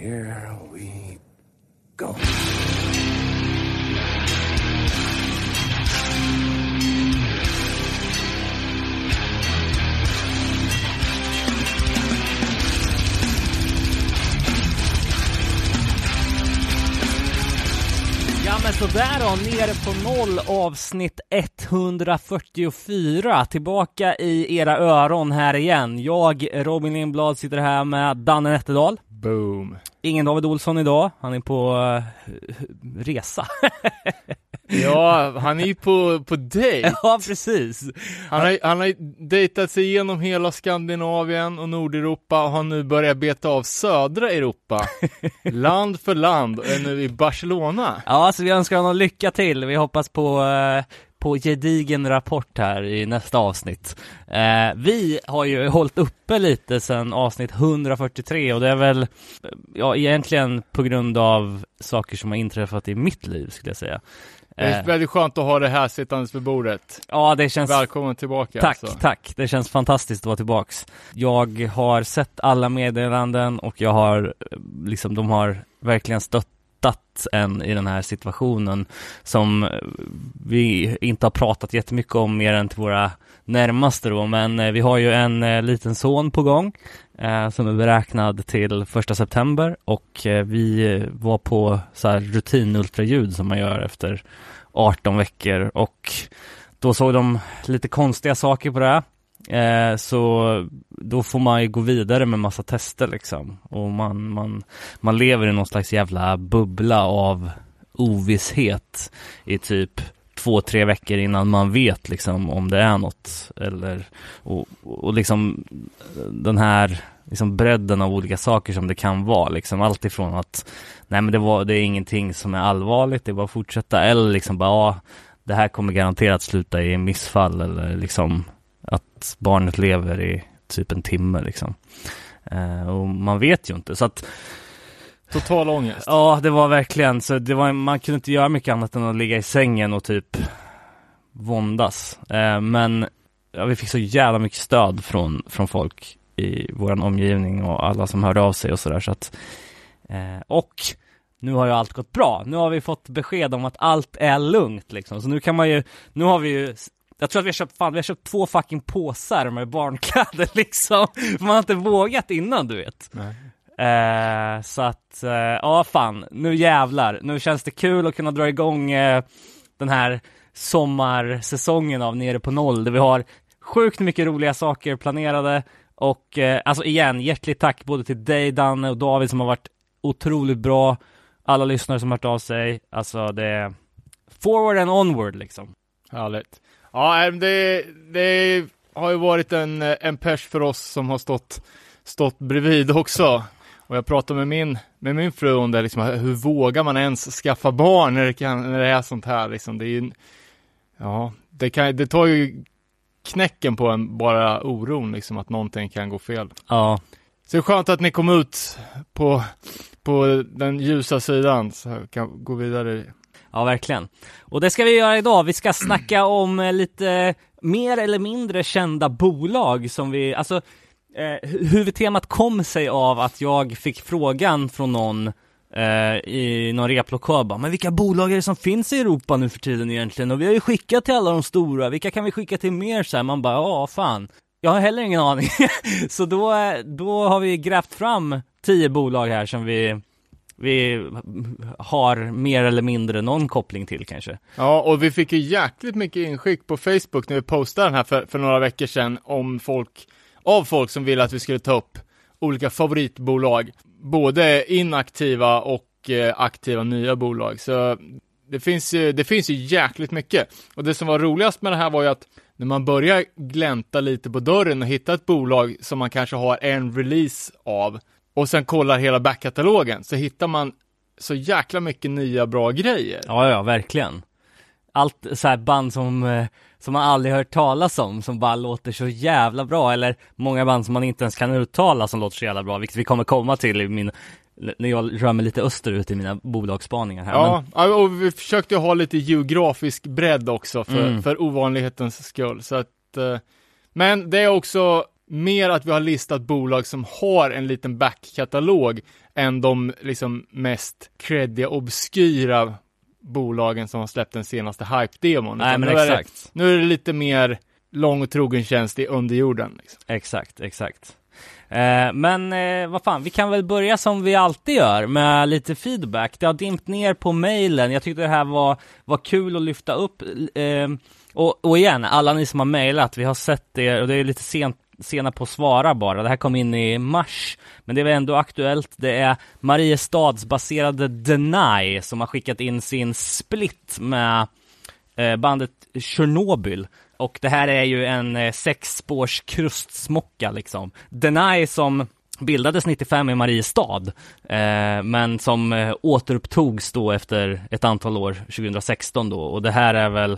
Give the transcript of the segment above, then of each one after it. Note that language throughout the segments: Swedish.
here we go. Ja men sådär då, nere på noll avsnitt 144 Tillbaka i era öron här igen. Jag, Robin Lindblad, sitter här med Danne Nätterdal. Boom. Ingen David Olsson idag, han är på uh, resa Ja, han är ju på, på dejt. Ja precis Han har, han har dejtat sig igenom hela Skandinavien och Nordeuropa och har nu börjat beta av södra Europa. land för land och är nu i Barcelona. Ja, så vi önskar honom lycka till. Vi hoppas på uh, på gedigen rapport här i nästa avsnitt. Eh, vi har ju hållit uppe lite sedan avsnitt 143 och det är väl, ja egentligen på grund av saker som har inträffat i mitt liv skulle jag säga. Det är Eh, väldigt skönt att ha det här sittandes vid bordet. ja, det känns Välkommen tillbaka. Tack, alltså. tack. Det känns fantastiskt att vara tillbaks. Jag har sett alla meddelanden och jag har eh, liksom, de har verkligen hittat en i den här situationen som eh, vi inte har pratat jättemycket om mer än till våra närmaste då, men eh, vi har ju en eh, liten son på gång eh, som är beräknad till första september och vi var på så här rutinultraljud som man gör efter 18 veckor och då såg de lite konstiga saker på det. Eh, så då får man ju gå vidare med massa tester liksom. Och man, man, man lever i någon slags jävla bubbla av ovisshet i typ två, tre veckor innan man vet liksom om det är något. Eller, och, och liksom den här liksom bredden av olika saker som det kan vara. Liksom allt ifrån att nej men det, var, det är ingenting som är allvarligt, det är bara att fortsätta. Eller liksom bara, ja, det här kommer garanterat sluta i missfall eller liksom att barnet lever i typ en timme liksom. Eh, och man vet ju inte. Så att Total ångest. ja, det var verkligen så det var, man kunde inte göra mycket annat än att ligga i sängen och typ våndas. Eh, men ja, vi fick så jävla mycket stöd från, från folk i vår omgivning och alla som hörde av sig och sådär så att eh, och nu har ju allt gått bra. Nu har vi fått besked om att allt är lugnt liksom. Så nu kan man ju, nu har vi ju jag tror att vi har köpt, fan, vi har köpt två fucking påsar med barnkläder liksom. Man har inte vågat innan du vet. Eh, så att, eh, ja fan, nu jävlar. Nu känns det kul att kunna dra igång eh, den här sommarsäsongen av Nere på Noll, där vi har sjukt mycket roliga saker planerade. Och eh, alltså igen, hjärtligt tack både till dig Danne och David som har varit otroligt bra. Alla lyssnare som har hört av sig. Alltså det är forward and onward liksom. Härligt. Ja, det, det har ju varit en, en pers för oss som har stått, stått bredvid också. Och jag pratade med min, med min fru om det, liksom, hur vågar man ens skaffa barn när det, kan, när det är sånt här liksom. Det är ju, ja, det, kan, det tar ju knäcken på en, bara oron liksom, att någonting kan gå fel. Ja, Så det är skönt att ni kom ut på, på den ljusa sidan, så jag kan gå vidare. Ja, verkligen. Och det ska vi göra idag. Vi ska snacka om eh, lite mer eller mindre kända bolag som vi, alltså eh, huvudtemat kom sig av att jag fick frågan från någon eh, i någon replokal bara, men vilka bolag är det som finns i Europa nu för tiden egentligen? Och vi har ju skickat till alla de stora, vilka kan vi skicka till mer så här? Man bara, ja fan. Jag har heller ingen aning. så då, eh, då har vi grävt fram tio bolag här som vi vi har mer eller mindre någon koppling till kanske. Ja, och vi fick ju jäkligt mycket inskick på Facebook när vi postade den här för, för några veckor sedan om folk, av folk som ville att vi skulle ta upp olika favoritbolag, både inaktiva och eh, aktiva nya bolag. Så det finns, ju, det finns ju jäkligt mycket. Och det som var roligast med det här var ju att när man börjar glänta lite på dörren och hitta ett bolag som man kanske har en release av och sen kollar hela backkatalogen så hittar man så jäkla mycket nya bra grejer. Ja, ja, verkligen. Allt så här band som, eh, som man aldrig hört talas om, som bara låter så jävla bra, eller många band som man inte ens kan uttala som låter så jävla bra, vilket vi kommer komma till i min, när jag rör mig lite österut i mina bolagsspaningar här. Ja, ja, och vi försökte ha lite geografisk bredd också för, Mm. för ovanlighetens skull. Så att, eh, men det är också mer att vi har listat bolag som har en liten backkatalog än de liksom mest creddiga, obskyra bolagen som har släppt den senaste hype-demon. Nej men nu är det- exakt. Nu är det lite mer lång och trogen tjänst i underjorden. Liksom. Exakt, exakt. Eh, men eh, vad fan, vi kan väl börja som vi alltid gör med lite feedback. Det har dimpt ner på mailen. Jag tyckte det här var, var kul att lyfta upp. Eh, och, och igen, alla ni som har mailat, vi har sett det och det är lite sent sena på att svara bara. Det här kom in i mars, men det är väl ändå aktuellt. Det är Mariestadsbaserade Deny som har skickat in sin split med eh, bandet Chernobyl. Och det här är ju en eh, sexspårs krustsmocka liksom. Deny som bildades 95 i Mariestad, eh, men som eh, återupptogs då efter ett antal år, 2016 då. Och det här är väl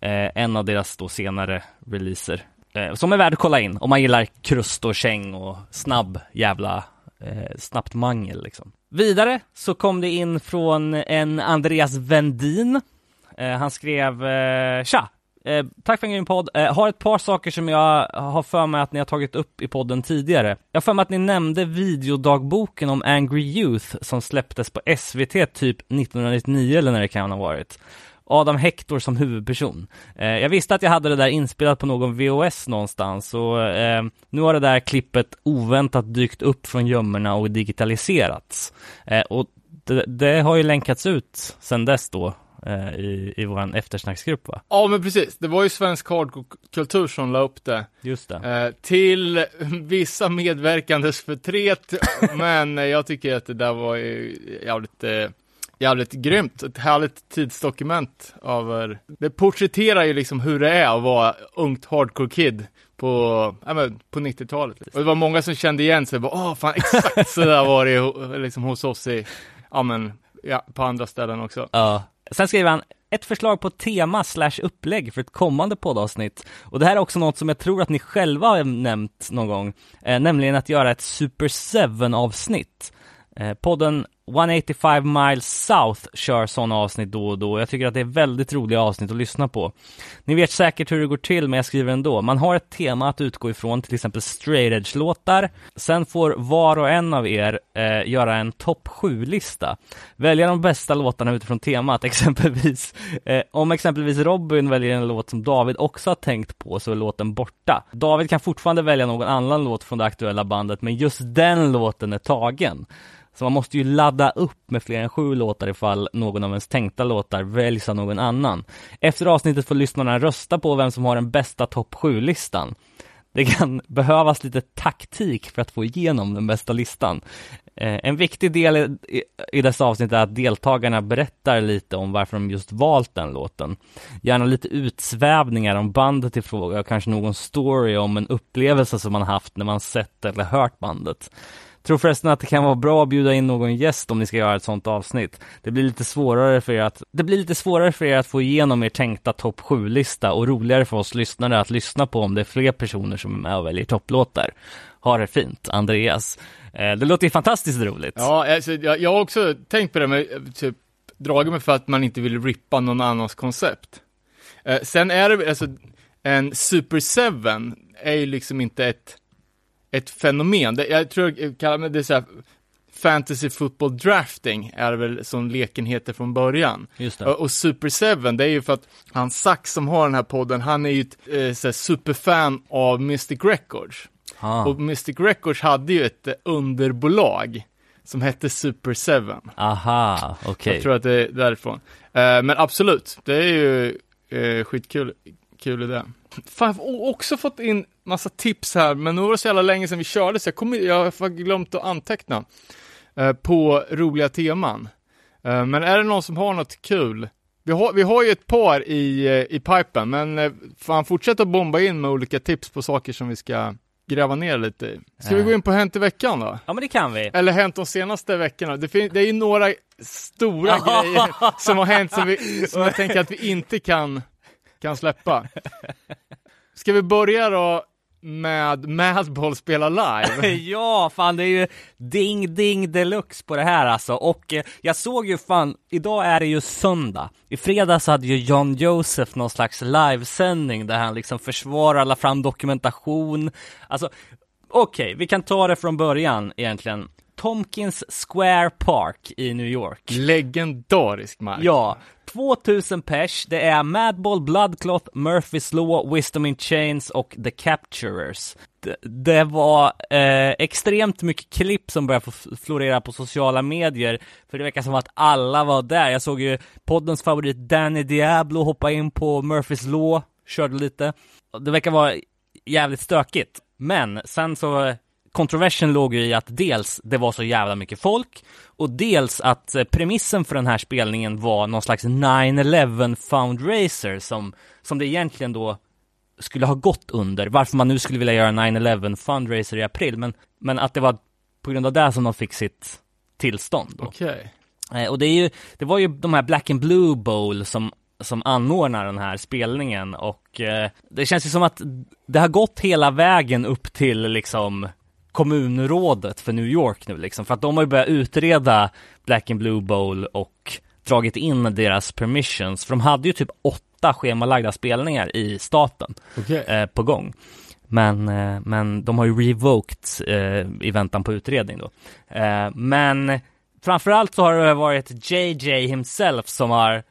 eh, en av deras då senare releaser. Eh, som är värd att kolla in om man gillar krust och käng och snabb jävla eh, snabbt mangel liksom. Vidare så kom det in från en Andreas Vendin. Eh, han skrev eh, Tja! Eh, tack för en grym podd. Eh, har ett par saker som jag har för mig att ni har tagit upp i podden tidigare. Jag har för mig att ni nämnde videodagboken om Angry Youth som släpptes på SVT typ 1999 eller när det kan ha varit. Adam Hector som huvudperson. Eh, jag visste att jag hade det där inspelat på någon VHS någonstans och eh, nu har det där klippet oväntat dykt upp från gömmorna och digitaliserats. Eh, och det, det har ju länkats ut sedan dess då eh, i, i våran eftersnacksgrupp va? Ja, men precis. Det var ju svensk hardcore-kultur som la upp det. Just det. Eh, till vissa medverkandes förtret, men jag tycker att det där var ju jävligt, eh, jävligt grymt. Ett härligt tidsdokument över, det porträtterar ju liksom hur det är att vara ungt hardcore-kid på, ja, men, på 90-talet. Och det var många som kände igen sig, bara, åh fan exakt så där var det liksom hos oss i, ja men, ja, på andra ställen också. Ja. Sen skriver han ett förslag på tema slash upplägg för ett kommande poddavsnitt. Och det här är också något som jag tror att ni själva har nämnt någon gång, eh, nämligen att göra ett Super 7 avsnitt. Eh, podden 185 miles south kör sådana avsnitt då och då. Jag tycker att det är väldigt roliga avsnitt att lyssna på. Ni vet säkert hur det går till, men jag skriver ändå. Man har ett tema att utgå ifrån, till exempel straight edge-låtar. Sen får var och en av er eh, göra en topp 7-lista. Välja de bästa låtarna utifrån temat, exempelvis. Eh, om exempelvis Robin väljer en låt som David också har tänkt på, så är låten borta. David kan fortfarande välja någon annan låt från det aktuella bandet, men just den låten är tagen. Så man måste ju ladda upp med fler än sju låtar ifall någon av ens tänkta låtar väljs av någon annan. Efter avsnittet får lyssnarna rösta på vem som har den bästa topp 7-listan. Det kan behövas lite taktik för att få igenom den bästa listan. Eh, en viktig del i dessa avsnitt är att deltagarna berättar lite om varför de just valt den låten. Gärna lite utsvävningar om bandet i fråga och kanske någon story om en upplevelse som man haft när man sett eller hört bandet. Tror förresten att det kan vara bra att bjuda in någon gäst om ni ska göra ett sånt avsnitt. Det blir lite svårare för er att, det blir lite svårare för er att få igenom er tänkta topp 7-lista och roligare för oss lyssnare att lyssna på om det är fler personer som är med och väljer topplåtar. Ha det fint, Andreas. Eh, det låter ju fantastiskt roligt. Ja, alltså, jag, jag har också tänkt på det med, eh, typ, dragit mig för att man inte vill rippa någon annans koncept. Eh, sen är det, alltså, en Super 7 är ju liksom inte ett, ett fenomen. Det, jag tror jag kallar det, det är så här, fantasy football drafting är det väl som leken heter från början. Det. Och, och Super 7, det är ju för att han Sax som har den här podden, han är ju ett eh, så här, superfan av Mystic Records. Ah. Och Mystic Records hade ju ett underbolag som hette Super 7. Aha, okej. Jag tror att det är därifrån. Eh, men absolut, det är ju eh, skitkul kul idé. Fan, jag har också fått in massa tips här, men nu var det så jävla länge sedan vi körde så jag, kommer, jag har glömt att anteckna eh, på roliga teman. Eh, men är det någon som har något kul? Vi har, vi har ju ett par i, eh, i pipen, men eh, fan fortsätt att bomba in med olika tips på saker som vi ska gräva ner lite i. Ska vi Ja. gå in på Hänt i veckan då? Ja men det kan vi. Eller hänt de senaste veckorna. Det, fin- det är ju några stora grejer som har hänt som, vi, som jag tänker att vi inte kan, kan släppa. Ska vi börja då med Madball spelar live. ja, fan det är ju ding ding deluxe på det här alltså. Och eh, jag såg ju fan, idag är det ju söndag. I fredags hade ju John Joseph någon slags livesändning där han liksom försvarar, la fram dokumentation. Alltså, okej, okay, vi kan ta det från början egentligen. Tompkins Square Park i New York. Legendarisk mark. Ja, 2000 pers. Det är Madball, Bloodcloth, Murphys Law, Wisdom in Chains och The Capturers. Det, det var eh, extremt mycket klipp som började florera på sociala medier, för det verkar som att alla var där. Jag såg ju poddens favorit Danny Diablo hoppa in på Murphys Law, körde lite. Det verkar vara jävligt stökigt. Men sen så kontroversen låg ju i att dels det var så jävla mycket folk och dels att eh, premissen för den här spelningen var någon slags 9-11 fundraiser som, som det egentligen då skulle ha gått under. Varför man nu skulle vilja göra 9-11 fundraiser i april, men, men att det var på grund av det som de fick sitt tillstånd. Okej. Okay. Eh, och det är ju, det var ju de här Black and Blue Bowl som som anordnar den här spelningen och eh, det känns ju som att det har gått hela vägen upp till liksom kommunrådet för New York nu liksom, för att de har ju börjat utreda Black and Blue Bowl och dragit in deras permissions, för de hade ju typ åtta schemalagda spelningar i staten okay. eh, på gång. Men, eh, men de har ju revoked eh, i väntan på utredning då. Eh, men framförallt så har det varit JJ himself som har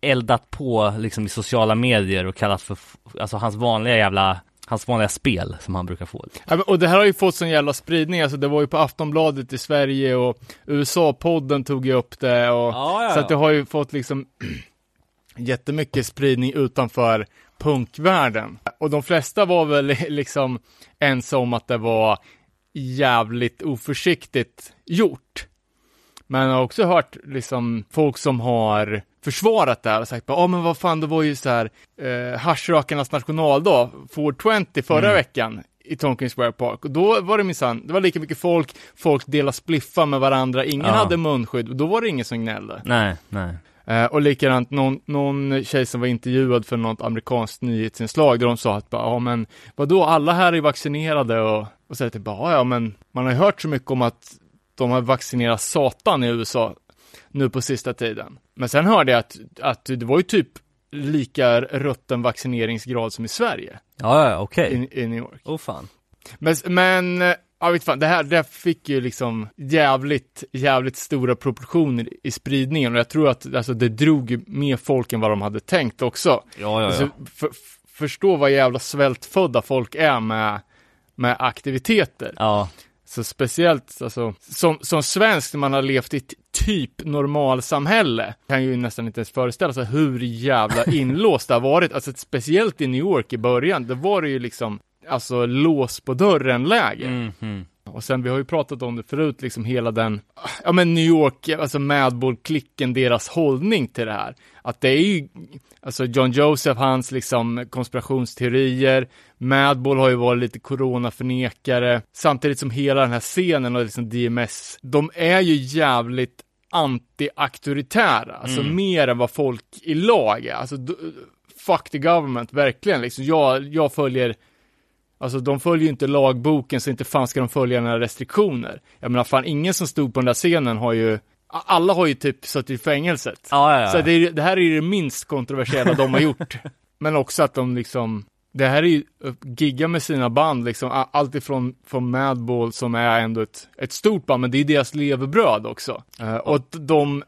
eldat på liksom i sociala medier och kallat för, alltså hans vanliga jävla hans vanliga spel som han brukar få. Ja, och det här har ju fått sån jävla spridning, alltså det var ju på Aftonbladet i Sverige och USA-podden tog ju upp det och ja, ja, så att det har ju fått liksom jättemycket spridning utanför punkvärlden. Och de flesta var väl liksom ense om att det var jävligt oförsiktigt gjort. Men jag har också hört liksom folk som har försvarat det här och sagt ja men vad fan, det var ju så här eh, haschrökarnas nationaldag, 420 förra mm. veckan i Tonkin Square Park och då var det minsann, det var lika mycket folk, folk delade spliffar med varandra, ingen ja. hade munskydd och då var det ingen som gnällde. Nej, nej. Eh, och likadant någon, någon tjej som var intervjuad för något amerikanskt nyhetsinslag där de sa att ja men vadå, alla här är vaccinerade och, och så typ ja men man har ju hört så mycket om att de har vaccinerat satan i USA nu på sista tiden. Men sen hörde jag att, att det var ju typ lika rutten vaccineringsgrad som i Sverige. Ja, ja, okej. Okay. I, I, New York. Oh, fan. Men, men, ja vet fan, det här, det här fick ju liksom jävligt, jävligt stora proportioner i spridningen och jag tror att alltså, det drog mer folk än vad de hade tänkt också. Ja, ja, ja. Alltså, för, förstå vad jävla svältfödda folk är med, med aktiviteter. Ja. Så speciellt alltså, som, som svensk när man har levt i ett typ normalsamhälle, kan ju nästan inte ens föreställa sig hur jävla inlåst det har varit. Alltså speciellt i New York i början, då var det ju liksom, alltså lås på dörren läge. Mm -hmm. Och sen, vi har ju pratat om det förut, liksom hela den, ja men New York, alltså Madball-klicken, deras hållning till det här. Att det är ju, alltså John Joseph, hans liksom konspirationsteorier, Madball har ju varit lite coronaförnekare, samtidigt som hela den här scenen och liksom DMS, de är ju jävligt anti-auktoritära, alltså mm. mer än vad folk i lag är. Alltså, fuck the government, verkligen liksom. Jag, jag följer Alltså de följer ju inte lagboken så inte fan ska de följa några restriktioner. Jag menar fan ingen som stod på den där scenen har ju alla har ju typ suttit i fängelset. Ja, ja, ja. Så det, det, här är ju det minst kontroversiella de har gjort. Men också att de liksom, det här är ju, gigga med sina band liksom, allt ifrån från Madball som är ändå ett, ett stort band, men det är deras levebröd också. Uh, och de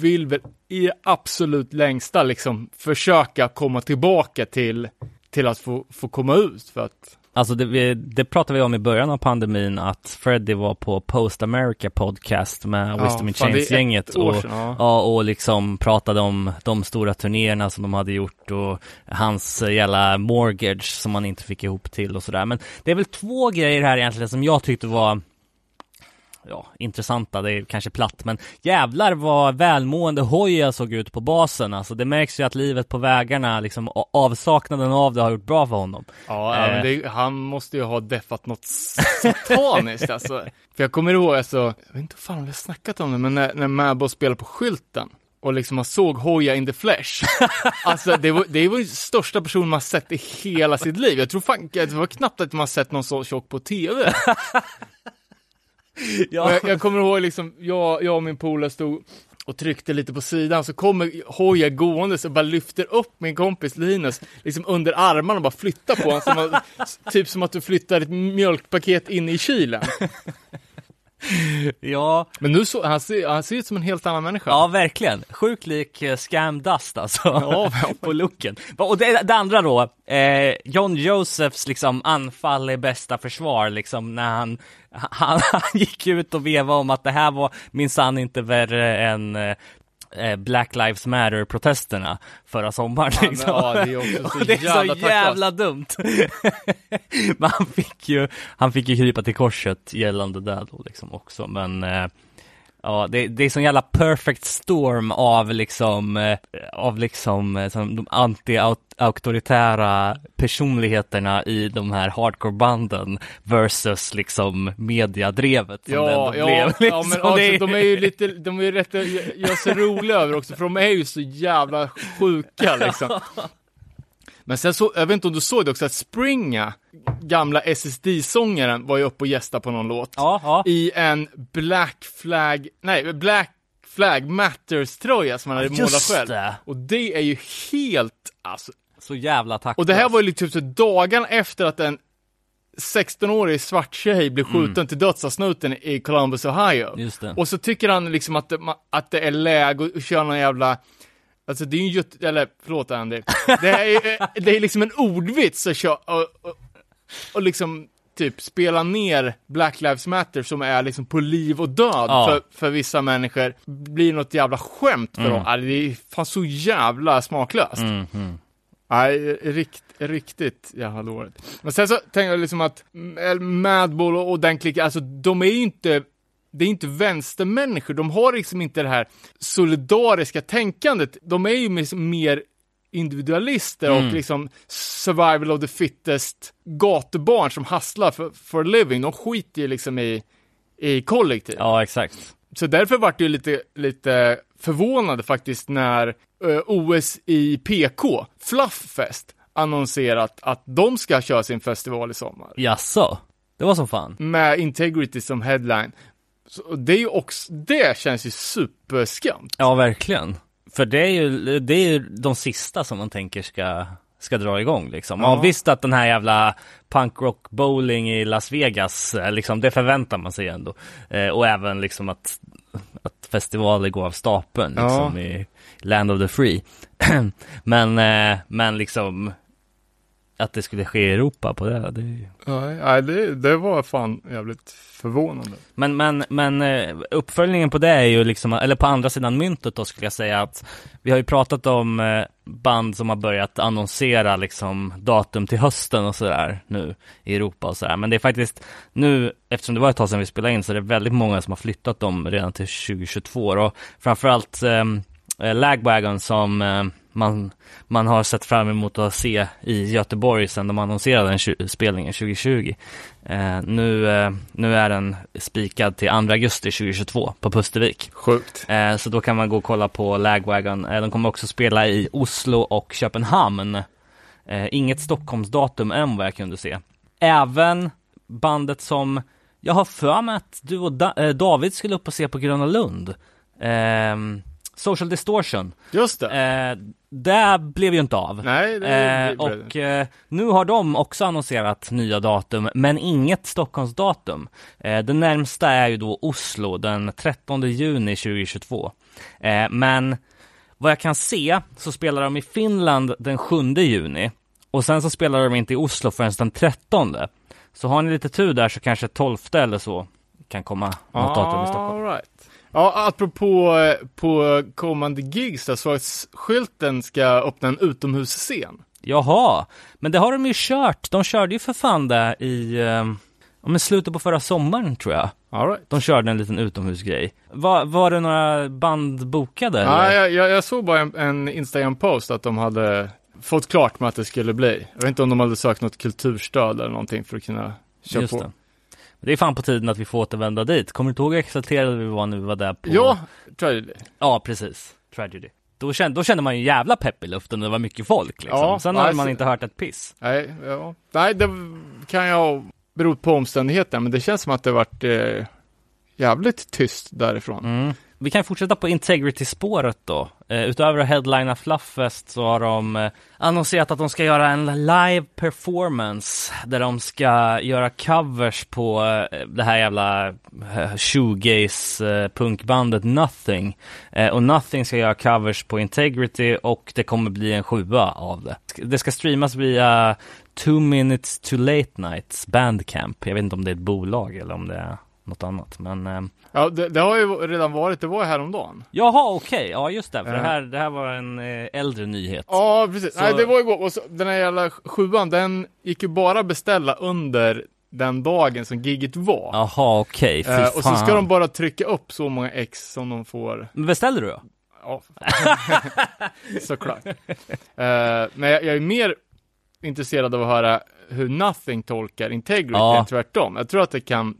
vill väl i absolut längsta liksom försöka komma tillbaka till, till att få, få komma ut för att Alltså det, det pratade vi om i början av pandemin att Freddie var på Post America podcast med ja, Wisdom in Chains-gänget och, ja. ja. och liksom pratade om de stora turnéerna som de hade gjort och hans jävla mortgage som man inte fick ihop till och sådär. Men det är väl två grejer här egentligen som jag tyckte var ja, intressanta, det är kanske platt, men jävlar vad välmående Hoja såg ut på basen. Alltså det märks ju att livet på vägarna, liksom avsaknaden av det har gjort bra för honom. Ja, eh. det, han måste ju ha deffat något sataniskt alltså. För jag kommer ihåg, alltså, jag vet inte fan om vi har snackat om det, men när, när Mabo spelade på skylten och liksom man såg Hoja in the flesh. alltså det var, det var ju största personen man sett i hela sitt liv. Jag tror fan, det var knappt att man sett någon så tjock på TV. Ja. Jag, jag kommer ihåg liksom, jag, jag och min polare stod och tryckte lite på sidan, så kommer Hoja gående och bara lyfter upp min kompis Linus, liksom under armarna och bara flyttar på honom, som att, typ som att du flyttar ett mjölkpaket in i kylen. ja, Men nu så, han ser, han ser ut som en helt annan människa. ja verkligen. Sjukt lik eh, Scam Dust alltså. Ja, på looken. Och det, det andra då, eh, John Josephs liksom anfall är bästa försvar liksom när han, han, han gick ut och vevade om att det här var minsann inte värre än eh, Black Lives Matter-protesterna förra sommaren. men, Liksom. ja, det är också så det är jävla så jävla dumt. Men han fick ju, han fick ju krypa till korset gällande det då liksom också, men eh, Ja, det, det är sån jävla perfect storm av liksom, eh, av liksom eh, som de anti-auktoritära personligheterna i de här hardcore-banden versus liksom mediadrevet som det Ja, ändå ja, blev. ja, Liksom. men Det alltså, är- de är ju lite, de är ju rätt, jag ser roliga över också, för de är ju så jävla sjuka liksom. Men sen så, jag vet inte om du såg det också, att Springa, gamla SSD-sångaren, var ju uppe och gästade på någon låt. Ja, ja. I en Black Flag, nej, Black Flag Matters-tröja som han hade målat själv. det. Och det är ju helt, alltså, Så jävla tack. och det här var ju liksom så dagarna efter att en 16-årig svart tjej blev skjuten till döds av snuten i Columbus, Ohio. Mm. Just det. Och så tycker han liksom att det, att det är läge att köra någon jävla Alltså det är ju göt- eller förlåt Andy. Det är, det är liksom en ordvits att köra, och, och, och liksom typ spela ner Black Lives Matter som är liksom på liv och död Ja. för, för vissa människor, blir något jävla skämt för dem. Alltså, det är fan så jävla smaklöst. Mm, mm. Nej, rikt, riktigt jävla dåligt. Men sen så tänker jag liksom att mm, Madball och, och den klicken, alltså de är ju inte, det är inte vänstermänniskor, de har liksom inte det här solidariska tänkandet, de är ju liksom mer individualister och liksom survival of the fittest gatubarn som hasslar för, for living, de skiter ju liksom i, i kollektiv. Ja, exakt. Så därför vart det lite, lite förvånade faktiskt när eh, OS i PK, Flufffest, annonserat att de ska köra sin festival i sommar. Jaså? Det var som fan. Med Integrity som headline. Så det är ju också, det känns ju superskumt. Ja, verkligen. För det är ju, det är ju de sista som man tänker ska, ska dra igång liksom. Ja. Ja. visst att den här jävla punkrock bowling i Las Vegas, eh, liksom, det förväntar man sig ändå. Eh, och även liksom att, att festivaler går av stapeln liksom i Land of the Free. men, eh, men liksom att det skulle ske i Europa på det, det ju Nej, det, det var fan jävligt förvånande. Men, men, men eh, uppföljningen på det är ju liksom, eller på andra sidan myntet då skulle jag säga att vi har ju pratat om eh, band som har börjat annonsera liksom datum till hösten och sådär nu i Europa och sådär. Men det är faktiskt nu, eftersom det var ett tag sedan vi spelade in, så är det väldigt många som har flyttat dem redan till 2022 och framförallt eh, Lagwagon som eh, man, man har sett fram emot att se i Göteborg sedan de annonserade den spelningen 2020. Eh, nu, eh, nu är den spikad till 2 augusti 2022 på Pustervik. Sjukt. Eh, så då kan man gå och kolla på Lagwagon. Eh, de kommer också spela i Oslo och Köpenhamn. Eh, inget Stockholmsdatum än vad jag kunde se. Även bandet som jag har för mig att du och da- eh, David skulle upp och se på Gröna Lund. Social Distortion. Just det. Eh, det blev ju inte av. nej, det, Eh, det, och eh, nu har de också annonserat nya datum, men inget Stockholmsdatum. Eh, det närmsta är ju då Oslo den 13 juni 2022. Eh, men vad jag kan se så spelar de i Finland den 7 juni och sen så spelar de inte i Oslo förrän den 13. Så har ni lite tur där så kanske 12 eller så kan komma något datum i Stockholm. All right. Ja, apropå eh, på kommande gigs då, så att s- skylten ska öppna en utomhusscen. Jaha, men det har de ju kört. De körde ju för fan det i eh, ja, men slutet på förra sommaren tror jag. All right. De körde en liten utomhusgrej. Var, var det några band bokade? Ja, jag, jag, jag såg bara en, en Instagram-post att de hade fått klart med att det skulle bli. Jag vet inte om de hade sökt något kulturstöd eller någonting för att kunna köra Just på. det. Det är fan på tiden att vi får återvända dit. Kommer du inte ihåg hur exalterade vi var när vi var där på? Ja, Tragedy. Ja, precis. Tragedy. Då kände, då kände man ju jävla pepp i luften, det var mycket folk liksom. Ja, Sen hade alltså- man inte hört ett piss. Nej, ja. Nej, det kan jag bero på omständigheterna, men det känns som att det varit eh, jävligt tyst därifrån. Mm. Vi kan fortsätta på Integrity-spåret då. Eh, utöver att headlina Flufffest så har de eh, annonserat att de ska göra en live performance där de ska göra covers på eh, det här jävla eh, shoegaze punkbandet Nothing. Eh, och Nothing ska göra covers på Integrity och det kommer bli en sjua av det. Det ska streamas via Two Minutes to Late Nights Bandcamp. Jag vet inte om det är ett bolag eller om det är något annat, men eh, Ja, det, det har ju redan varit, det var ju häromdagen. Jaha, okej. Ja, just det. För det, här, det här var en eh, äldre nyhet. Ja, precis. Så- Nej, det var igår. Och så, den här jävla sjuan, den gick ju bara beställa under den dagen som giget var. Jaha, okej. Fy Eh, och så ska de bara trycka upp så många ex som de får. Men beställde du då? Ja, såklart. Eh, men jag, jag är mer intresserad av att höra hur Nothing tolkar Integrity Ja. än tvärtom. Jag tror att det kan,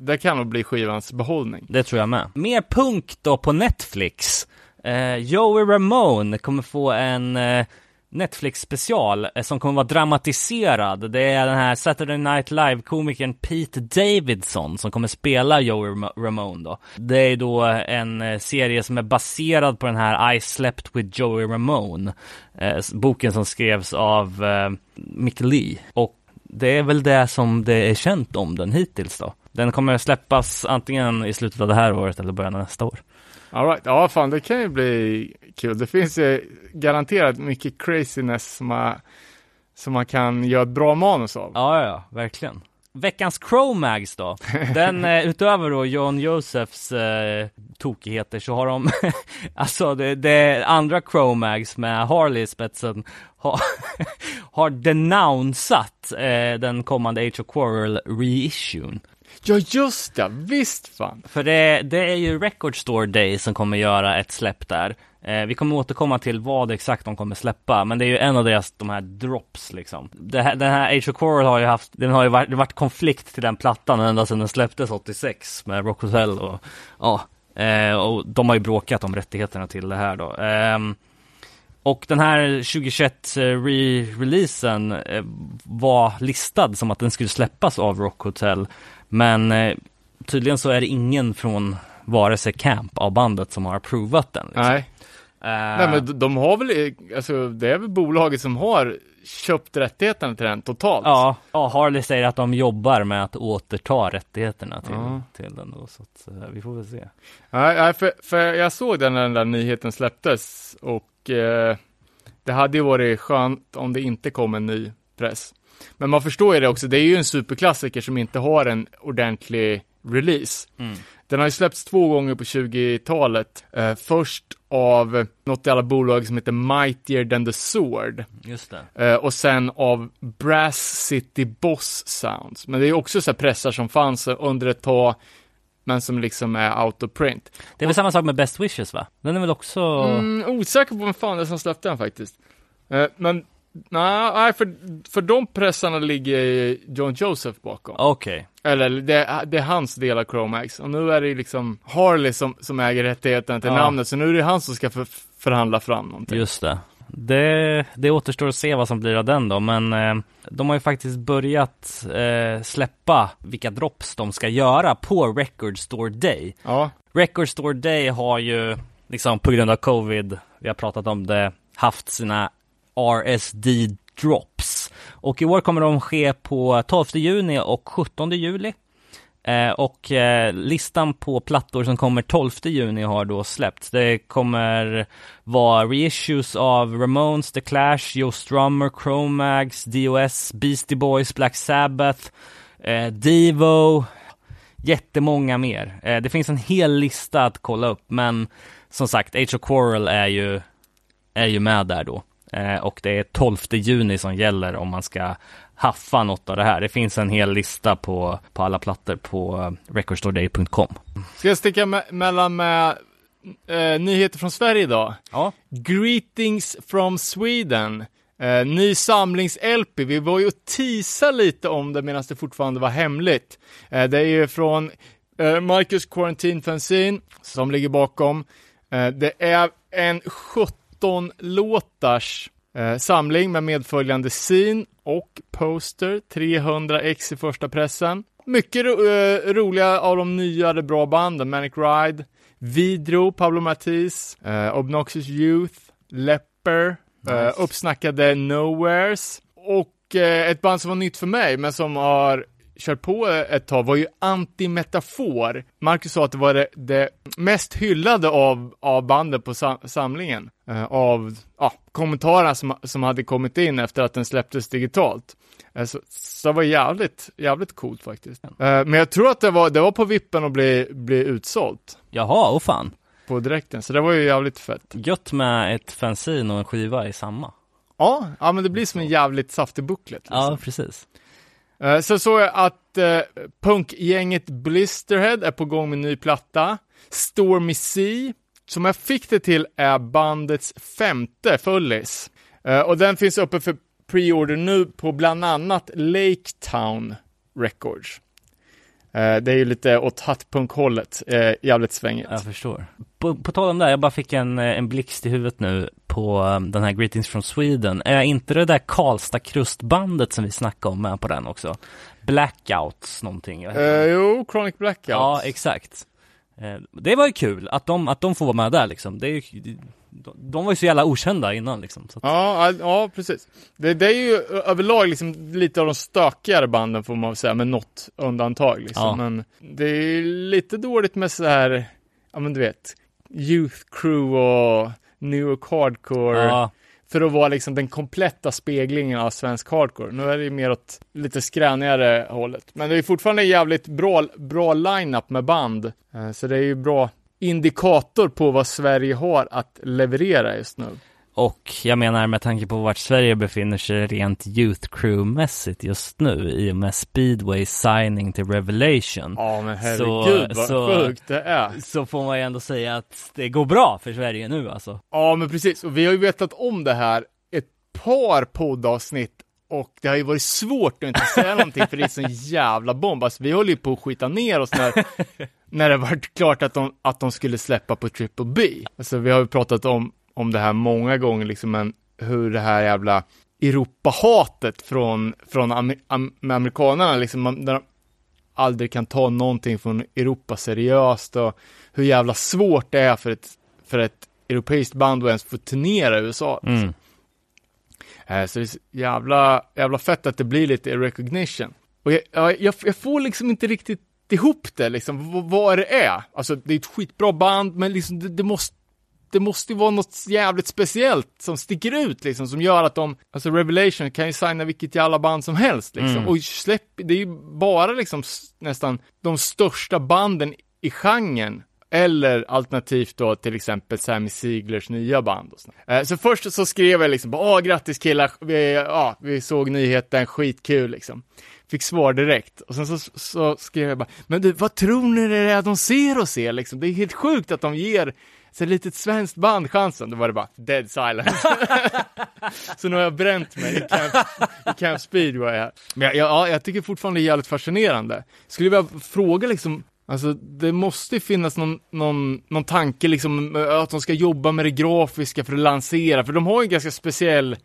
det kan nog bli skivans behållning. Det tror jag med. Mer punk då på Netflix. Eh, Joey Ramone kommer få en eh, Netflix special eh, som kommer vara dramatiserad. Det är den här Saturday Night Live-komikern Pete Davidson som kommer spela Joey Ram- Ramone då. Det är då en eh, serie som är baserad på den här I Slept With Joey Ramone. Eh, boken som skrevs av eh, Mick Lee. Och det är väl det som det är känt om den hittills då. Den kommer släppas antingen i slutet av det här året eller början av nästa år. All right. Ja, fan, det kan ju bli kul. Det finns ju garanterat mycket craziness som man, som man kan göra ett bra manus av. Ja, ja, verkligen. Veckans Chromags då. Den, eh, utöver då John Josephs eh, tokigheter så har de, alltså det, det andra Chromags med Harley i spetsen har, har denounsat eh, den kommande Age of Quarrel reissuen. Ja, just det. Visst fan. För det, det är ju Record Store Day som kommer göra ett släpp där. Eh, vi kommer återkomma till vad exakt de kommer släppa, men det är ju en av deras, de här drops liksom. Det här, den här Age of Coral har ju haft, den har ju varit, det varit konflikt till den plattan ända sedan den släpptes 86 med Rock Hotel och ja, eh, och de har ju bråkat om rättigheterna till det här då. Eh, och den här 2021 re-releasen eh, var listad som att den skulle släppas av Rock Hotel. Men eh, tydligen så är det ingen från vare sig Camp av bandet som har provat den. Liksom. Nej. Eh, Nej, men de- har väl, alltså det är väl bolaget som har köpt rättigheterna till den totalt. Ja, ja, Harley säger att de jobbar med att återta rättigheterna till, Ja. till den då, så att, eh, vi får väl se. Nej, nej, för, för jag såg den när den där nyheten släpptes och eh, det hade ju varit skönt om det inte kom en ny press. Men man förstår ju det också, det är ju en superklassiker som inte har en ordentlig release. Mm. Den har ju släppts två gånger på 20-talet. Eh, först av något jävla bolag som heter Mightier than the Sword. Just det. Eh, och sen av Brass City Boss Sounds. Men det är också så pressar som fanns under ett tag, men som liksom är out of print. Det är väl samma sak med Best Wishes va? Den är väl också... Mm, osäker på vem fan det är som släppte den faktiskt. Eh, men nej, för, för de pressarna ligger John Joseph bakom. Okej. Eller det, det är hans del av Chromax. Och nu är det liksom Harley som, som äger rättigheten till Ja. namnet, så nu är det han som ska för, förhandla fram någonting. Just det. det. Det återstår att se vad som blir av den då, men eh, de har ju faktiskt börjat eh, släppa vilka drops de ska göra på Record Store Day. Ja, Record Store Day har ju, liksom på grund av covid, vi har pratat om det, haft sina RSD drops. Och i år kommer de ske på 12 juni och 17 juli. Eh, och eh, listan på plattor som kommer 12 juni har då släppts. Det kommer vara reissues av Ramones, The Clash, Joe Strummer, Chromags, DOS, Beastie Boys, Black Sabbath, eh, Devo, jättemånga mer. Eh, det finns en hel lista att kolla upp, men som sagt, Age of Quarrel är ju, är ju med där då. Eh, och det är 12 juni som gäller om man ska haffa något av det här. Det finns en hel lista på, på alla plattor på eh, recordstoreday.com. ska jag sticka me- mellan med eh, nyheter från Sverige idag? Ja. Greetings from Sweden. Eh, ny samlings-LP. Vi var ju och tisa lite om det medan det fortfarande var hemligt. Eh, det är ju från eh, Marcus Quarantine Fanzine som ligger bakom. Eh, det är en 17 låtars eh, samling med medföljande scene och poster, 300 ex i första pressen. Mycket ro eh, roliga av de nyare bra banden, Manic Ride, Vidro, Pablo Matiz, eh, Obnoxious Youth, Lepper, Nice. eh, uppsnackade Nowheres och eh, ett band som var nytt för mig men som har kört på ett tag var ju Antimetafor. Marcus sa att det var det, det mest hyllade av, av banden på sam samlingen. Eh, av ja, kommentarerna som, som hade kommit in efter att den släpptes digitalt. Eh, så, så det var jävligt, jävligt coolt faktiskt. Eh, men jag tror att det var, det var på vippen att bli, bli utsålt Jaha, och fan. på direkten, så det var ju jävligt fett. Gött med ett fanzine och en skiva i samma. Ja, ja men det blir som en jävligt saftig booklet. Liksom. Ja, precis. Eh, såg jag att eh, punkgänget Blisterhead är på gång med ny platta. Stormy Sea, som jag fick det till, är bandets femte fullis. Eh, och den finns uppe för pre-order nu på bland annat Lake Town Records. Eh, det är ju lite åt hattpunk-hållet, eh, jävligt svängigt. Jag förstår. På, på tal om det, jag bara fick en, eh, en blixt i huvudet nu på um, den här Greetings from Sweden. Är inte det där Karlstad krustbandet som vi snackade om med på den också? Blackouts någonting. Eh, jo, Chronic Blackout. ja, exakt. Eh, Det var ju kul att de, att de får vara med där liksom. Det är ju, de, var ju så jävla okända innan liksom. Så att, Ja, ja, precis. Det, det är ju överlag liksom lite av de stökigare banden får man säga, med något undantag liksom. Ja. Men det är lite dåligt med så här, ja men du vet, Youth Crew och New York Hardcore. ja, för att vara liksom den kompletta speglingen av svensk hardcore. Nu är det ju mer åt lite skränigare hållet. Men det är fortfarande en jävligt bra, bra line-up med band. Eh, så det är ju bra indikator på vad Sverige har att leverera just nu och jag menar med tanke på vart Sverige befinner sig rent Youth Crew-mässigt just nu i och med Speedway signing till Revelation. Ja men Så- herregud vad så- sjukt det är. Så får man ju ändå säga att det går bra för Sverige nu alltså. Ja men precis, och vi har ju vetat om det här ett par poddavsnitt och det har ju varit svårt att inte säga någonting för det är så en jävla bomb. Alltså, vi håller ju på att skita ner oss när, när det varit klart att de, att de skulle släppa på Triple B. Alltså vi har ju pratat om, om det här många gånger liksom, men hur det här jävla Europahatet från, från amer, am, amerikanerna liksom, man, när de aldrig kan ta någonting från Europa seriöst och hur jävla svårt det är för ett, för ett europeiskt band att ens få turnera i USA. Mm. Eh, Så det är jävla, jävla fett att det blir lite recognition. Och jag, jag, jag, får liksom inte riktigt ihop det liksom, v- vad det är. Alltså det är ett skitbra band, men liksom det, det måste det måste ju vara något jävligt speciellt som sticker ut liksom, som gör att de, alltså Revelation kan ju signa vilket jävla band som helst liksom. Mm. Och släpp, det är ju bara liksom nästan de största banden i genren. Eller alternativt då till exempel Sammy Sieglers nya band och sånt. Eh, Så först så skrev jag liksom, åh grattis killar, vi, ja, vi såg nyheten, skitkul liksom. Fick svar direkt. Och sen så, så skrev jag bara, men du, vad tror ni det är de ser och ser liksom? Det är helt sjukt att de ger så ett litet svenskt band chansen. Då var det bara, dead silence. så nu har jag bränt mig i Camp, i camp Speedway här. Men jag, ja, jag tycker fortfarande det är jävligt fascinerande. Skulle vilja fråga liksom, Alltså det måste ju finnas någon, någon, någon tanke liksom att de ska jobba med det grafiska för att lansera, för de har ju en ganska speciell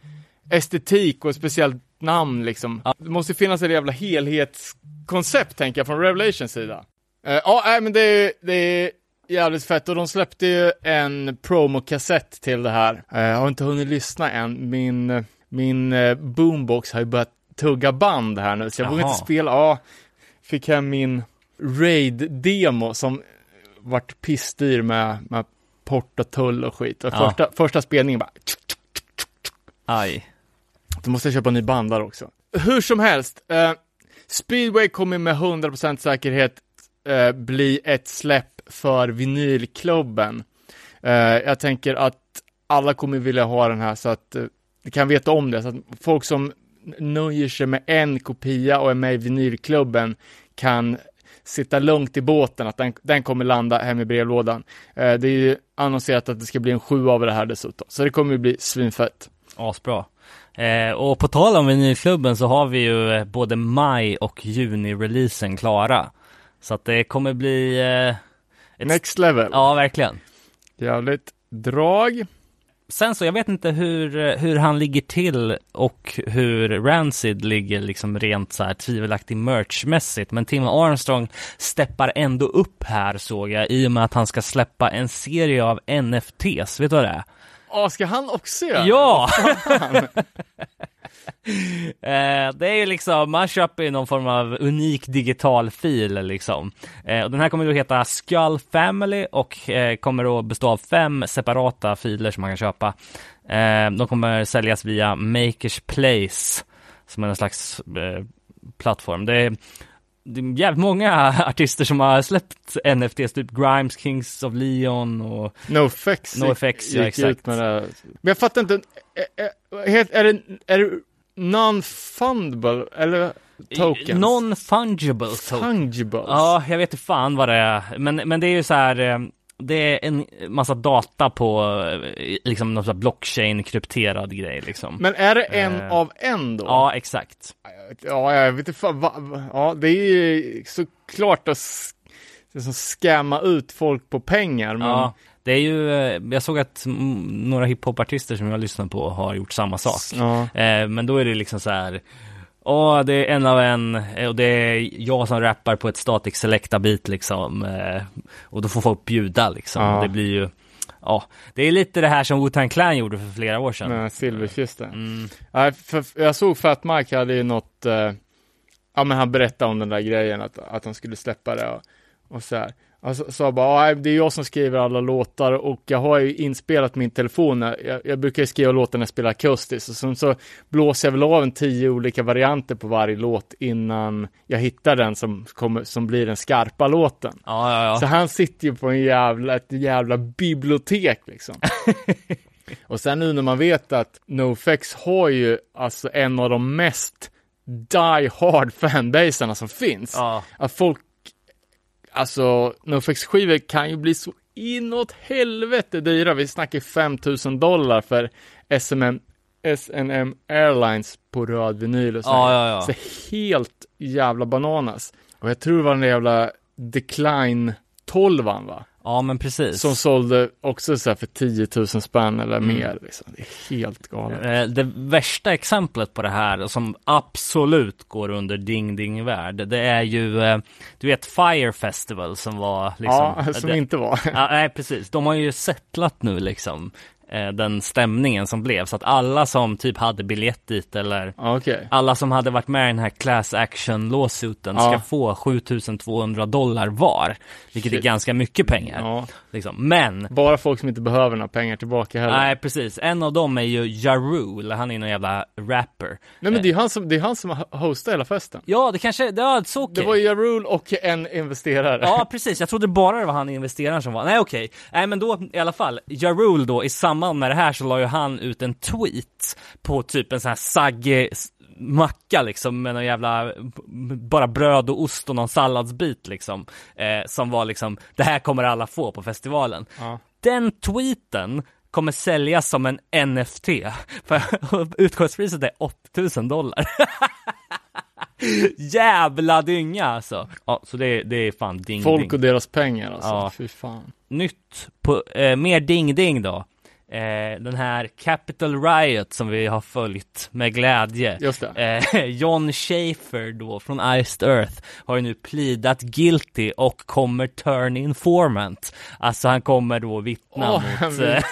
estetik och ett speciellt namn liksom. Det måste finnas ett jävla helhetskoncept tänker jag från Revelations sida. Eh, Ja, nej men det är, det är jävligt fett och de släppte ju en promokassett till det här. Eh, Jag har inte hunnit lyssna än, min, min eh, boombox har ju börjat tugga band här nu, så jag vågar inte spela, ja, fick hem min Raid-demo som vart pissdyr med, med port och tull och skit. Och Ja. första, första spelningen bara, Aj. då måste jag köpa en ny bandare också. Hur som helst, eh, Speedway kommer med 100% säkerhet eh, bli ett släpp för vinylklubben. Eh, jag tänker att alla kommer vilja ha den här så att eh, ni kan veta om det, så att folk som nöjer sig med en kopia och är med i vinylklubben kan sitta lugnt i båten, att den, den kommer landa hem i brevlådan. Eh, det är ju annonserat att det ska bli en sju av det här dessutom, så det kommer ju bli svinfett. Asbra. Eh, och på tal om vinylklubben så har vi ju eh, både maj och juni-releasen klara. Så att det kommer bli... Eh, Next level. Ja, verkligen. Jävligt drag. Sen så, jag vet inte hur, hur han ligger till och hur Rancid ligger liksom rent så här tvivelaktig merchmässigt. Men Tim Armstrong steppar ändå upp här såg jag i och med att han ska släppa en serie av NFTs. Vet du vad det är? Ja, ska han också göra Ja! eh, det är ju liksom, man köper ju någon form av unik digital fil liksom. Eh, och den här kommer då heta Skull Family och eh, kommer att bestå av fem separata filer som man kan köpa. Eh, de kommer säljas via Makers Place som är en slags eh, plattform. Det är, det är jävligt många artister som har släppt NFTs, typ Grimes, Kings of Leon och NoFX NoFX, ja, exakt. Men jag fattar inte, är, är, är det, är det non-fundable eller tokens? Non-fungible token. Fungibles? Ja, jag vet inte fan vad det är, men, men det är ju så här eh, det är en massa data på eh, liksom någon sån här blockchain krypterad grej liksom. Men är det en Eh. av en då? Ja, exakt. Ja, jag vet inte fan, va, va, ja det är ju såklart att liksom skämma ut folk på pengar, men Ja, det är ju, eh, jag såg att några hiphopartister som jag lyssnar på har gjort samma sak. ja. Eh, men då är det liksom så här. Åh, det är en av en eh, och det är jag som rappar på ett static selecta beat liksom. Och då får folk bjuda liksom. Ja. Det blir ju, ja, det är lite det här som Wu-Tang Clan gjorde för flera år sedan. med silverkisten. Mm. För, jag såg Fat Mike hade ju något, ja men han berättade om den där grejen att, att han skulle släppa det och, och så här. Och så sa jag bara, "Ja, det är jag som skriver alla låtar och jag har ju inspelat min telefon. Jag, jag brukar ju skriva låtar när jag spelar akustiskt och sen så blåser jag väl av en tio olika varianter på varje låt innan jag hittar den som, kommer, som blir den skarpa låten. Ja, ja, ja. Så han sitter ju på en jävla, ett jävla bibliotek liksom. och sen nu när man vet att NoFX har ju alltså en av de mest die hard fanbaserna som finns. Att folk, alltså NoFX skivor kan ju bli så inåt helvete dyra. Vi snackar 5000 dollar för SMM, SNM Airlines på röd vinyl och så. Ja, ja, ja. Så helt jävla bananas. Och jag tror det var den där jävla Decline 12 va? Ja, men precis. Som sålde också så för 10 000 spänn eller Mm. mer. Liksom. Det är helt galet. Eh, Det värsta exemplet på det här som absolut går under ding ding värld, det är ju, eh, du vet Fire Festival som var liksom ja, som det, inte var. Ja, nej, precis. De har ju settlat nu liksom den stämningen som blev så att alla som typ hade biljett dit eller Okej. alla som hade varit med i den här class action lawsuiten Ja. ska få 7200 dollar var, vilket är Shit. ganska mycket pengar. Ja. Liksom. Men Bara folk som inte behöver några pengar tillbaka heller. Nej precis, en av dem är ju Ja Rule, han är någon jävla rapper Nej men det är han som, det är han som ho- hostar hela festen. Ja det kanske, ja så okej Det var ju Ja Rule och en investerare. Ja precis, jag trodde bara det var han investeraren som var, nej okej, nej men då i alla fall, Ja Rule då i samband med det här så la ju han ut en tweet på typ en sån här sagge s- macka liksom med någon jävla bara bröd och ost och någon salladsbit liksom eh, som var liksom det här kommer alla få på festivalen. Ja. Den tweeten kommer säljas som en NFT för utgångspriset är 8000 dollar. Jävla dynga alltså. Ja, så det, det är fan ding Folk och deras pengar alltså. Ja. Fy fan. Nytt på, eh, mer ding ding då. Eh, den här Capital Riot som vi har följt med glädje. Just det. Eh, John Schaefer då från Iced Earth har ju nu plidat guilty och kommer turn informant. Alltså han kommer då vittna Åh, mot... eh,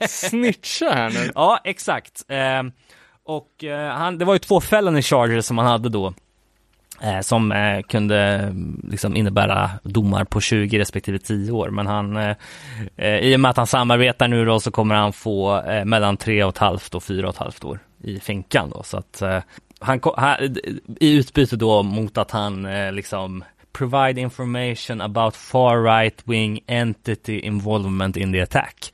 Snitcha här nu. ja, exakt. Eh, och eh, han, det var ju två felony charges som han hade då. Eh, som eh, kunde mm, liksom innebära domar på 20 respektive 10 år. Men han, eh, eh, i och med att han samarbetar nu då så kommer han få eh, mellan 3,5 och 4,5 år i finkan då. Så att eh, han, i utbyte då mot att han eh, liksom provide information about far right wing entity involvement in the attack.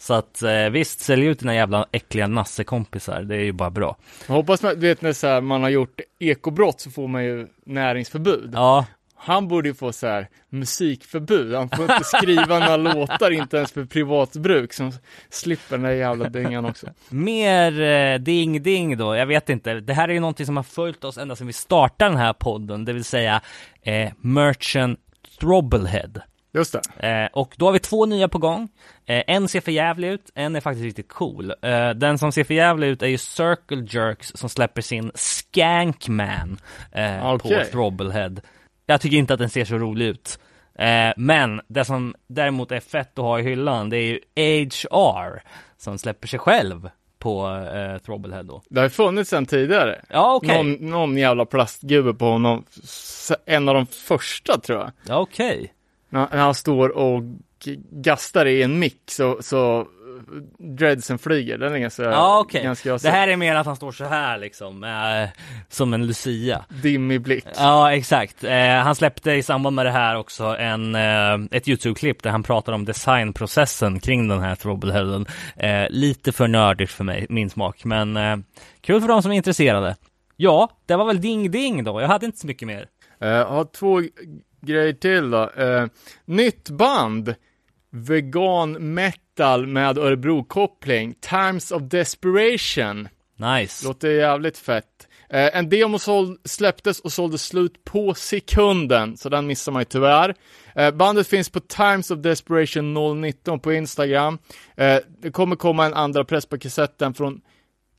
Så att eh, visst, sälj ut dina jävla äckliga nassekompisar, det är ju bara bra. Jag hoppas man, du vet när så här, man har gjort ekobrott så får man ju näringsförbud. Ja, Han borde ju få så här musikförbud. Han får inte skriva några låtar, inte ens för privat bruk. Som slipper den där jävla dyngan också. Mer eh, ding ding då, jag vet inte. Det här är ju någonting som har följt oss ända sedan vi startade den här podden, det vill säga eh, Merchant Throbblehead. Just det. Eh, och då har vi två nya på gång. Eh, en ser för jävlig ut, en är faktiskt riktigt cool. Eh, den som ser för jävlig ut är ju Circle Jerks som släpper sin Skankman eh, Okej. på Throbblehead. Jag tycker inte att den ser så rolig ut. Eh, men det som däremot är fett att ha i hyllan, det är ju HR som släpper sig själv på eh, Throbblehead då. Det har ju funnits sen tidigare. Ja, okej. Någon, någon jävla plastgubbe på honom, en av de första tror jag. Ja, okej. När, när han står och gastar i en mick så, så dreadsen flyger. Den är ganska, Ja, okej. ganska Det här är mer att han står så här liksom, eh, som en lucia. dimmig blick. Ja, exakt. Eh, han släppte i samband med det här också en, eh, ett YouTube-klipp där han pratar om designprocessen kring den här Throbbleheaden. Eh, lite för nördigt för mig, min smak, men kul för de som är intresserade. Ja, det var väl ding ding då. Jag hade inte så mycket mer. Jag har två g- grejer till då. Eh, nytt band. Vegan metal med Örebro-koppling. Times of Desperation. Nice. Låter jävligt fett. Eh, en demo såld, släpptes och sålde slut på sekunden, så den missar man ju tyvärr. Eh, bandet finns på Times of Desperation 019 på Instagram. Eh, det kommer komma en andra press på kassetten från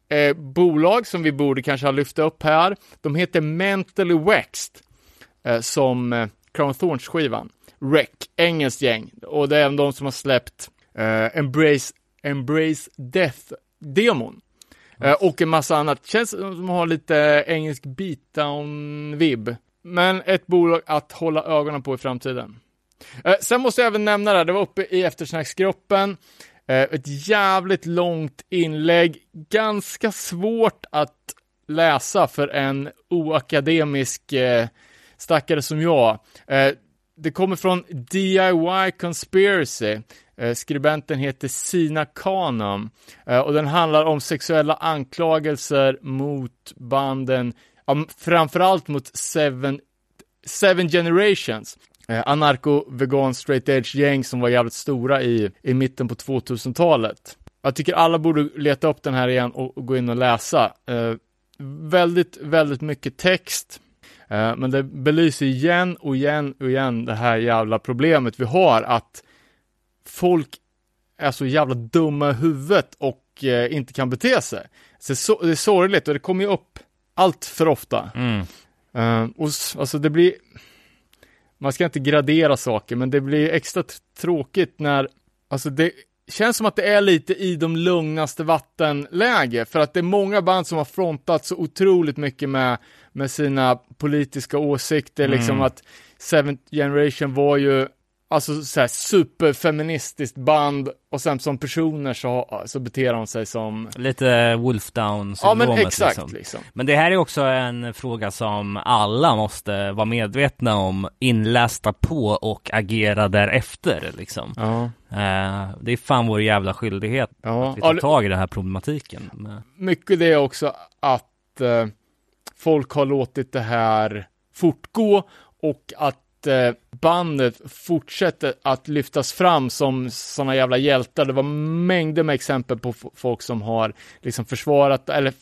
eh, bolag som vi borde kanske ha lyft upp här. De heter Mentally Waxed, eh, som eh, Crown Thorns-skivan. Rec, engelskt gäng. Och det är även de som har släppt eh, Embrace, Embrace Death-demon. Eh, och en massa annat. Känns som de har lite engelsk beatdown-vibb. Men ett bolag att hålla ögonen på i framtiden. Eh, sen måste jag även nämna det, här, det var uppe i eftersnacksgruppen. Eh, ett jävligt långt inlägg. Ganska svårt att läsa för en oakademisk eh, stackare som jag. Eh, det kommer från DIY Conspiracy. Eh, skribenten heter Sina Kanam eh, och den handlar om sexuella anklagelser mot banden, framförallt mot Seven, Seven Generations. Anarko-vegan straight edge gäng som var jävligt stora i, i mitten på 2000-talet. Jag tycker alla borde leta upp den här igen och, och gå in och läsa. Eh, väldigt, väldigt mycket text. Eh, men det belyser igen och igen och igen det här jävla problemet vi har att folk är så jävla dumma i huvudet och eh, inte kan bete sig. Så, det är sorgligt och det kommer ju upp allt för ofta. Mm. Eh, och alltså det blir, man ska inte gradera saker, men det blir extra tråkigt när, alltså det känns som att det är lite i de lugnaste vattenläge, för att det är många band som har frontat så otroligt mycket med, med sina politiska åsikter, liksom att Seventh Generation var ju Alltså såhär superfeministiskt band och sen som personer så, så beter de sig som Lite Wolf down Ja men exakt liksom. liksom. Men det här är också en fråga som alla måste vara medvetna om, inlästa på och agera därefter liksom. Ja. Eh, det är fan vår jävla skyldighet Ja. att vi tar tag i den här problematiken. Mycket det är också att eh, folk har låtit det här fortgå och att eh, bandet fortsätter att lyftas fram som sådana jävla hjältar. Det var mängder med exempel på folk som har liksom försvarat eller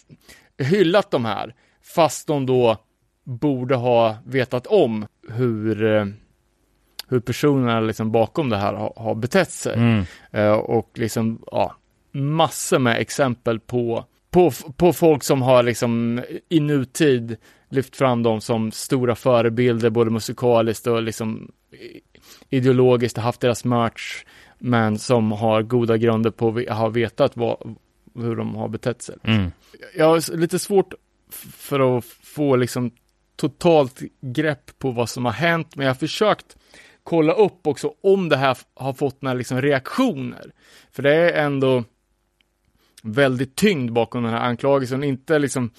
hyllat de här, fast de då borde ha vetat om hur, eh, hur personerna liksom bakom det här har, har betett sig. Mm. Eh, och liksom, ja, massor med exempel på, på, på folk som har liksom i nutid lyft fram dem som stora förebilder, både musikaliskt och liksom ideologiskt, haft deras merch, men som har goda grunder på att ha vetat vad, hur de har betett sig. Mm. Jag har lite svårt för att få liksom totalt grepp på vad som har hänt, men jag har försökt kolla upp också om det här har fått några liksom reaktioner. För det är ändå väldigt tyngd bakom den här anklagelsen, inte liksom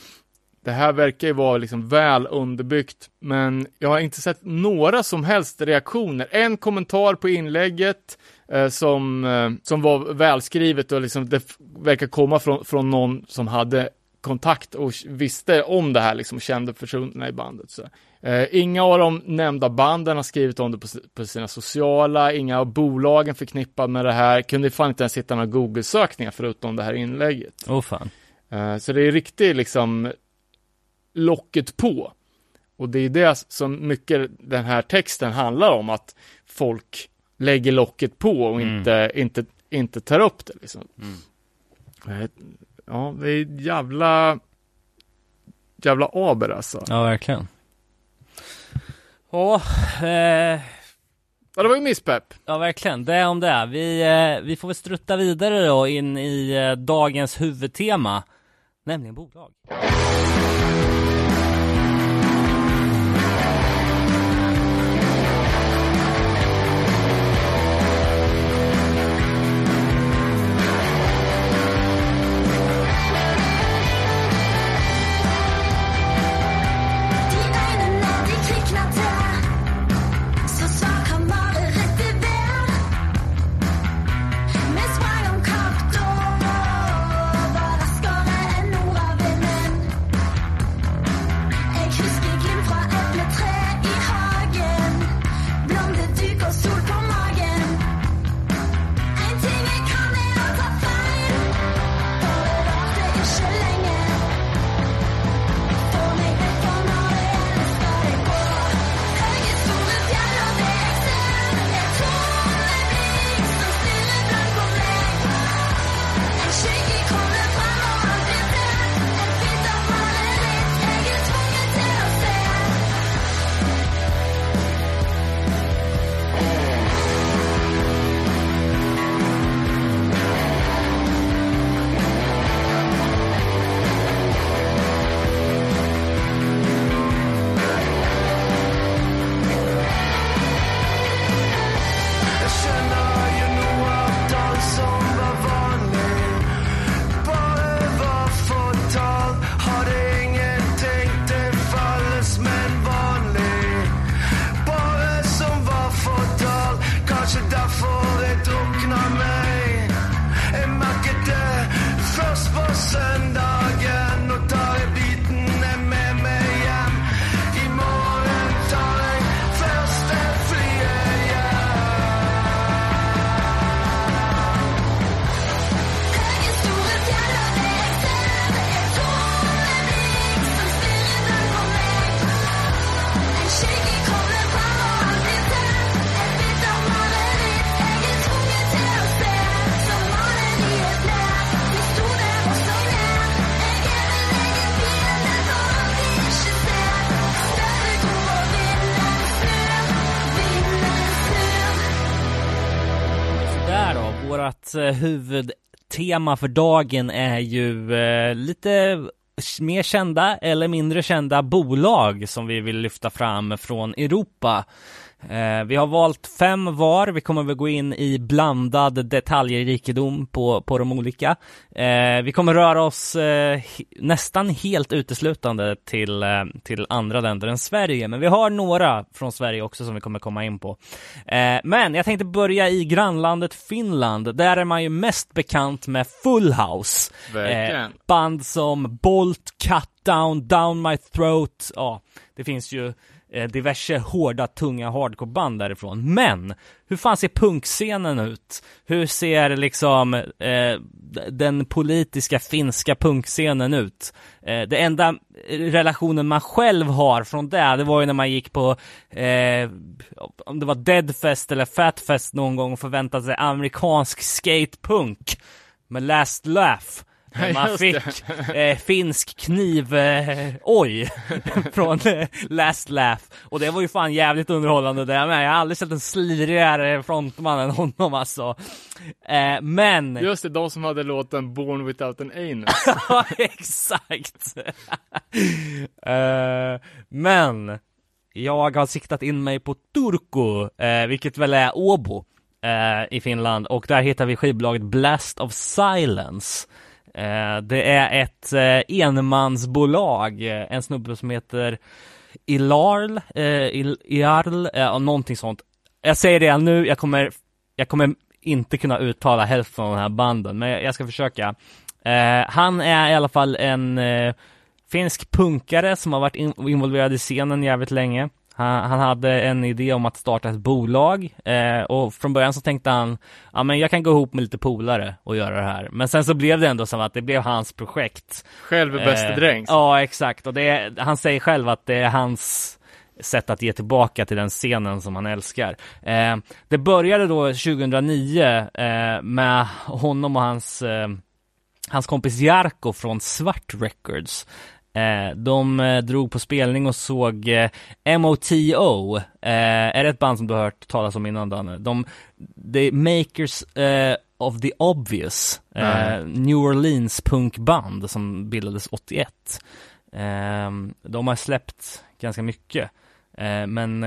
det här verkar ju vara liksom väl underbyggt, men jag har inte sett några som helst reaktioner. En kommentar på inlägget eh, som, eh, som var välskrivet och liksom det verkar komma från, från någon som hade kontakt och visste om det här, liksom kände personerna i bandet. Så. Eh, inga av de nämnda banden har skrivit om det på, på sina sociala, inga av bolagen förknippade med det här, kunde fan inte ens hitta några Google-sökningar förutom det här inlägget. Oh fan. Eh, Så det är riktigt liksom locket på. Och det är det som mycket den här texten handlar om, att folk lägger locket på och Mm. inte, inte, inte tar upp det liksom. Mm. Ja, det är jävla, jävla aber alltså. Ja, verkligen. Ja, eh, Ja, det var ju misspepp. ja verkligen. Det om det. Vi, eh, vi får väl strutta vidare då in i eh, dagens huvudtema, nämligen bolag. Eh, huvudtema för dagen är ju eh, lite mer kända eller mindre kända bolag som vi vill lyfta fram från Europa. Eh, vi har valt fem var, vi kommer väl gå in i blandad detaljrikedom på, på de olika. Eh, vi kommer röra oss eh, nästan helt uteslutande till, till andra länder än Sverige, men vi har några från Sverige också som vi kommer komma in på. Men jag tänkte börja i grannlandet Finland. Där är man ju mest bekant med Full House. Verkligen. band som Bolt, Cut Down, Down My Throat. Ja, det finns ju Eh, diverse hårda, tunga hardcore-band därifrån. Men hur fan ser punkscenen ut? Hur ser liksom eh, den politiska finska punkscenen ut? Eh, det enda relationen man själv har från det, det var ju när man gick på eh, om det var Deadfest eller Fatfest någon gång och förväntade sig amerikansk skatepunk med Last Laugh. Man fick eh, finsk kniv, eh, oj, från eh, Last Laugh. Och det var ju fan jävligt underhållande det med. Jag har aldrig sett en slirigare frontman än honom alltså. Eh, men, Just det, de som hade låten Born Without an Anus. ja exakt. eh, men, jag har siktat in mig på Turku, eh, vilket väl är Åbo i Finland och där hittar vi skivbolaget Blast of Silence. Eh, det är ett eh, enmansbolag, eh, en snubbe som heter Ilarl, Ilarl, eh, någonting sånt. Jag säger det redan nu, jag kommer, jag kommer inte kunna uttala hälften av de här banden, men jag, ska försöka. Han är i alla fall en finsk punkare som har varit involverad i scenen jävligt länge. Han, han hade en idé om att starta ett bolag eh, och från början så tänkte han, ja men jag kan gå ihop med lite polare och göra det här. Men sen så blev det ändå som att det blev hans projekt. Själv är bäste Eh, drängs. Ja, exakt. Och det han säger själv att det är hans sätt att ge tillbaka till den scenen som han älskar. Eh, det började då 2009 eh, med honom och hans, eh, hans kompis Jarko från Svart Records. Eh, de eh, drog på spelning och såg eh, MOTO, är det ett band som du har hört talas om innan Danne? De, the makers of the obvious, Nej. New Orleans punkband som bildades 81. Eh, de har släppt ganska mycket, men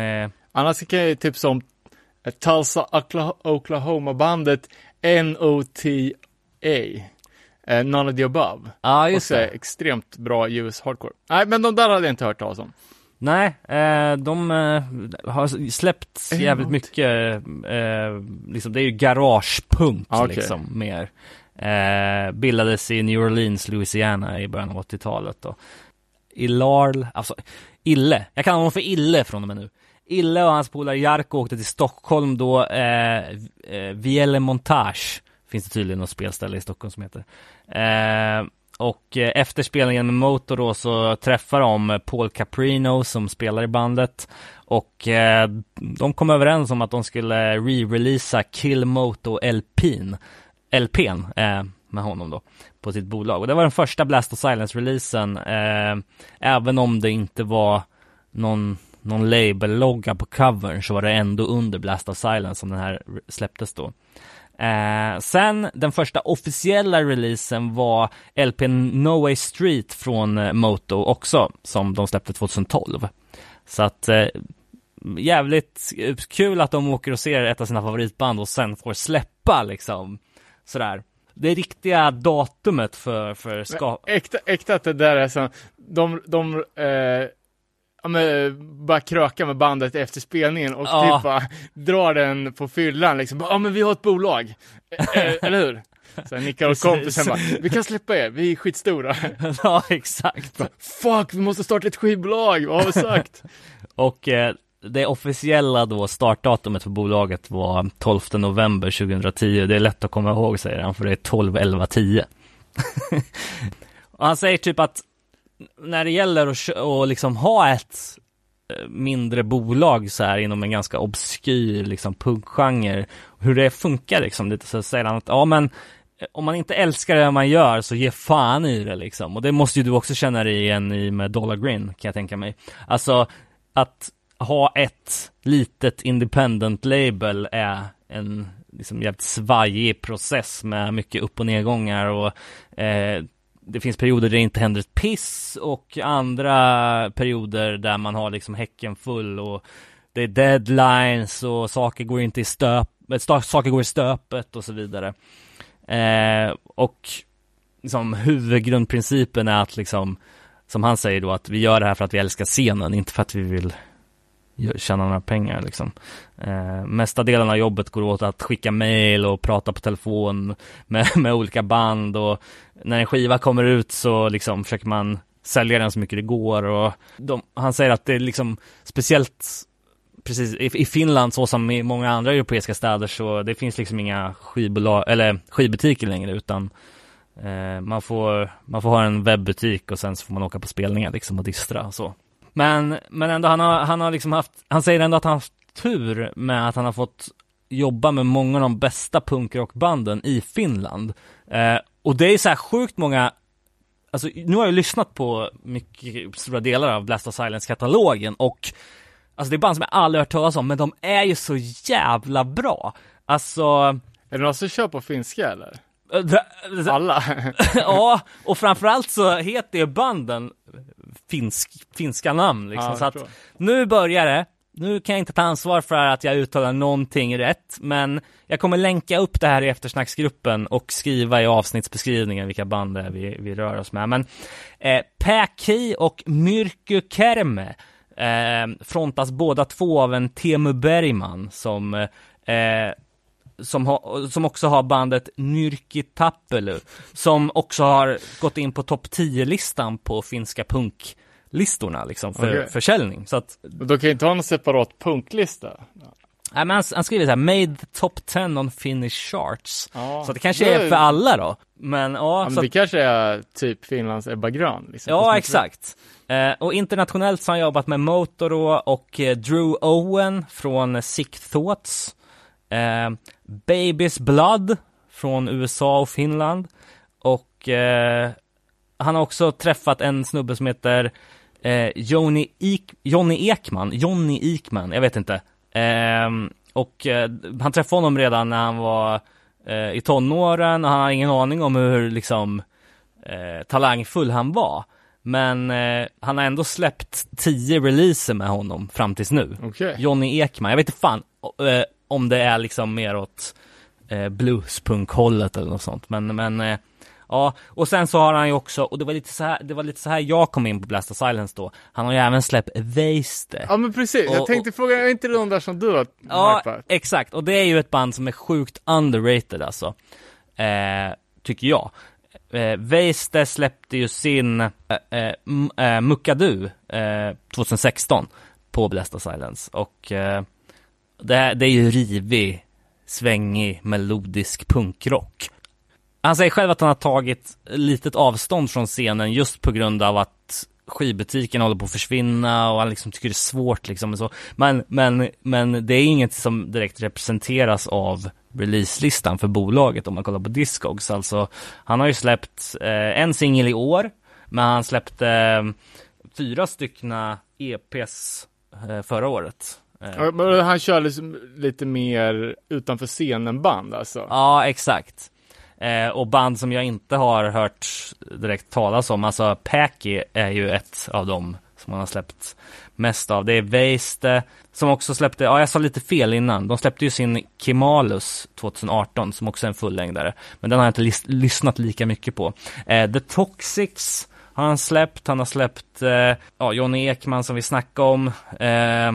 Annars kan jag ju tipsa om Tulsa, Okla- Oklahoma-bandet NOTA. Eh, None of the above. ja just Också det. extremt bra US hardcore. Nej, men de där hade jag inte hört talas om. Nej, eh, de eh, har släppt jävligt mycket, eh, liksom, det är ju garagepunk Ah, okej. liksom, mer. Eh, bildades i New Orleans, Louisiana i början av 80-talet då. Ilarl, alltså Ille, jag kallar honom för Ille från och med nu. Ille och hans polare Jarko åkte till Stockholm då, eh, eh, Viele Montage, finns det tydligen något spelställe i Stockholm som heter. Eh, och eh, efter spelningen med Motor då så träffar de Paul Caprino som spelar i bandet och eh, de kom överens om att de skulle re-releasa Kill Moto LPn, LPn eh, med honom då på sitt bolag och det var den första Blast of Silence-releasen eh, även om det inte var någon någon label-logga på covern så var det ändå under Blast of Silence som den här släpptes då. Eh, sen den första officiella releasen var LPn No Way Street från eh, Moto också, som de släppte 2012. Så att eh, jävligt kul att de åker och ser ett av sina favoritband och sen får släppa liksom sådär. Det riktiga datumet för, för ska... Äkta, äkta att det där är så, de, de, eh, ja, men, bara kröka med bandet efter spelningen och Ja. typ bara drar den på fyllan liksom. Ja men vi har ett bolag. Eh, eh, eller hur? Så nickar åt kompisen bara, vi kan släppa er, vi är skitstora. ja, exakt. Fuck, vi måste starta ett skivbolag, vad har vi sagt? Och eh, det officiella då startdatumet för bolaget var 12 november 2010. Det är lätt att komma ihåg säger han för det är 12, 11, 10. och han säger typ att när det gäller att att liksom ha ett eh, mindre bolag så här inom en ganska obskyr liksom punkgenre, hur det funkar liksom lite så säger han att ja men eh, om man inte älskar det man gör så ge fan i det liksom. Och det måste ju du också känna dig igen i med Dollar Green kan jag tänka mig. Alltså att ha ett litet independent label är en liksom jävligt svajig process med mycket upp och nedgångar och eh, det finns perioder där det inte händer ett piss och andra perioder där man har liksom häcken full och det är deadlines och saker går inte i stöp, eh, saker går i stöpet och så vidare. Eh, och liksom huvudgrundprincipen är att liksom, som han säger då, att vi gör det här för att vi älskar scenen, inte för att vi vill tjäna några pengar liksom. Eh, mesta delen av jobbet går åt att skicka mail och prata på telefon med, med olika band och när en skiva kommer ut så liksom försöker man sälja den så mycket det går och de, han säger att det är liksom speciellt precis i, i Finland så som i många andra europeiska städer så det finns liksom inga skivbolag eller skivbutiker längre utan eh, man får man får ha en webbutik och sen så får man åka på spelningar liksom och distra och så. Men men ändå han har han har liksom haft han säger ändå att han har haft tur med att han har fått jobba med många av de bästa punkrockbanden i Finland. Eh, och det är så här sjukt många Alltså nu har jag lyssnat på mycket stora delar av Blast of Silence-katalogen och Alltså det är band som jag aldrig hört talas om, men de är ju så jävla bra. Alltså, Är det någon som kör på finska eller? det- Alla? ja, och framförallt så heter ju banden finsk, finska namn liksom. Ja, så att nu börjar det. Nu kan jag inte ta ansvar för att jag uttalar någonting rätt, men jag kommer länka upp det här i eftersnacksgruppen och skriva i avsnittsbeskrivningen vilka band det är vi, vi rör oss med. Men eh, Päki och Myrky Kerme eh, frontas båda två av en Teemu Bergman som eh, som, har, som också har bandet Nyrki Tappelu, som också har gått in på topp 10-listan på finska punklistorna liksom för Okej. försäljning. Så att, då kan ju inte ha någon separat punklista. Nej, men han, han skriver så här, made top 10 on Finnish charts. Ja. Så det kanske Det är för alla då. Men ja, Ja, men det kanske är typ Finlands Ebba Grön. Liksom, Ja, exakt. Eh, och internationellt så har han jobbat med Motoro och eh, Drew Owen från Sick Thoughts. Eh, Baby's Blood från USA och Finland. Och eh, han har också träffat en snubbe som heter eh, Johnny, Ik- Johnny Ekman. Johnny Ekman, jag vet inte. Ehm, och eh, han träffade honom redan när han var eh, i tonåren och han har ingen aning om hur liksom eh, talangfull han var. Men eh, han har ändå släppt tio releaser med honom fram tills nu. Okej. Johnny Ekman, jag vet inte fan eh, om det är liksom mer åt eh, bluespunk-hållet eller något sånt. Men, men eh, ja, och sen så har han ju också, och det var lite så här, det var lite så här jag kom in på Blast of Silence då. Han har ju även släppt Waste. Ja men precis, jag Och- tänkte fråga, är inte det de där som du har Ja, hypat? exakt. Och det är ju ett band som är sjukt underrated alltså. Eh, tycker jag. Eh, Waste släppte ju sin eh, eh, eh, Muckadu eh, 2016 på Blast of Silence. Och eh, det, är- det är ju rivig, svängig, melodisk punkrock. Han säger själv att han har tagit litet avstånd från scenen just på grund av att skivbutiken håller på att försvinna och han liksom tycker det är svårt liksom och så. Men, men, men det är inget som direkt representeras av releaselistan för bolaget om man kollar på Discogs. Alltså, han har ju släppt eh, en singel i år, men han släppte eh, fyra styckna EPs eh, förra året. Eh, Ja, men Han kör liksom lite mer utanför scenen band alltså. Ja, exakt. Eh, och band som jag inte har hört direkt talas om, alltså Packy är ju ett av dem som man har släppt mest av. Det är Waste, som också släppte, ja jag sa lite fel innan, de släppte ju sin Kimalus 2018 som också är en fullängdare. Men den har jag inte lys- lyssnat lika mycket på. Eh, The Toxics har han släppt, han har släppt eh, ja, Johnny Ekman som vi snackade om, eh,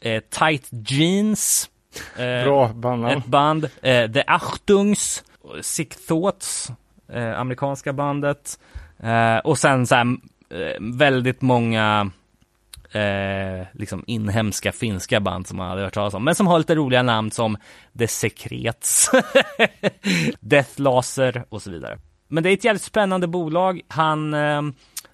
eh, Tight Jeans. Eh, Bra bandnamn. ett band, eh, The Achtungs, Sick Thoughts, eh, amerikanska bandet. Eh, och sen så här, eh, väldigt många liksom inhemska finska band som man hade hört talas om. Men som har lite roliga namn som The Secrets, Death Laser och så vidare. Men det är ett jävligt spännande bolag. Han,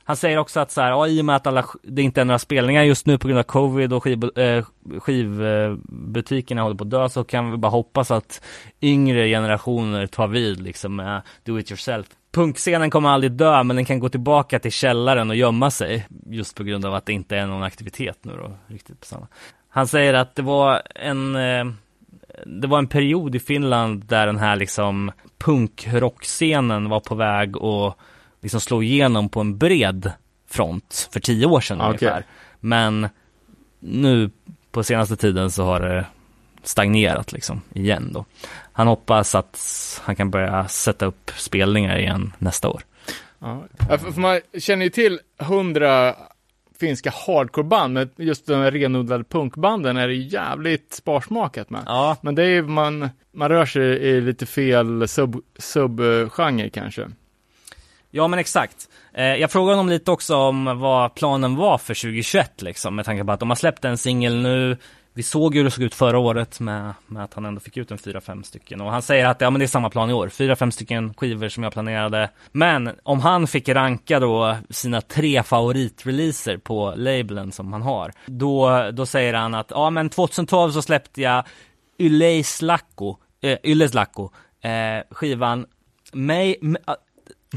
han säger också att så här, ja, i och med att alla, det inte är några spelningar just nu på grund av covid och skiv, eh, skivbutikerna håller på att dö så kan vi bara hoppas att yngre generationer tar vid liksom med do it yourself. Punkscenen kommer aldrig dö men den kan gå tillbaka till källaren och gömma sig just på grund av att det inte är någon aktivitet nu då riktigt på samma. Han säger att det var en eh, det var en period i Finland där den här liksom punkrockscenen var på väg att liksom slå igenom på en bred front för tio år sedan Okej. ungefär. Men nu på senaste tiden så har det stagnerat liksom igen då. Han hoppas att han kan börja sätta upp spelningar igen nästa år. Ja. För, man känner ju till hundra finska hardcoreband, men just de här renodlade punkbanden är det jävligt sparsmakat med. Ja, Men det är man, man rör sig i lite fel sub, subgenre kanske. Ja men exakt. Eh, jag frågade honom lite också om vad planen var för 2021 liksom, med tanke på att de har släppt en singel nu. Vi såg ju hur det såg ut förra året med, med att han ändå fick ut en fyra fem stycken och han säger att ja men det är samma plan i år, fyra fem stycken skivor som jag planerade. Men om han fick ranka då sina tre favoritreleaser på labeln som han har, då, då säger han att ja men 2012 så släppte jag Yleislakko, eh, Yleislakko, eh, skivan May,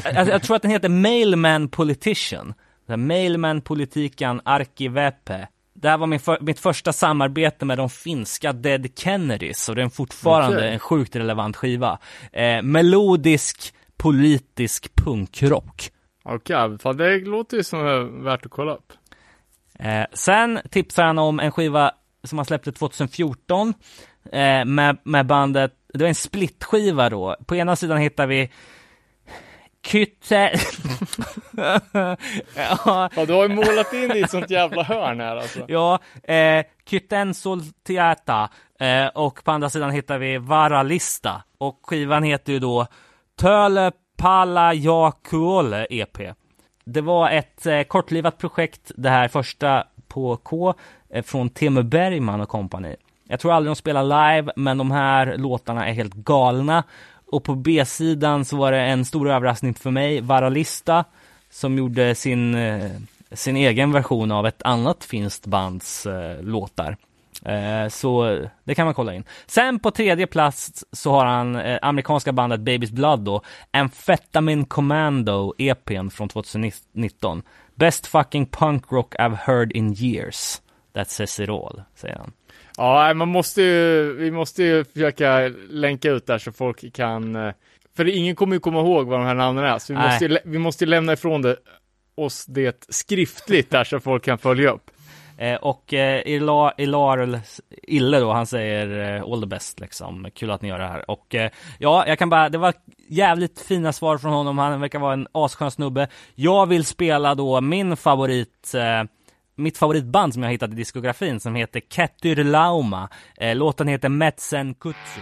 jag, jag tror att den heter Mailman Politician. Mailman Politikan Arkivepe. Det här var min för, mitt första samarbete med de finska Dead Kennedys och det är fortfarande Okej. en sjukt relevant skiva. Eh, melodisk, politisk punkrock. Okej, fan det låter ju som är värt att kolla upp. Eh, sen tipsar han om en skiva som han släppte 2014 eh, med, med bandet, det var en splitskiva då. På ena sidan hittar vi Kytte... ja, Ja, du har ju målat in i ett sånt jävla hörn här alltså. ja eh, Kytten Soltiata eh, och på andra sidan hittar vi Varalista och skivan heter ju då Töle Pala Jakuole EP. Det var ett eh, kortlivat projekt, det här första på K, eh, från Teemu Bergman och kompani. Jag tror aldrig de spelar live, men de här låtarna är helt galna. Och på B-sidan så var det en stor överraskning för mig, Varalista, som gjorde sin, eh, sin egen version av ett annat finskt bands eh, låtar. Eh, så det kan man kolla in. Sen på tredje plats så har han eh, amerikanska bandet Baby's Blood då, Amphetamine Commando EPn från 2019. Best fucking punk rock I've heard in years. That says it all, säger han. Ja, man måste ju, vi måste ju försöka länka ut där så folk kan, eh, för ingen kommer ju komma ihåg vad de här namnen är, så vi Nej. måste, vi måste lämna ifrån det, oss det skriftligt där så folk kan följa upp. Eh, och eh, Ilar, Ilar Ille då, han säger eh, all the best liksom. Kul att ni gör det här. Och eh, ja, jag kan bara, det var jävligt fina svar från honom. Han verkar vara en asskön snubbe. Jag vill spela då min favorit eh, mitt favoritband som jag hittat i diskografin som heter Kettyr Lauma. Eh, låten heter Metsen Kutsu.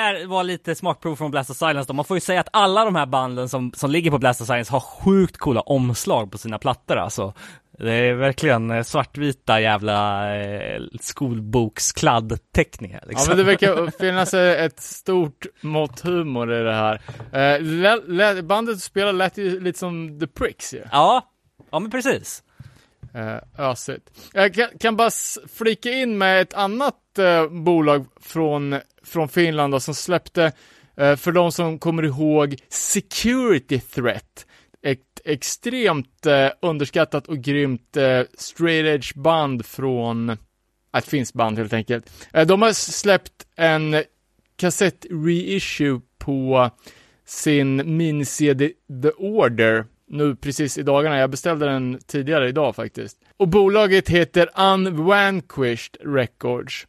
Där var lite smakprov från Blast of Silence då. Man får ju säga att alla de här banden som, som ligger på Blast of Silence har sjukt coola omslag på sina plattor alltså. Det är verkligen eh, svartvita jävla eh, skolbokskladdteckningar Ja, liksom. men det verkar finnas ett stort mått humor i det här. Eh, bandet spelar lät ju lite som The Pricks ju. ja, ja men precis. Ösigt. Jag kan, kan bara flika in med ett annat bolag från, från Finland då, som släppte, eh, för de som kommer ihåg, Security Threat. Ett extremt eh, underskattat och grymt eh, straight edge band från, ett finskt band helt enkelt. Eh, de har släppt en kassett reissue på sin mini-CD The Order nu precis i dagarna. Jag beställde den tidigare idag faktiskt. Och bolaget heter Unvanquished Records.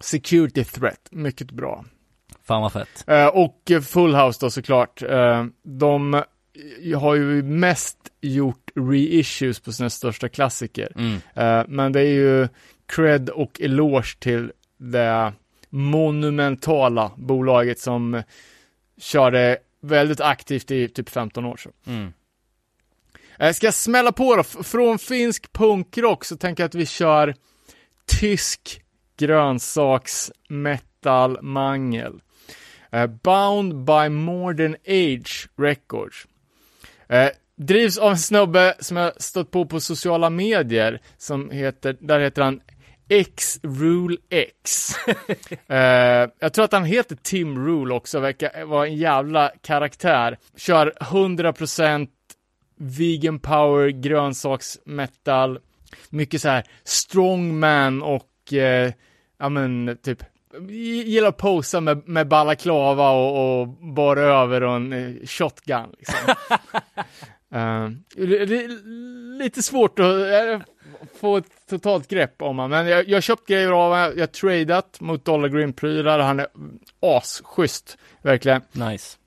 Security Threat, mycket bra. Fan vad fett. Eh, och Full House då såklart. Eh, de har ju mest gjort reissues på sina största klassiker. Mm. Eh, men det är ju cred och eloge till det monumentala bolaget som körde väldigt aktivt i typ 15 år. Så. Mm. Ska jag smälla på då? Från finsk punkrock så tänker jag att vi kör tysk grönsaks metal mangel. Eh, Bound by Modern Age Records. Eh, drivs av en snubbe som jag stött på på sociala medier som heter, där heter han X Rule X. eh, jag tror att han heter Tim Rule också, verkar vara en jävla karaktär. Kör 100% vegan power, grönsaksmetal, mycket så här strongman och, eh, ja men typ, gillar att posa med, med balaklava och, och bara över och en eh, shotgun liksom. Eh, li- li- lite svårt att eh, få ett totalt grepp om honom, men jag, jag har köpt grejer av honom, jag har tradat mot Dollar Green-prylar, han är asschysst, verkligen. Nice.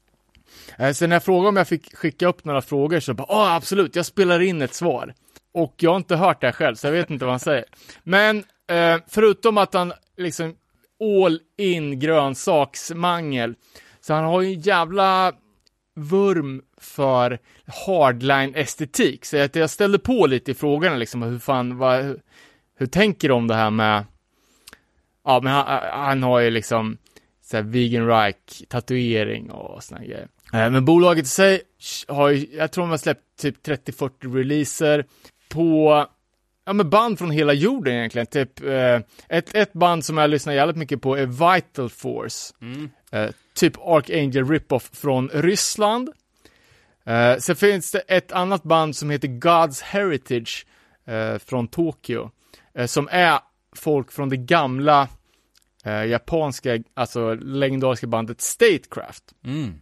Sen när jag frågade om jag fick skicka upp några frågor så bara, ja absolut, jag spelar in ett svar. Och jag har inte hört det här själv, så jag vet inte vad han säger. Men eh, förutom att han liksom all in grönsaksmangel, så han har ju en jävla vurm för hardline estetik. Så att jag ställde på lite i frågorna liksom, hur fan, vad, hur, hur tänker de om det här med, ja men han, han har ju liksom så här vegan rike tatuering och såna grejer. Eh, men bolaget i sig har ju, jag tror de har släppt typ 30-40 releaser på, ja men band från hela jorden egentligen. Typ, eh, ett, ett band som jag lyssnar jävligt mycket på är Vital Force. Eh, typ Archangel Ripoff från Ryssland. Eh, sen finns det ett annat band som heter God's Heritage eh, från Tokyo. Eh, som är folk från det gamla eh, japanska, alltså legendariska bandet Statecraft. Mm.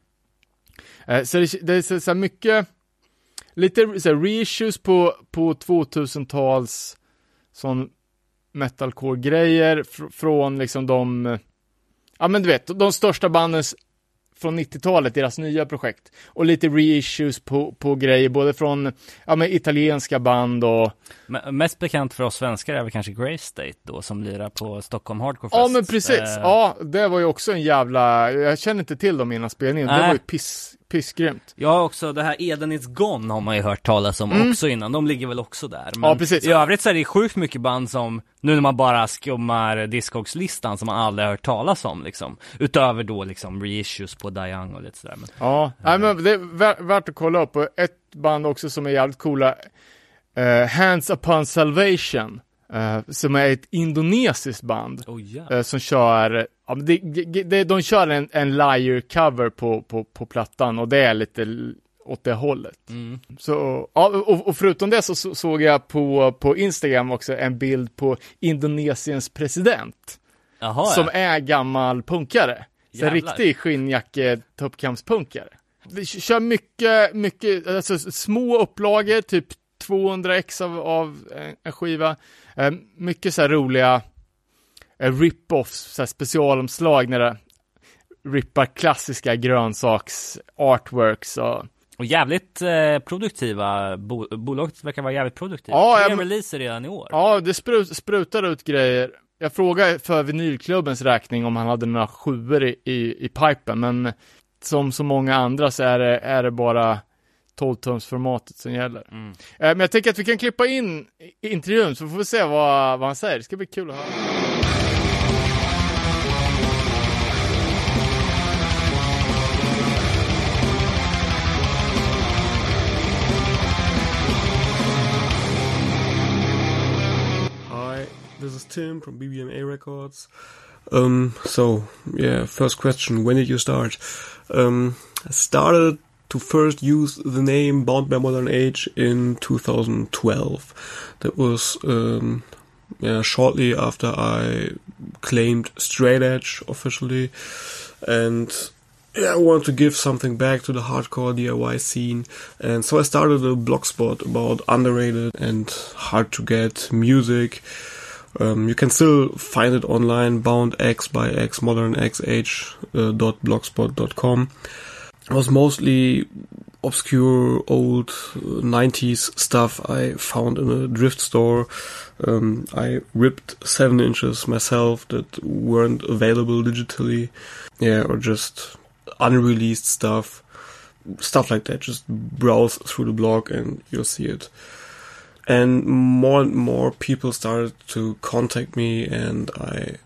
Så det, det är så, så mycket, lite så här reissues på, på 2000-tals sån metalcore-grejer fr- från liksom de, ja men du vet, de största banden s- från 90-talet, deras nya projekt. Och lite reissues på, på grejer, både från, ja men italienska band och, Men mest bekant för oss svenskar är väl kanske Grey State då, som lirar på Stockholm Hardcore ja Fest. men precis, Eh, ja det var ju också en jävla, jag känner inte till dem innan spelningen, det Nej. var ju piss, pissgrymt. Ja, också det här Eden is Gone har man ju hört talas om också innan. De ligger väl också där. Men Mm. Ja, precis. I övrigt så är det sjukt mycket band som, nu när man bara skummar Discogs-listan som man aldrig har hört talas om liksom. Utöver då liksom reissues på Die Young och lite sådär. Men, Ja, nej, men det är vär- värt att kolla upp. Och ett band också som är jävligt coola, eh, Hands Upon Salvation, eh, som är ett indonesiskt band. oh ja. eh, som kör, ja, men det, det, det, de kör en, en liar-cover på, på, på plattan och det är lite åt det hållet. Mm. Så, ja, och, och förutom det så, så såg jag på, på Instagram också en bild på Indonesiens president, Jaha, som ja. är gammal punkare. Så en riktig skinnjacke toppkampspunkare. Vi kör mycket, mycket, alltså små upplagor, typ 200 ex av, av en- en skiva. Eh, mycket så här roliga eh, rip-offs, så här specialomslag när det rippar klassiska grönsaks artworks och Och jävligt eh, produktiva, bo- bolaget verkar vara jävligt produktivt. Ja, Tre ja, men- releaser redan i år. ja, det sprut, sprutar ut grejer. Jag frågade för vinylklubbens räkning om han hade några sjuor i, i, i pipen, men som så många andra så är det, är det bara 12-tumsformatet som gäller. Mm. Eh, Men jag tänker att vi kan klippa in i- intervjun så får vi se vad, vad han säger. Det ska bli kul att höra. Hi, this is Tim from BBMA Records. Um, so yeah, first question: When did you start? Um, I started to first use the name Bound by Modern Age in 2012. That was um, yeah, shortly after I claimed Straight Edge officially, and yeah, I wanted to give something back to the hardcore DIY scene, and so I started a blogspot about underrated and hard to get music. Um, you can still find it online, bound x by x modern uh, dot. Was mostly obscure old uh, 90s stuff I found in a drift store. Um, I ripped seven inches myself that weren't available digitally. Yeah, or just unreleased stuff. Stuff like that. Just browse through the blog and you'll see it. And more and more people started to contact me and I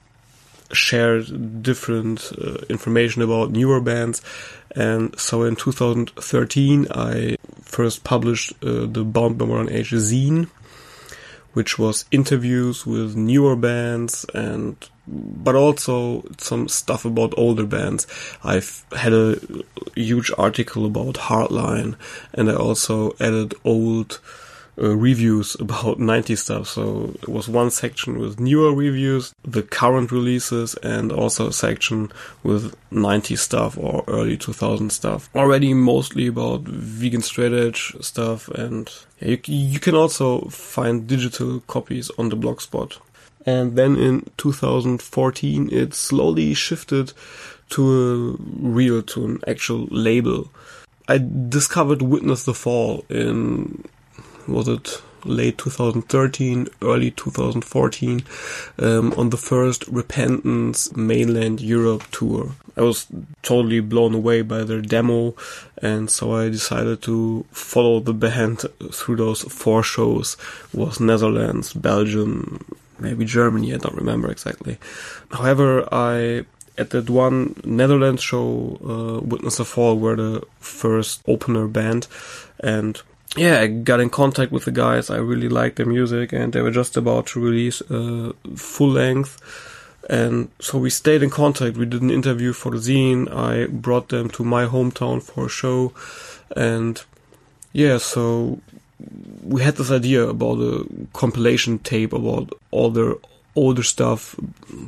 shared different uh, information about newer bands. And so in 2013, I first published uh, the Bound by Modern Age zine, which was interviews with newer bands and but also some stuff about older bands. I've had a huge article about Hardline and I also added old uh, reviews about 90 stuff. So it was one section with newer reviews, the current releases, and also a section with 90 stuff or early 2000 stuff. Already mostly about vegan straight edge stuff, and yeah, you, you can also find digital copies on the blogspot. And then in 2014, it slowly shifted to a real, to an actual label. I discovered Witness the Fall in was it late 2013, early 2014, um, on the first Repentance mainland Europe tour. I was totally blown away by their demo, and so I decided to follow the band through those four shows. It was Netherlands, Belgium, maybe Germany, I don't remember exactly. However, I at that one Netherlands show, uh, Witness the Fall were the first opener band, and yeah, I got in contact with the guys. I really liked their music, and they were just about to release a full length. And so we stayed in contact. We did an interview for the zine. I brought them to my hometown for a show, and yeah, so we had this idea about a compilation tape about all their older stuff,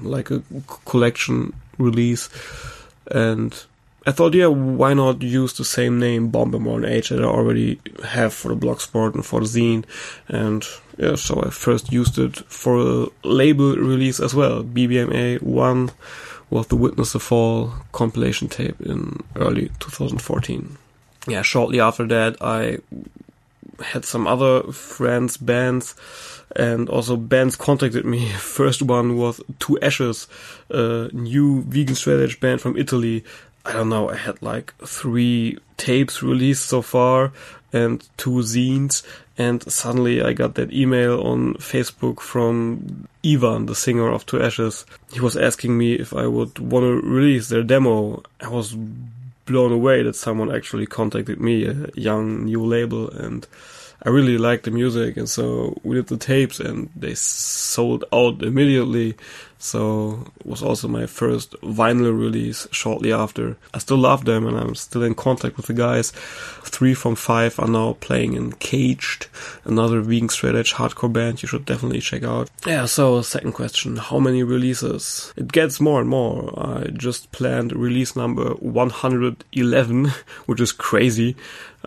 like a collection release. And I thought, yeah, why not use the same name, Bombermon Age, that I already have for the Blogsport and for the zine. And yeah, so I first used it for a label release as well. BBMA 1 was the Witness the Fall compilation tape in early 2014. Yeah, shortly after that, I had some other friends, bands, and also bands contacted me. First one was Two Ashes, a new vegan straight edge band from Italy. I don't know, I had like three tapes released so far and two zines, and suddenly I got that email on Facebook from Ivan, the singer of Two Ashes. He was asking me if I would want to release their demo. I was blown away that someone actually contacted me, a young new label, and I really liked the music, and so we did the tapes, and they sold out immediately. So it was also my first vinyl release shortly after. I still love them, and I'm still in contact with the guys. Three from five are now playing in Caged, another vegan straight edge hardcore band you should definitely check out. Yeah, so second question, how many releases? It gets more and more. I just planned release number 111, which is crazy.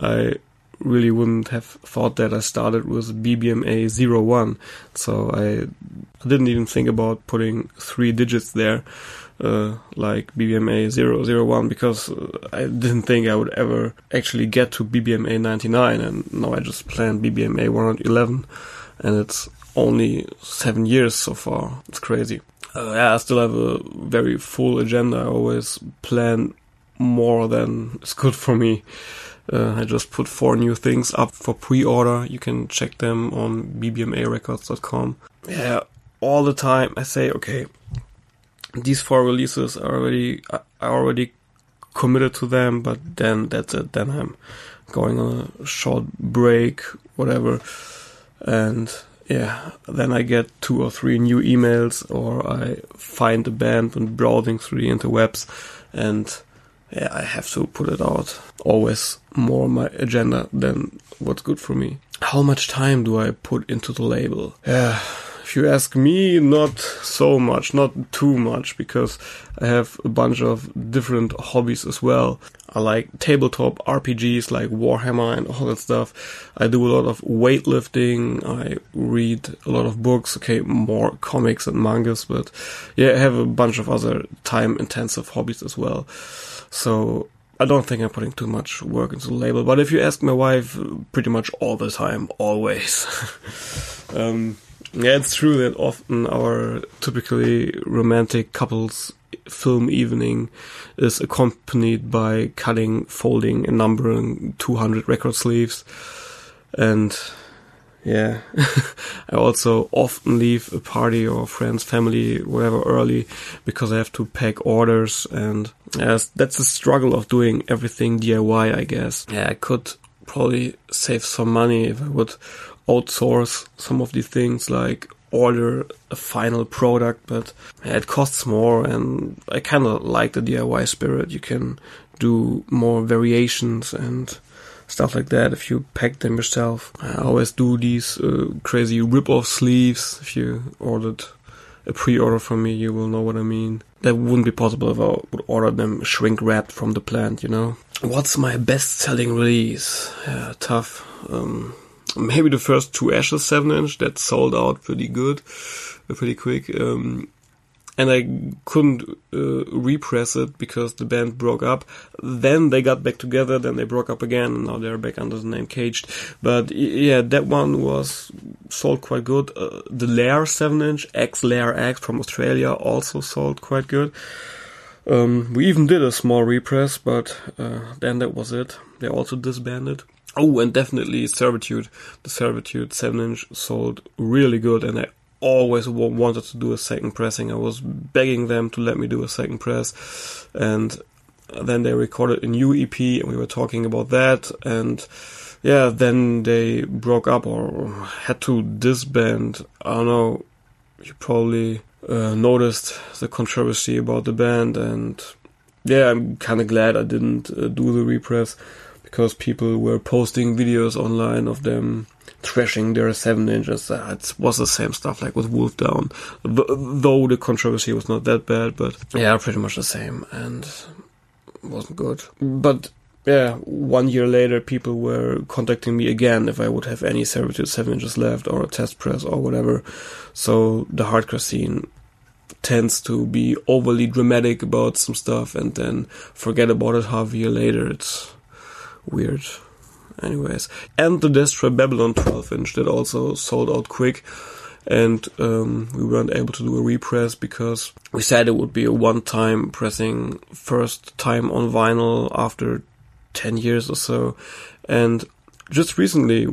I really wouldn't have thought that I started with BBMA 01. So I, didn't even think about putting three digits there, uh, like BBMA 001 because uh, I didn't think I would ever actually get to BBMA 99 and now I just planned BBMA 111 and it's only seven years so far. It's crazy. Uh, yeah, I still have a very full agenda. I always plan more than is good for me. Uh, I just put four new things up for pre-order. You can check them on bbmarecords.com. Yeah, all the time I say, okay, these four releases are already, I already committed to them, but then that's it. Then I'm going on a short break, whatever. And yeah, then I get two or three new emails or I find a band when browsing through the interwebs and yeah, I have to put it out. Always more on my agenda than what's good for me. How much time do I put into the label? Yeah, if you ask me, not so much, not too much, because I have a bunch of different hobbies as well. I like tabletop RPGs like Warhammer and all that stuff. I do a lot of weightlifting. I read a lot of books. Okay, more comics and mangas, but yeah, I have a bunch of other time intensive hobbies as well. So I don't think I'm putting too much work into the label. But if you ask my wife, pretty much all the time, always. um, yeah, it's true that often our typically romantic couples film evening is accompanied by cutting, folding, and numbering 200 record sleeves. And yeah, I also often leave a party or friends, family, whatever early because I have to pack orders and yes, that's the struggle of doing everything DIY, I guess. Yeah, I could probably save some money if I would outsource some of these things like order a final product, but yeah, it costs more and I kind of like the DIY spirit. You can do more variations and stuff like that if you pack them yourself. I always do these uh, crazy rip-off sleeves. If you ordered a pre-order from me, you will know what I mean. That wouldn't be possible if I would order them shrink wrapped from the plant, you know. What's my best-selling release? Yeah, tough. Um, maybe the first two Ashes 7 inch that sold out pretty good, uh, pretty quick. Um, and I couldn't uh, repress it because the band broke up. Then they got back together, then they broke up again, and now they're back under the name Caged. But yeah, that one was sold quite good. Uh, the Lair 7 inch, X Lair X from Australia, also sold quite good. Um, we even did a small repress, but uh, then that was it. They also disbanded. Oh, and definitely Servitude. The Servitude 7 inch sold really good, and I always wa- wanted to do a second pressing. I was begging them to let me do a second press, and then they recorded a new EP, and we were talking about that, and yeah, then they broke up or had to disband. I don't know. You probably uh, noticed the controversy about the band, and yeah, I'm kind of glad I didn't uh, do the repress. because people were posting videos online of them thrashing their seven inches. It was the same stuff like with Wolf Down, Th- though the controversy was not that bad. But yeah, pretty much the same, and wasn't good. But yeah, one year later, people were contacting me again if I would have any Servitude 7 inches left or a test press or whatever. So the hardcore scene tends to be overly dramatic about some stuff and then forget about it half a year later. It's weird. Anyways, and the Destroy Babylon 12 inch that also sold out quick. And um, we weren't able to do a repress because we said it would be a one-time pressing, first time on vinyl after 10 years or so. And just recently,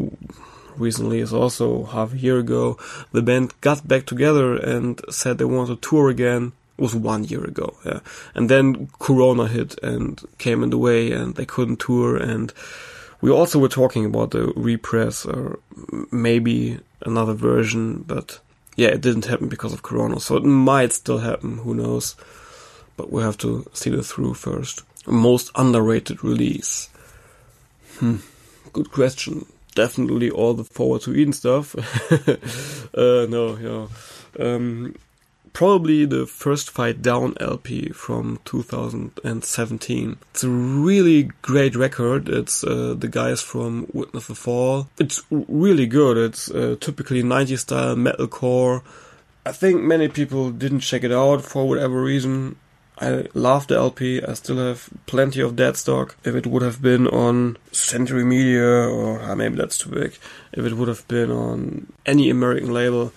recently is also half a year ago, the band got back together and said they want to tour again. It was one year ago, yeah. And then Corona hit and came in the way and they couldn't tour and we also were talking about the repress or maybe another version, but yeah, it didn't happen because of Corona, so it might still happen, who knows. But we have to see it through first. Most underrated release. Hmm. Good question. Definitely all the Forward to Eden stuff. uh, no, yeah. Um, probably the First Fight Down LP from 2017. It's a really great record. It's uh, the guys from Witness the Fall. It's really good. It's uh, typically 90s style metalcore. I think many people didn't check it out for whatever reason. I love the LP. I still have plenty of dead stock. If it would have been on Century Media, or ah, maybe that's too big, if it would have been on any American label,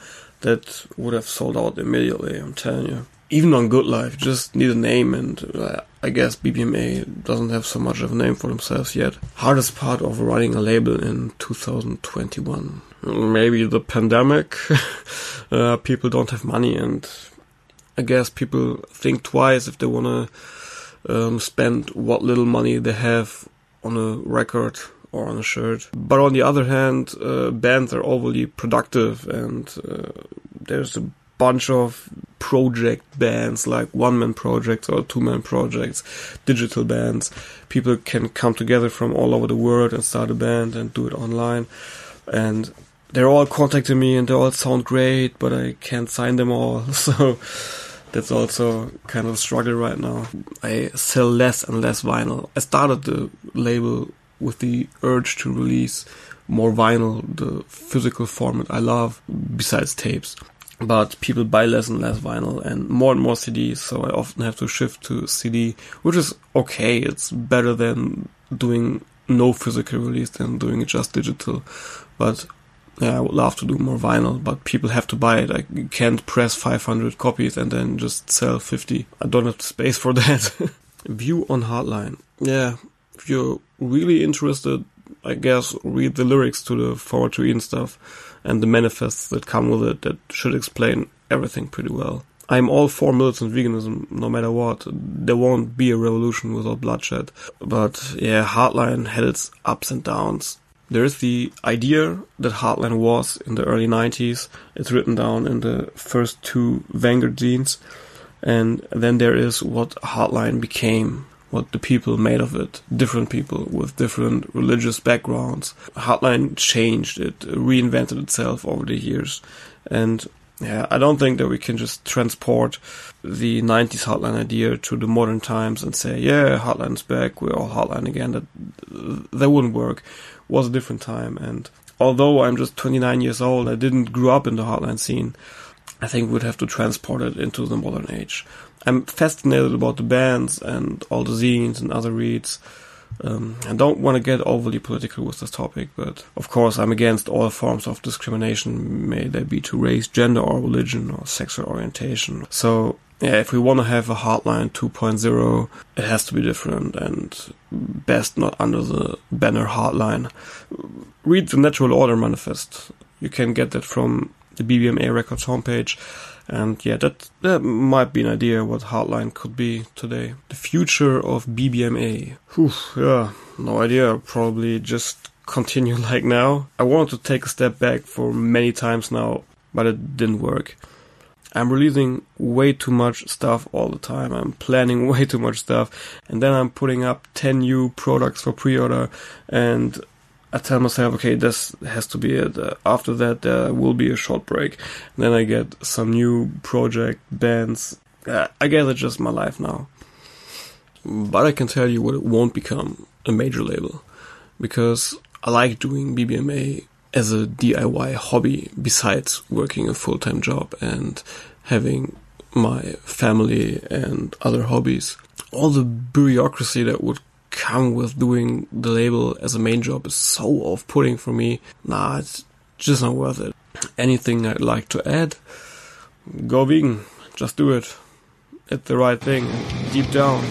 that would have sold out immediately. I'm telling you. Even on Good Life, just need a name, and uh, I guess BBMA doesn't have so much of a name for themselves yet. Hardest part of running a label in 2021. Maybe the pandemic. uh, people don't have money, and I guess people think twice if they want to um, spend what little money they have on a record or on a shirt. But on the other hand, uh, bands are overly productive, and uh, there's a bunch of project bands like one man projects or two man projects, digital bands. People can come together from all over the world and start a band and do it online. And they're all contacting me and they all sound great, but I can't sign them all. So that's also kind of a struggle right now. I sell less and less vinyl. I started the label with the urge to release more vinyl, the physical format I love, besides tapes. But people buy less and less vinyl and more and more CDs, so I often have to shift to CD, which is okay. It's better than doing no physical release than doing it just digital. But yeah, I would love to do more vinyl, but people have to buy it. I can't press 500 copies and then just sell 50. I don't have the space for that. View on Hardline. Yeah, if you're really interested, I guess read the lyrics to the Forward Eden stuff and the manifests that come with it that should explain everything pretty well. I'm all for militant veganism, no matter what. There won't be a revolution without bloodshed. But yeah, Hardline had its ups and downs. There is the idea that Hardline was in the early 90s. It's written down in the first two Vanguard zines. And then there is what Hardline became, what the people made of it. Different people with different religious backgrounds. Hardline changed, it reinvented itself over the years. And yeah, I don't think that we can just transport the 90s Hardline idea to the modern times and say, yeah, Hardline's back, we're all Hardline again. That, that wouldn't work. It was a different time. And although I'm just 29 years old, I didn't grow up in the Hardline scene. I think we'd have to transport it into the modern age. I'm fascinated about the bands and all the zines and other reads. Um, I don't want to get overly political with this topic, but of course I'm against all forms of discrimination, may they be to race, gender or religion or sexual orientation. So yeah, if we want to have a hardline 2.0, it has to be different and best not under the banner hardline. Read the Natural Order Manifest. You can get that from the BBMA Records homepage. And yeah, that, that might be an idea what Hardline could be today. The future of BBMA. Whew, yeah, no idea. Probably just continue like now. I wanted to take a step back for many times now, but it didn't work. I'm releasing way too much stuff all the time. I'm planning way too much stuff. And then I'm putting up 10 new products for pre-order and I tell myself, okay, this has to be it. Uh, after that, there will be a short break. And then I get some new project bands. Uh, I guess it's just my life now. But I can tell you what it won't become a major label because I like doing BBMA as a DIY hobby besides working a full-time job and having my family and other hobbies. All the bureaucracy that would come with doing the label as a main job is so off-putting for me. Nah, it's just not worth it. Anything I'd like to add? Go vegan. Just do it. It's the right thing. Deep down,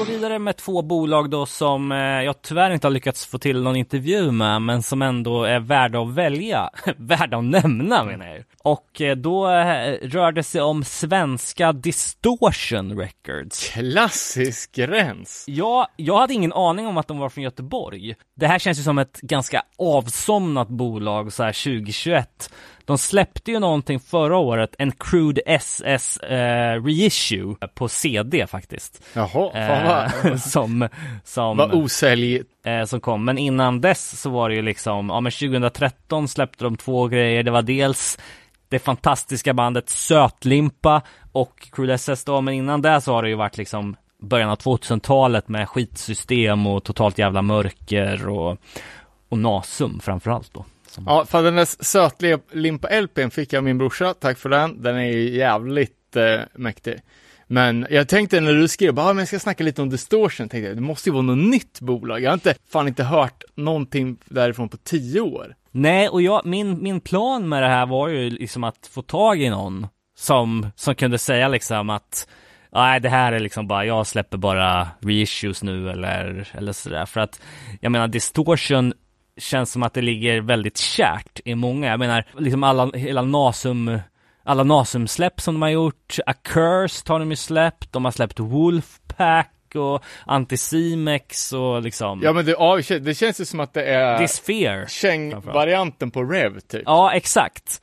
Men Vi kan gå vidare med två bolag då som eh, jag tyvärr inte har lyckats få till någon intervju med, men som ändå är värda att välja. värda att nämna menar jag. Och eh, då eh, rör det sig om svenska Distortion Records. Klassisk gräns. Ja, jag hade ingen aning om att de var från Göteborg. Det här känns ju som ett ganska avsomnat bolag så här 2021. De släppte ju någonting förra året, en Crude SS eh, reissue på CD faktiskt. Jaha, fan Eh, vad, som, som, vad osälj. eh, som kom. Men innan dess så var det ju liksom, ja men 2013 släppte de två grejer. Det var dels det fantastiska bandet Sötlimpa och Cruel SS då, men innan det så har det ju varit liksom början av 2000-talet med skitsystem och totalt jävla mörker och, och Nasum framförallt då. Som, Ja, för den där sötlimpa-LPn fick jag av min brorsa, tack för den. Den är ju jävligt eh, mäktig. Men jag tänkte när du skrev, bara, ah, men jag ska snacka lite om Distortion, tänkte jag, det måste ju vara något nytt bolag. Jag har inte, fan inte hört någonting därifrån på tio år. Nej, och jag, min, min plan med det här var ju liksom att få tag i någon som, som kunde säga liksom att Nej, det här är liksom bara, jag släpper bara reissues nu eller, eller sådär. För att, jag menar, distortion känns som att det ligger väldigt kärt i många. Jag menar, liksom alla, hela Nasum, alla Nasum-släpp som de har gjort. Accursed har de ju släppt, de har släppt Wolfpack och Anticimex och liksom Ja men det, ja, det känns ju som att det är Disphere. Käng-varianten på Rev typ. Ja, exakt.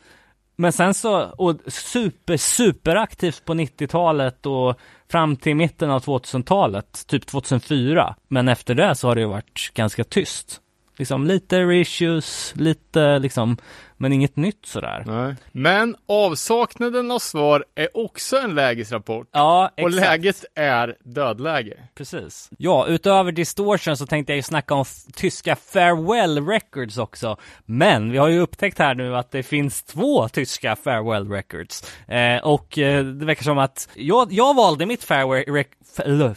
Men sen så, och super, superaktivt på 90-talet och fram till mitten av 2000-talet, typ 2004. Men efter det så har det ju varit ganska tyst. Liksom lite reissues, lite liksom, men inget nytt sådär. Nej. Men avsaknaden av svar är också en lägesrapport. Ja, Och exakt. läget är dödläge. Precis. Ja, utöver Distortion så tänkte jag ju snacka om tyska Farewell Records också. Men vi har ju upptäckt här nu att det finns två tyska Farewell Records. Eh, och eh, det verkar som att jag, jag valde mitt Farewell, rec,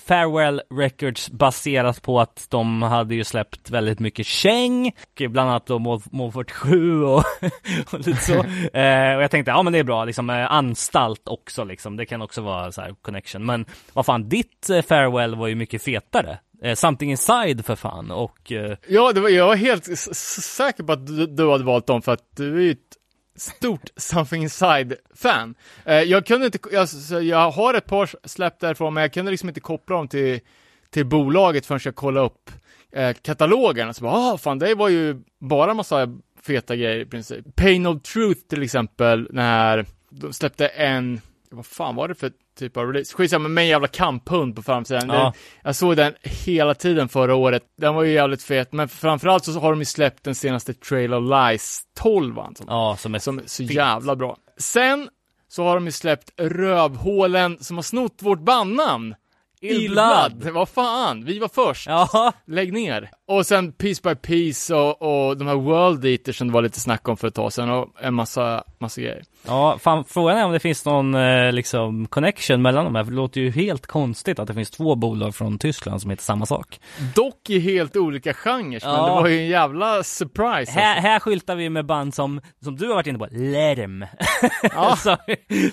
Farewell Records baserat på att de hade ju släppt väldigt mycket käng, och bland annat då Mål, Mål 47 och, och lite så. Eh, och jag tänkte, ja men det är bra, liksom eh, anstalt också liksom. Det kan också vara så här connection. Men vad fan, ditt eh, Farewell var ju mycket fetare. Eh, Something Inside för fan och eh, Ja, det var, jag var helt säker på att du, du hade valt dem för att du är ju ett stort Something Inside-fan. Eh, jag kunde inte, jag, jag har ett par släpp därifrån, men jag kunde liksom inte koppla dem till, till bolaget förrän jag kollade upp eh, katalogen. Så bara, ah, fan, det var ju bara massa feta grejer i princip. Pain of Truth till exempel, när de släppte en, vad fan var det för typ av release? Skitsamma, med en jävla kamphund på framsidan. Ja. Den, jag såg den hela tiden förra året. Den var ju jävligt fet, men framförallt så har de ju släppt den senaste Trail of Lies 12 som, ja, som är som är så jävla bra. Sen så har de ju släppt Rövhålen som har snott vårt bandnamn. Illblad. Vad fan, vi var först. Ja, Lägg ner. Och sen Piece by Piece och, och de här World Eaters som det var lite snack om för ett tag sedan och en massa, massa grejer. Ja, fan frågan är om det finns någon eh, liksom connection mellan de här, för det låter ju helt konstigt att det finns två bolag från Tyskland som heter samma sak. Dock i helt olika genrer, men Ja. det var ju en jävla surprise. Här, här skyltar vi med band som, som du har varit inne på, Lerm. Ja. som,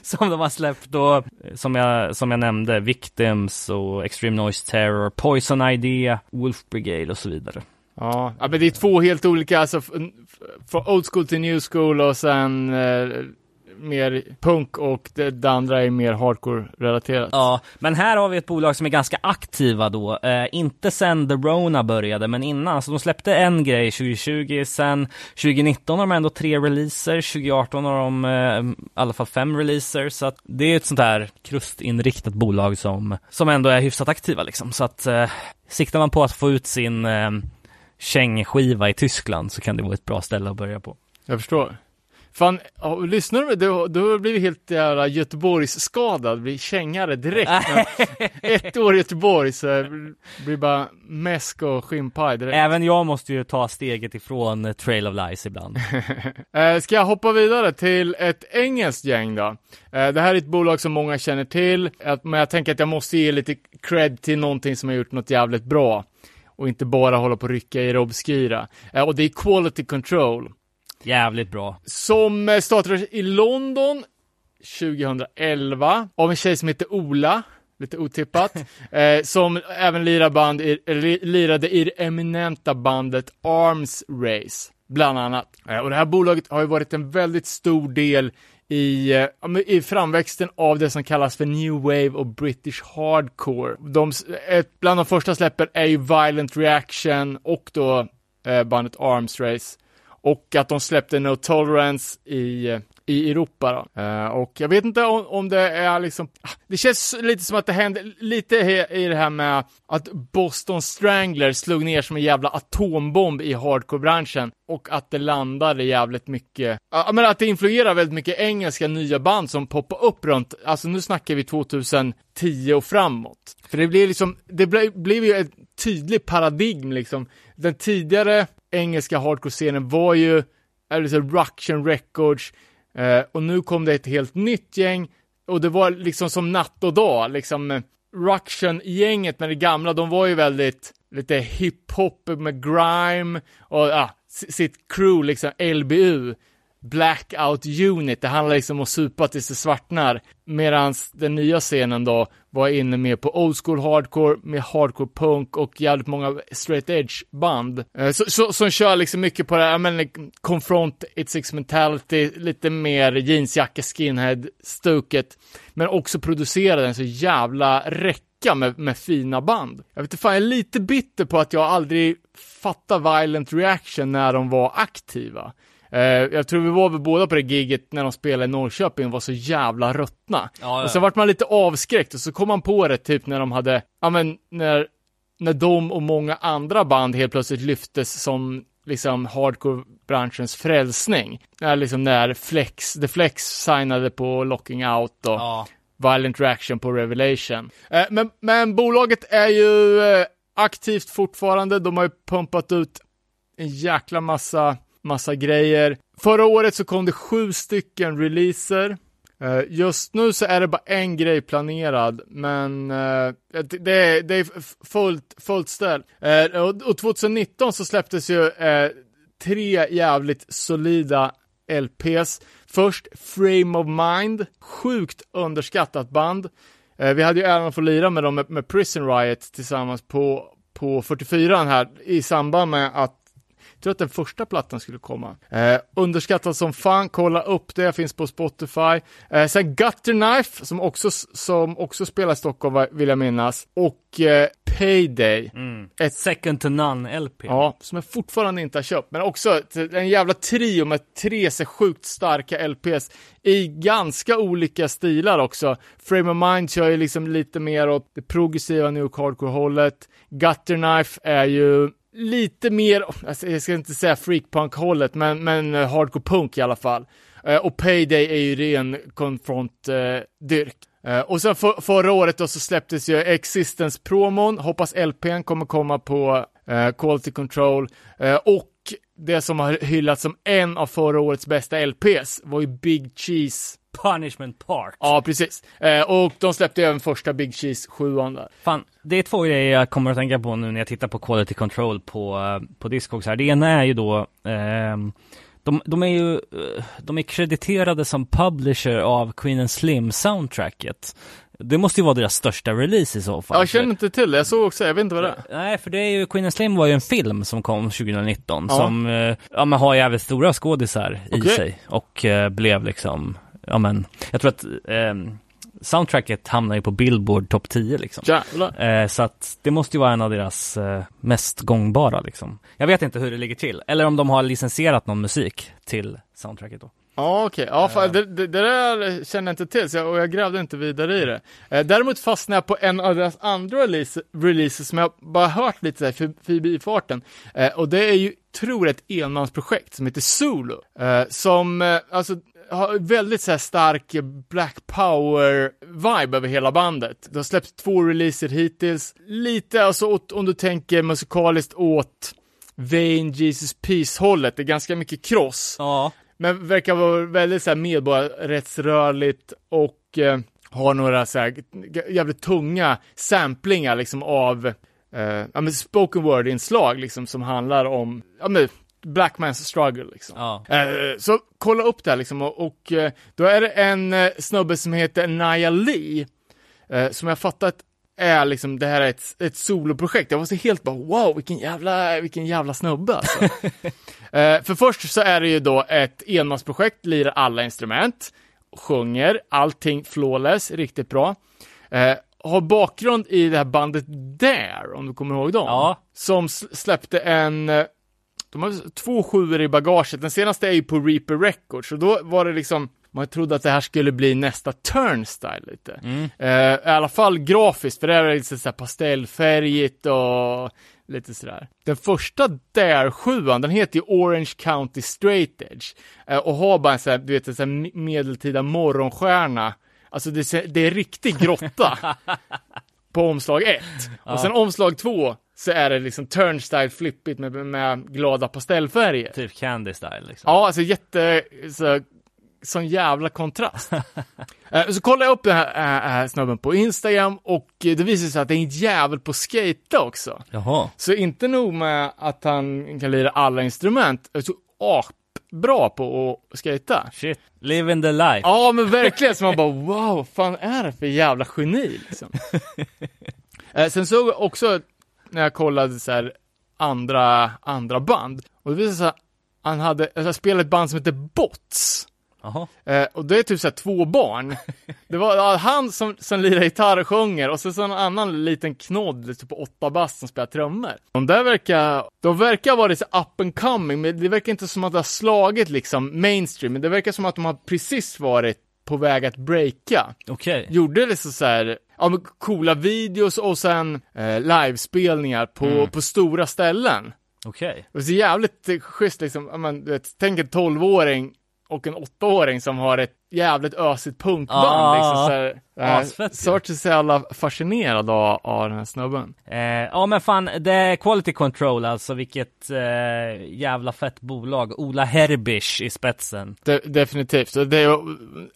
som de har släppt då, som jag, som jag nämnde, Victims och Extreme Noise Terror, Poison Idea, Wolf Brigade och så vidare. Ja, men det är två helt olika, alltså från old school till new school och sen eh, mer punk och det, det andra är mer hardcore-relaterat. Ja, men här har vi ett bolag som är ganska aktiva då, eh, inte sen The Rona började, men innan, så de släppte en grej 2020, sen 2019 har de ändå tre releaser, 2018 har de eh, i alla fall fem releaser, så att det är ett sånt här krustinriktat bolag som, som ändå är hyfsat aktiva liksom, så att eh, siktar man på att få ut sin eh, kängskiva i Tyskland så kan det vara ett bra ställe att börja på. Jag förstår. Fan, ja, lyssnar du? Du, du har blivit helt jävla Göteborgsskadad, blir kängare direkt. Ett år i Göteborg så blir bara mäsk och skinnpaj direkt. Även jag måste ju ta steget ifrån eh, Trail of Lies ibland. Eh, ska jag hoppa vidare till ett engelskt gäng då? Eh, det här är ett bolag som många känner till, men jag tänker att jag måste ge lite cred till någonting som har gjort något jävligt bra. Och inte bara hålla på och rycka i det obskyra. Och det är Quality Control. Jävligt bra. Som eh, startades i London 2011 av en tjej som heter Ola, lite otippat, eh, som även lirar band i, li, lirade i det eminenta bandet Arms Race, bland annat. Eh, och det här bolaget har ju varit en väldigt stor del i, eh, i framväxten av det som kallas för New Wave och British Hardcore. De, ett, bland de första släppen är ju Violent Reaction och då eh, bandet Arms Race. Och att de släppte No Tolerance i, i Europa då. Uh, och jag vet inte om, om det är liksom, ah, det känns lite som att det hände lite i det här med att Boston Strangler slog ner som en jävla atombomb i hardcore-branschen och att det landade jävligt mycket, ja men att det influerar väldigt mycket engelska nya band som poppar upp runt, alltså nu snackar vi 2010 och framåt. För det blir liksom, det blev, blev ju ett tydligt paradigm liksom. Den tidigare engelska hardcore-scenen var ju, alltså, Ruction Records, eh, och nu kom det ett helt nytt gäng, och det var liksom som natt och dag, liksom eh, Ruction-gänget med det gamla, de var ju väldigt, lite hiphop med grime, och ah, ja, sitt crew liksom, LBU, Blackout Unit, det handlar liksom om att supa tills det svartnar. Medan den nya scenen då var inne mer på old school hardcore, med hardcore punk och jävligt många straight edge band. Eh, så, så, som kör liksom mycket på det här, ja, men confront it six mentality, lite mer jeansjacka skinhead stuket. Men också producerar den så jävla räcka med, med fina band. Jag vet inte fan, jag är lite bitter på att jag aldrig fattade Violent Reaction när de var aktiva. Eh, jag tror vi var väl båda på det giget när de spelade i Norrköping och var så jävla ruttna. Ja, Och så vart man lite avskräckt och så kom man på det typ när de hade, ja men när, när de och många andra band helt plötsligt lyftes som liksom hardcore-branschens frälsning. När liksom när Flex, The Flex signade på Locking Out och Ja. Violent Reaction på Revelation. Eh, men, men bolaget är ju eh, aktivt fortfarande, de har ju pumpat ut en jäkla massa, massa grejer. Förra året så kom det sju stycken releaser. Eh, just nu så är det bara en grej planerad, men eh, det, är, det är fullt, fullt ställ. Eh, och, 2019 så släpptes ju tre jävligt solida LPs. Först Frame of Mind, sjukt underskattat band. Vi hade ju äran att få lira med dem med, med Prison Riot tillsammans på, på 44 här i samband med att jag tror att den första plattan skulle komma. Eh, underskattad som fan, kolla upp det, finns på Spotify. Eh, sen Gutter Knife, som också, som också spelar i Stockholm, vill jag minnas. Och eh, Payday. Ett Second to none LP. Ja, som jag fortfarande inte har köpt, men också en jävla trio med tre så sjukt starka LPs i ganska olika stilar också. Frame of Mind kör ju liksom lite mer åt det progressiva New Hardcore-hållet. Gutter Knife är ju lite mer, alltså jag ska inte säga freakpunk-hållet, men, men eh, hardcore punk i alla fall. Eh, och Payday är ju ren konfrontdyrk. Eh, och sen för, förra året då så släpptes ju Existence-promon, hoppas LPn kommer komma på Quality Control, och det som har hyllats som en av förra årets bästa LPs var ju Big Cheese. Punishment Park. Ja, precis. Eh, och de släppte även första Big Cheese 7 där. Fan, det är två grejer jag kommer att tänka på nu när jag tittar på Quality Control på, eh, på Discogs här. Det ena är ju då, ehm, de, de är ju, eh, de är krediterade som publisher av Queen and Slim soundtracket. Det måste ju vara deras största release i så fall. Jag känner inte till det, jag såg också, jag vet inte vad det är. Nej, för det är ju, Queen and Slim var ju en film som kom 2019 Ja. som, eh, ja men har jävligt stora skådisar i Okej. sig och eh, blev liksom, ja men, jag tror att ehm, soundtracket hamnar ju på Billboard topp 10 liksom. Eh, så att det måste ju vara en av deras eh, mest gångbara liksom. Jag vet inte hur det ligger till, eller om de har licensierat någon musik till soundtracket då. Ja okej, ja fan, det, det, det där känner jag inte till så jag, och jag grävde inte vidare i det. Eh, däremot fastnade jag på en av deras andra release, releases som jag bara hört lite så här för, förbifarten. Eh, och det är ju, tror jag, ett enmansprojekt som heter Solo. Eh, som, eh, alltså, har väldigt så stark Black Power-vibe över hela bandet. Det har släppts två releaser hittills. Lite, alltså åt, om du tänker musikaliskt åt Vain Jesus Peace-hållet. Det är ganska mycket kross. Ja. Men verkar vara väldigt så här medborgarrättsrörligt och eh, har några så här jävligt tunga samplingar liksom av eh, ja, men spoken word-inslag liksom som handlar om ja, men Black Man's Struggle liksom. Ja. Eh, så kolla upp det här liksom och, och eh, då är det en eh, snubbe som heter Nia Lee eh, som jag fattat är liksom, det här är ett, ett soloprojekt. Jag var så helt bara wow, vilken jävla, vilken jävla snubbe alltså. eh, för först så är det ju då ett enmansprojekt, lirar alla instrument, sjunger, allting flawless, riktigt bra. Eh, har bakgrund i det här bandet Dare, om du kommer ihåg dem? Ja. Som släppte en eh, de har två sjuor i bagaget, den senaste är ju på Reaper Records, och då var det liksom, man trodde att det här skulle bli nästa Turnstyle lite. Eh, I alla fall grafiskt, för det är lite såhär pastellfärgigt och lite sådär. Den första Dare 7 den heter ju Orange County Straight Edge, eh, och har bara en sån här, du vet, en sån här medeltida morgonstjärna. Alltså det, är- det är riktig grotta på omslag ett. Och sen omslag två så är det liksom turnstyle flippigt med, med glada pastellfärger. Typ Candy Style liksom. Ja, alltså jätte, så, sån jävla kontrast. Eh, så kollade jag upp den här, äh, äh, snubben på Instagram och eh, det visade sig att det är en jävel på skate också. Jaha. Så inte nog med att han kan lira alla instrument, så bra på att skata. Shit. Living the life. Ja, men verkligen. Så man bara, wow, vad fan är det för jävla geni liksom. eh, sen såg jag också, när jag kollade så här andra, andra band, och det visade sig att han hade, alltså, spelade ett band som heter Bots. Eh, och det är typ såhär två barn. Det var ja, han som, som lirar gitarr och sjunger och så, så en annan liten knodd typ på åtta bast som spelar trummor. De där verkar, de verkar vara lite up and coming, men det verkar inte som att det har slagit liksom mainstream, men det verkar som att de har precis varit på väg att breaka. Okej. Gjorde liksom så här, ja men coola videos och sen eh, livespelningar på, på stora ställen. Okej. Det är så jävligt schysst liksom, men, du vet, tänk en 12-åring och en 8-åring som har ett jävligt ösigt punkband Ah, liksom så här, asfett ju. Så vart så jävla fascinerad av, av den här snubben. Eh, ja men fan, det är Quality Control alltså, vilket eh, jävla fett bolag. Ola Herbisch i spetsen. De, definitivt. Det är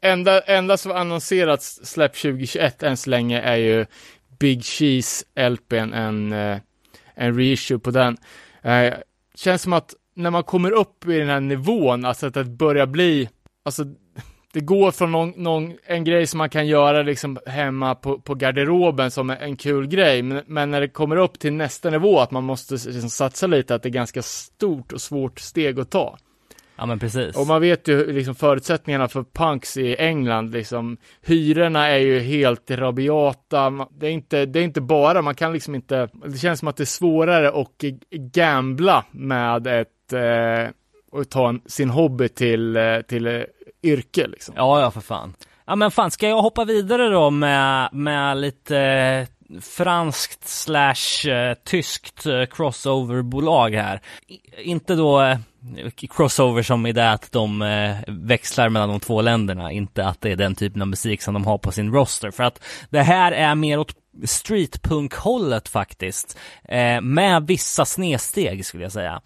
enda, enda som annonserats släpp 2021 än så länge är ju Big Cheese LPn, en, eh, en reissue på den. Eh, känns som att när man kommer upp i den här nivån, alltså att det börjar bli, alltså det går från någon, någon, en grej som man kan göra liksom hemma på, på garderoben som en, en kul grej, men, men när det kommer upp till nästa nivå, att man måste liksom satsa lite, att det är ganska stort och svårt steg att ta. Ja men precis. Och man vet ju liksom förutsättningarna för punks i England, liksom hyrorna är ju helt rabiata. Det är inte, det är inte bara, man kan liksom inte, det känns som att det är svårare att g- gambla med ett, eh, och ta en, sin hobby till, eh, till eh, yrke liksom. Ja, ja för fan. Ja men fan, ska jag hoppa vidare då med, med lite eh, franskt slash eh, tyskt eh, crossoverbolag här? Inte då, crossover som i det att de växlar mellan de två länderna, inte att det är den typen av musik som de har på sin roster. För att det här är mer åt streetpunk-hållet faktiskt, eh, med vissa snedsteg skulle jag säga.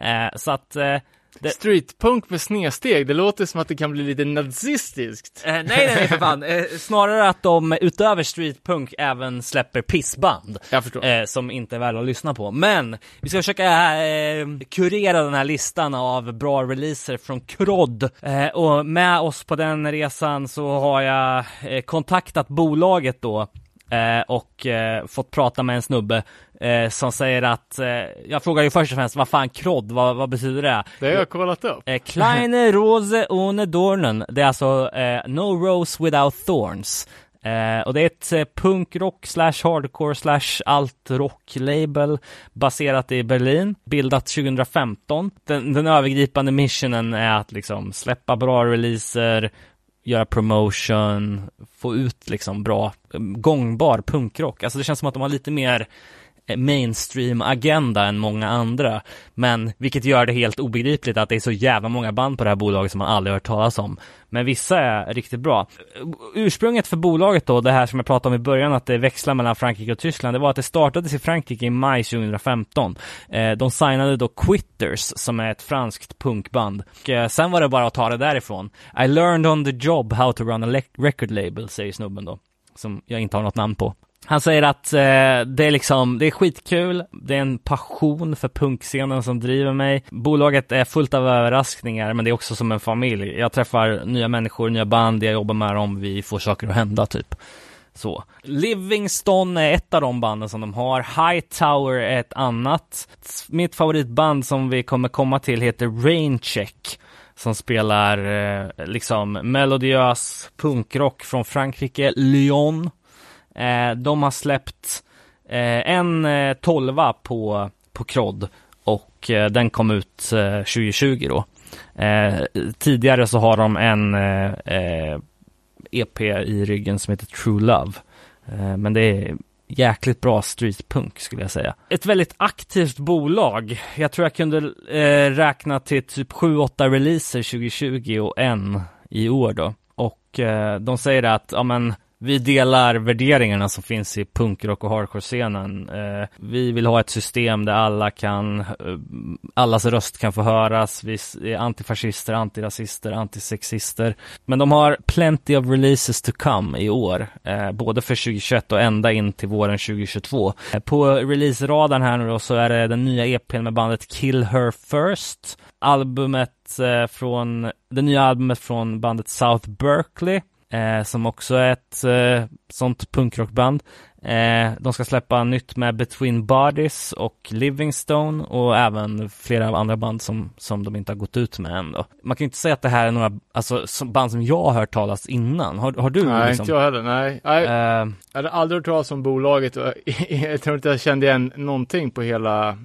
Eh, så att eh, det- Streetpunk med snedsteg, det låter som att det kan bli lite nazistiskt. Eh, nej, nej, nej för fan. Eh, snarare att de utöver streetpunk även släpper pissband. Jag förstår. Eh, som inte är värda att lyssna på. Men vi ska försöka eh, kurera den här listan av bra releaser från Krodd. Eh, och med oss på den resan så har jag eh, kontaktat bolaget då. Eh, och eh, fått prata med en snubbe eh, som säger att, jag frågar ju först och främst, vad fan krodd, vad, vad betyder det? Det har jag kollat upp. Eh, Kleine Rose ohne Dornen. Det är alltså No Rose Without Thorns. Och det är ett eh, punkrock slash hardcore slash alt rock label baserat i Berlin, bildat 2015. Den, den övergripande missionen är att liksom släppa bra releaser, göra promotion, få ut liksom bra, eh, gångbar punkrock. Alltså det känns som att de har lite mer mainstream agenda än många andra. Men vilket gör det helt obegripligt att det är så jävla många band på det här bolaget som man aldrig hört talas om. Men vissa är riktigt bra. Ursprunget för bolaget då, det här som jag pratade om i början, att det växlar mellan Frankrike och Tyskland, det var att det startades i Frankrike i maj 2015. Eh, de signade då Quitters, som är ett franskt punkband. Och eh, sen var det bara att ta det därifrån. I learned on the job how to run a record label, säger snubben då. Som jag inte har något namn på. Han säger att eh, det är liksom, det är skitkul, det är en passion för punkscenen som driver mig. Bolaget är fullt av överraskningar, men det är också som en familj. Jag träffar nya människor, nya band, jag jobbar med dem, vi får saker att hända typ. Så. Livingston är ett av de banden som de har. Hightower är ett annat. Mitt favoritband som vi kommer komma till heter Raincheck. Som spelar eh, liksom melodiös punkrock från Frankrike, Lyon. Eh, de har släppt eh, en eh, tolva på, på Krodd och eh, den kom ut eh, 2020 då. Eh, tidigare så har de en eh, eh, EP i ryggen som heter True Love. Eh, men det är jäkligt bra streetpunk skulle jag säga. Ett väldigt aktivt bolag. Jag tror jag kunde eh, räkna till typ 7-8 releaser 2020 och en i år då. Och eh, de säger att, ja men vi delar värderingarna som finns i punkrock och hardcore-scenen. Eh, vi vill ha ett system där alla kan, eh, allas röst kan få höras. Vi är antifascister, antirasister, antisexister. Men de har plenty of releases to come i år, eh, både för 2021 och ända in till våren 2022. Eh, på release-radarn här nu då så är det den nya EPn med bandet Kill Her First. Albumet eh, från, det nya albumet från bandet South Berkeley eh, som också är ett eh, sånt punkrockband. Eh, de ska släppa nytt med Between Bodies och Livingstone och även flera andra band som, som de inte har gått ut med än då. Man kan ju inte säga att det här är några alltså, som band som jag har hört talas innan. Har, har du Nej, liksom? inte jag heller. Nej. Nej. Eh, Jag hade aldrig hört talas om bolaget och jag tror inte jag kände igen någonting på hela,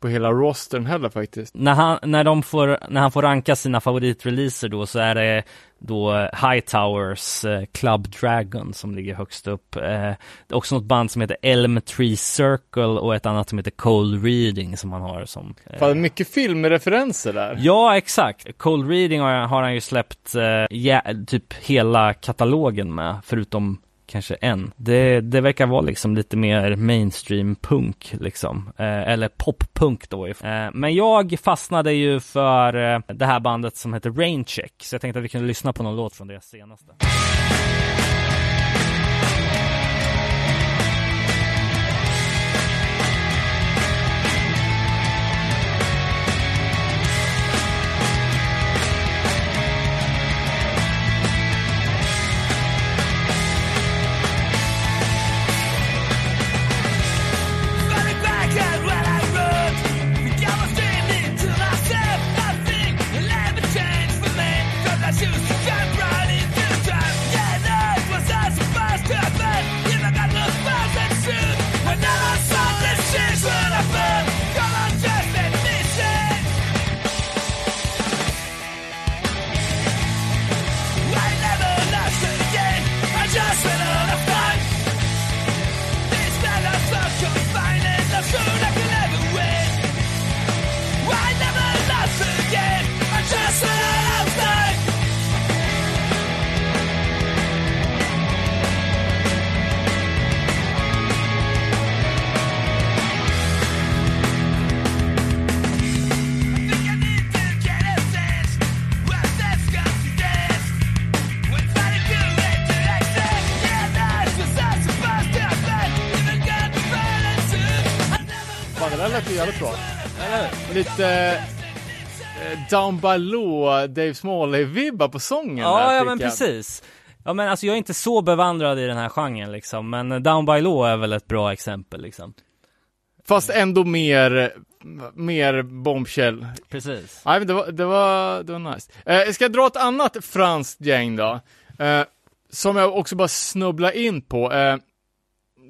på hela rostern heller faktiskt. när, han, när, de får, när han får ranka sina favoritreleaser då så är det då Hightowers eh, Club Dragon som ligger högst upp. Eh, det är också något band som heter Elm Tree Circle och ett annat som heter Cold Reading som han har som eh, Fan, mycket filmreferenser där. Ja, exakt. Cold Reading har, har han ju släppt eh, ja, typ hela katalogen med, förutom kanske en. Det, det verkar vara liksom lite mer mainstream punk liksom, eh, eller poppunk då. Eh, men jag fastnade ju för eh, det här bandet som heter Raincheck, så jag tänkte att vi kunde lyssna på någon låt från deras senaste. Låter jävligt bra. Lite eh, down by law, Dave Smalley-vibbar på sången Ja, där, ja men jag. precis. Ja men alltså jag är inte så bevandrad i den här genren liksom, men Down by Law är väl ett bra exempel liksom. Fast ändå mer, mer bombshell. Precis. Nej, men det var, det var, det var nice. Eh, ska jag dra ett annat franskt gäng då? Eh, som jag också bara snubblar in på. Eh,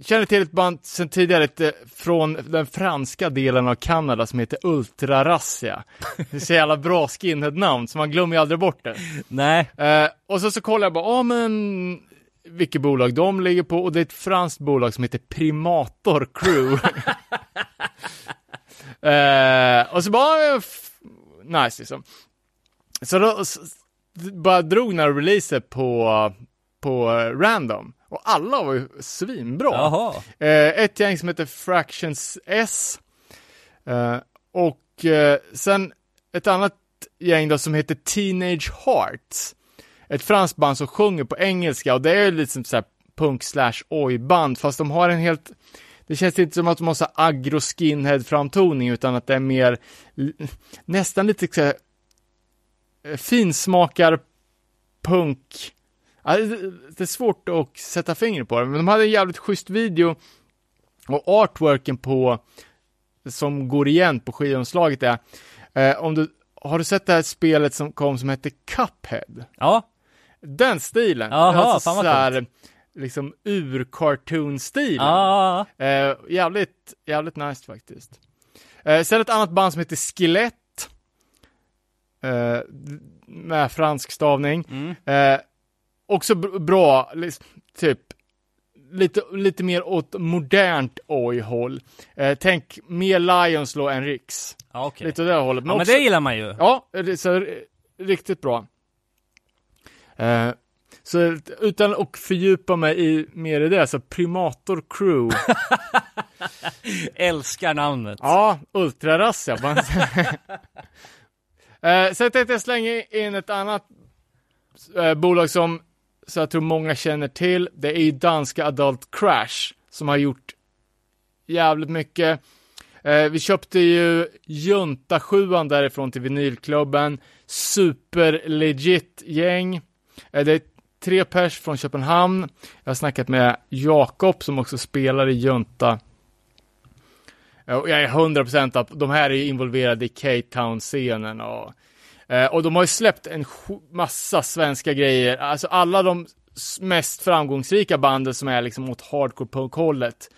känner till ett band sen tidigare ett, eh, från den franska delen av Kanada som heter Ultra Rassia. Det är så jävla bra skinhead-namn, så man glömmer ju aldrig bort det. Nej, Eh, och så, så kollar jag bara, ja men vilket bolag de ligger på och det är ett franskt bolag som heter Primator Crew. eh, och så bara, nice liksom. Så då s- bara drog några releaser på, på eh, random och alla var ju svinbra. jaha. Eh, ett gäng som heter Fractions S. Eh, och eh, sen ett annat gäng då som heter Teenage Hearts. Ett franskt band som sjunger på engelska och det är ju lite som så här punk slash oj-band fast de har en helt det känns inte som att de har så här aggro skinhead framtoning utan att det är mer nästan lite så här, eh, finsmakar punk det, är svårt att sätta fingret på det, men de hade en jävligt schysst video och artworken på som går igen på skivomslaget är eh, om du har du sett det här spelet som kom som hette Cuphead? Ja, Den stilen. Jaha, alltså fan vad så här, liksom ur-cartoon-stilen. ja, Eh, jävligt, jävligt nice faktiskt. Eh, sen ett annat band som heter Skelett. Eh, med fransk stavning. Mm. Också br- bra, typ lite, lite mer åt modernt oj-håll. Eh, tänk mer Lionslow än Riks. ja okej. Lite åt det hållet. Ja men också- det gillar man ju. Ja, så riktigt bra. Eh, så utan att fördjupa mig i mer i det, så Primator Crew. Älskar namnet. ja, ultrarass ja. eh, Sen tänkte jag slänga in ett annat eh, bolag som så jag tror många känner till. Det är ju danska Adult Crash som har gjort jävligt mycket. Eh, vi köpte ju Junta 7 därifrån till vinylklubben. Super legit gäng. Eh, det är tre pers från Köpenhamn. Jag har snackat med Jakob som också spelar i Junta. Eh, och jag är 100% att de här är involverade i K-Town-scenen och, eh, och de har ju släppt en massa svenska grejer. Alltså alla de mest framgångsrika banden som är liksom åt hardcore punk-hållet.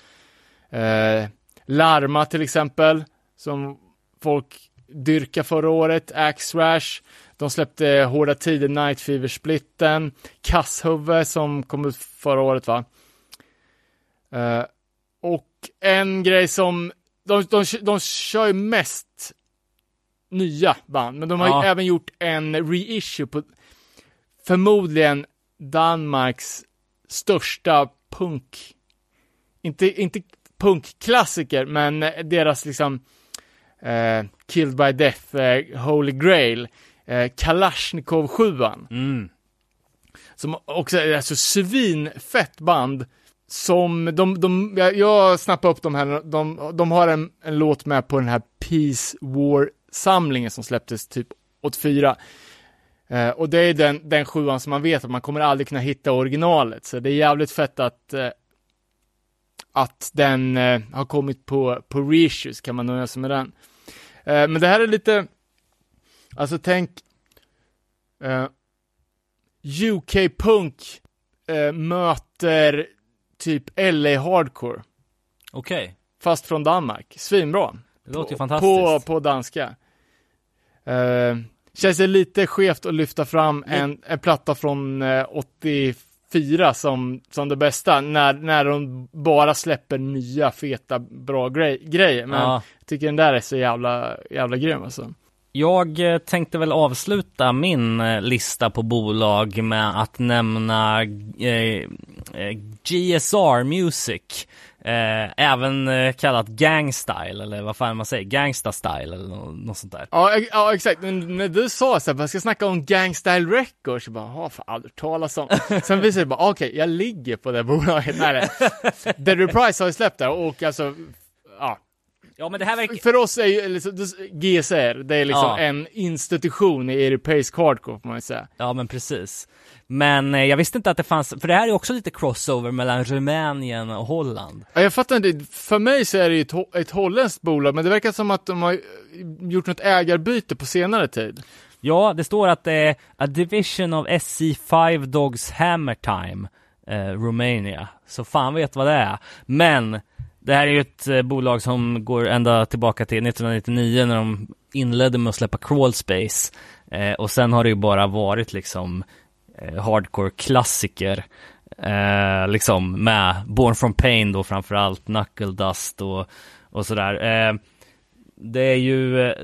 Eh, Larma till exempel, som folk dyrka förra året, Axe Rash, de släppte Hårda Tider, Night Fever-splitten, Kasshuvud som kom ut förra året va. Eh, och en grej som, de, de, de kör ju mest nya band, men de har Ja. ju även gjort en reissue på förmodligen Danmarks största punk, inte, inte punkklassiker, men deras liksom eh, Killed by Death, eh, Holy Grail, eh, Kalashnikov 7 Mm. som också är alltså svinfett band. Som de, de, jag, jag snappade upp de här, de, de har en, en låt med på den här Peace War-samlingen som släpptes typ 84. Eh, och det är den, den sjuan som man vet att man kommer aldrig kunna hitta originalet, så det är jävligt fett att eh, att den eh, har kommit på, på reissues, kan man nöja sig med den. Eh, men det här är lite, alltså tänk eh, UK-punk eh, möter typ LA Hardcore, Okej, fast från Danmark. Svinbra. Det låter ju fantastiskt. På, på danska. Eh, känns det lite skevt att lyfta fram en, en platta från eh, 84 som, som det bästa, när, när de bara släpper nya, feta, bra grej, grejer. Men Ja. jag tycker den där är så jävla, jävla grym alltså. Jag eh, tänkte väl avsluta min lista på bolag med att nämna eh, GSR Music. Eh, även eh, kallat Gangstyle, eller vad fan man säger, Gangsta Style eller nå- något sånt där. Ja, ja exakt, men när du sa så här, jag ska snacka om Gangstyle Records, så bara, har fan aldrig talas om. Sen visade det bara, okej, jag ligger på det bolaget. Nej, nej. The Reprise har ju släppt det och alltså, ja, Ja men det här verkar... För oss är ju liksom, GSR, det är liksom Ja. en institution i europeisk hardcore får man ju säga. Ja men precis. Men eh, jag visste inte att det fanns, för det här är också lite crossover mellan Rumänien och Holland. Ja, jag fattar inte, för mig så är det ju ett, ett holländskt bolag, men det verkar som att de har gjort något ägarbyte på senare tid. Ja, det står att det är a division of SC5 Dogs Hammer Time, eh, Romania. Så fan vet vad det är. Men det här är ju ett eh, bolag som går ända tillbaka till 1999 när de inledde med att släppa Crawl Space. Eh, och sen har det ju bara varit liksom eh, hardcore klassiker. Eh, liksom med Born from Pain då framförallt, Knuckle Dust och, och sådär. Eh, det är ju eh,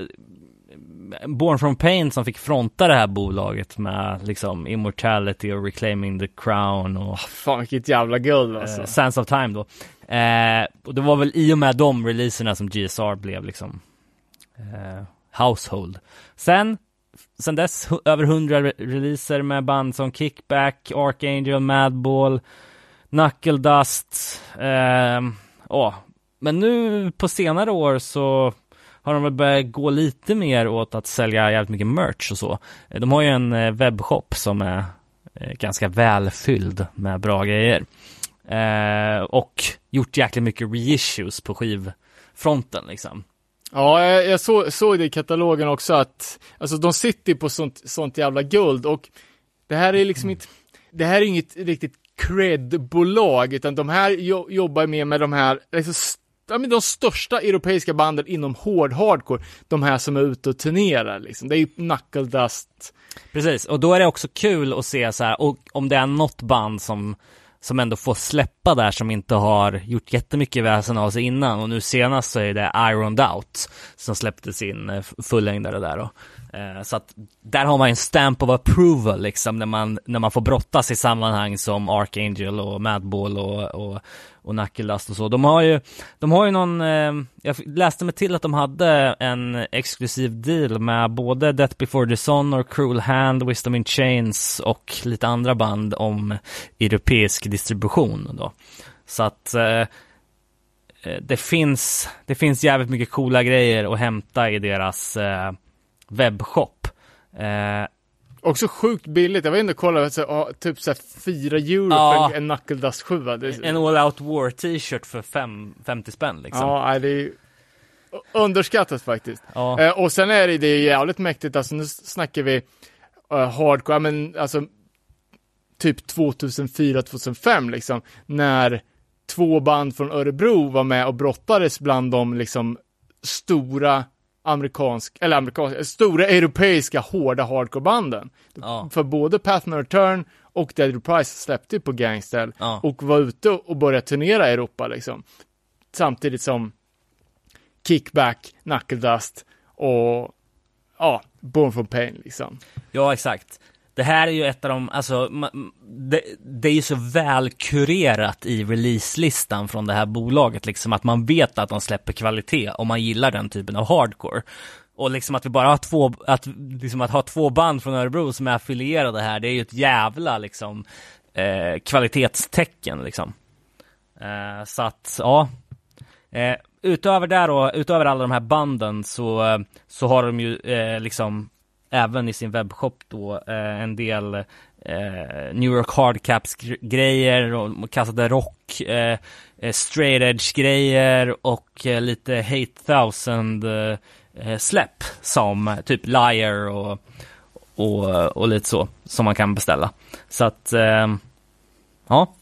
Born from Pain som fick fronta det här bolaget med liksom Immortality och Reclaiming the Crown och Fan vilket jävla guld alltså. eh, Sands of Time då. Eh, och det var väl i och med de releaserna som GSR blev liksom eh, household. Sen, sen dess över hundra re- releaser med band som Kickback, Archangel, Madball, Knuckle Dust. Eh, åh. Men nu på senare år så har de väl börjat gå lite mer åt att sälja jävligt mycket merch och så. Eh, de har ju en eh, webbshop som är eh, ganska välfylld med bra grejer. Eh, och gjort jäkligt mycket reissues på skivfronten liksom. Ja, jag, jag såg, såg det i katalogen också att, alltså de sitter ju på sånt, sånt jävla guld och det här är liksom inte, det här är inget riktigt cred-bolag, utan de här jo, jobbar mer med de här, liksom, st- ja, men de största europeiska banden inom hård hardcore, de här som är ute och turnerar liksom. Det är ju Knuckle Dust, Precis, och då är det också kul att se så här, och om det är något band som som ändå får släppa där som inte har gjort jättemycket väsen av sig innan och nu senast så är det Ironed Out som släppte sin eh, fullängdare där då. Eh, så att där har man en stamp of approval liksom när man, när man får brottas i sammanhang som Archangel och Madball och, och, och nackellast och så. De har ju, de har ju någon, eh, jag läste mig till att de hade en exklusiv deal med både Death Before Dishonor, Cruel Hand, Wisdom in Chains och lite andra band om europeisk distribution då. Så att eh, eh det finns, det finns jävligt mycket coola grejer att hämta i deras eh, webbshop. Eh, också sjukt billigt, jag var inne och kollade, så, ja, typ såhär 4 euro Ja. för en, en Knuckle Dust 7 det, är- en All Out War t-shirt för fem, 50 spänn liksom. Ja, det är underskattat faktiskt. Ja. Eh, och sen är det, det är jävligt mäktigt, alltså nu snackar vi eh, hardcore, men alltså typ 2004-2005 liksom, när två band från Örebro var med och brottades bland de liksom stora amerikansk, eller amerikanska, stora europeiska hårda hardcorebanden. Ja. För både Path No Return och Dead Reprise släppte ju på Gangstel Ja. och var ute och började turnera i Europa liksom. Samtidigt som Kickback, Knuckle Dust och ja, Born from Pain liksom. Ja, exakt. Det här är ju ett av de, alltså, det, det är ju så väl kurerat i releaselistan från det här bolaget, liksom att man vet att de släpper kvalitet om man gillar den typen av hardcore. Och liksom att vi bara har två, att, liksom att ha två band från Örebro som är affilierade här, det är ju ett jävla liksom eh, kvalitetstecken liksom. Eh, så att, ja. Eh, utöver där då, utöver alla de här banden så, så har de ju eh, liksom även i sin webbshop då eh, en del eh, New York Hardcaps Caps grejer och kastade rock, eh, eh, straight edge grejer och eh, lite Hate Thousand eh, eh, släpp som typ Liar och, och, och lite så som man kan beställa. Så att eh, ja,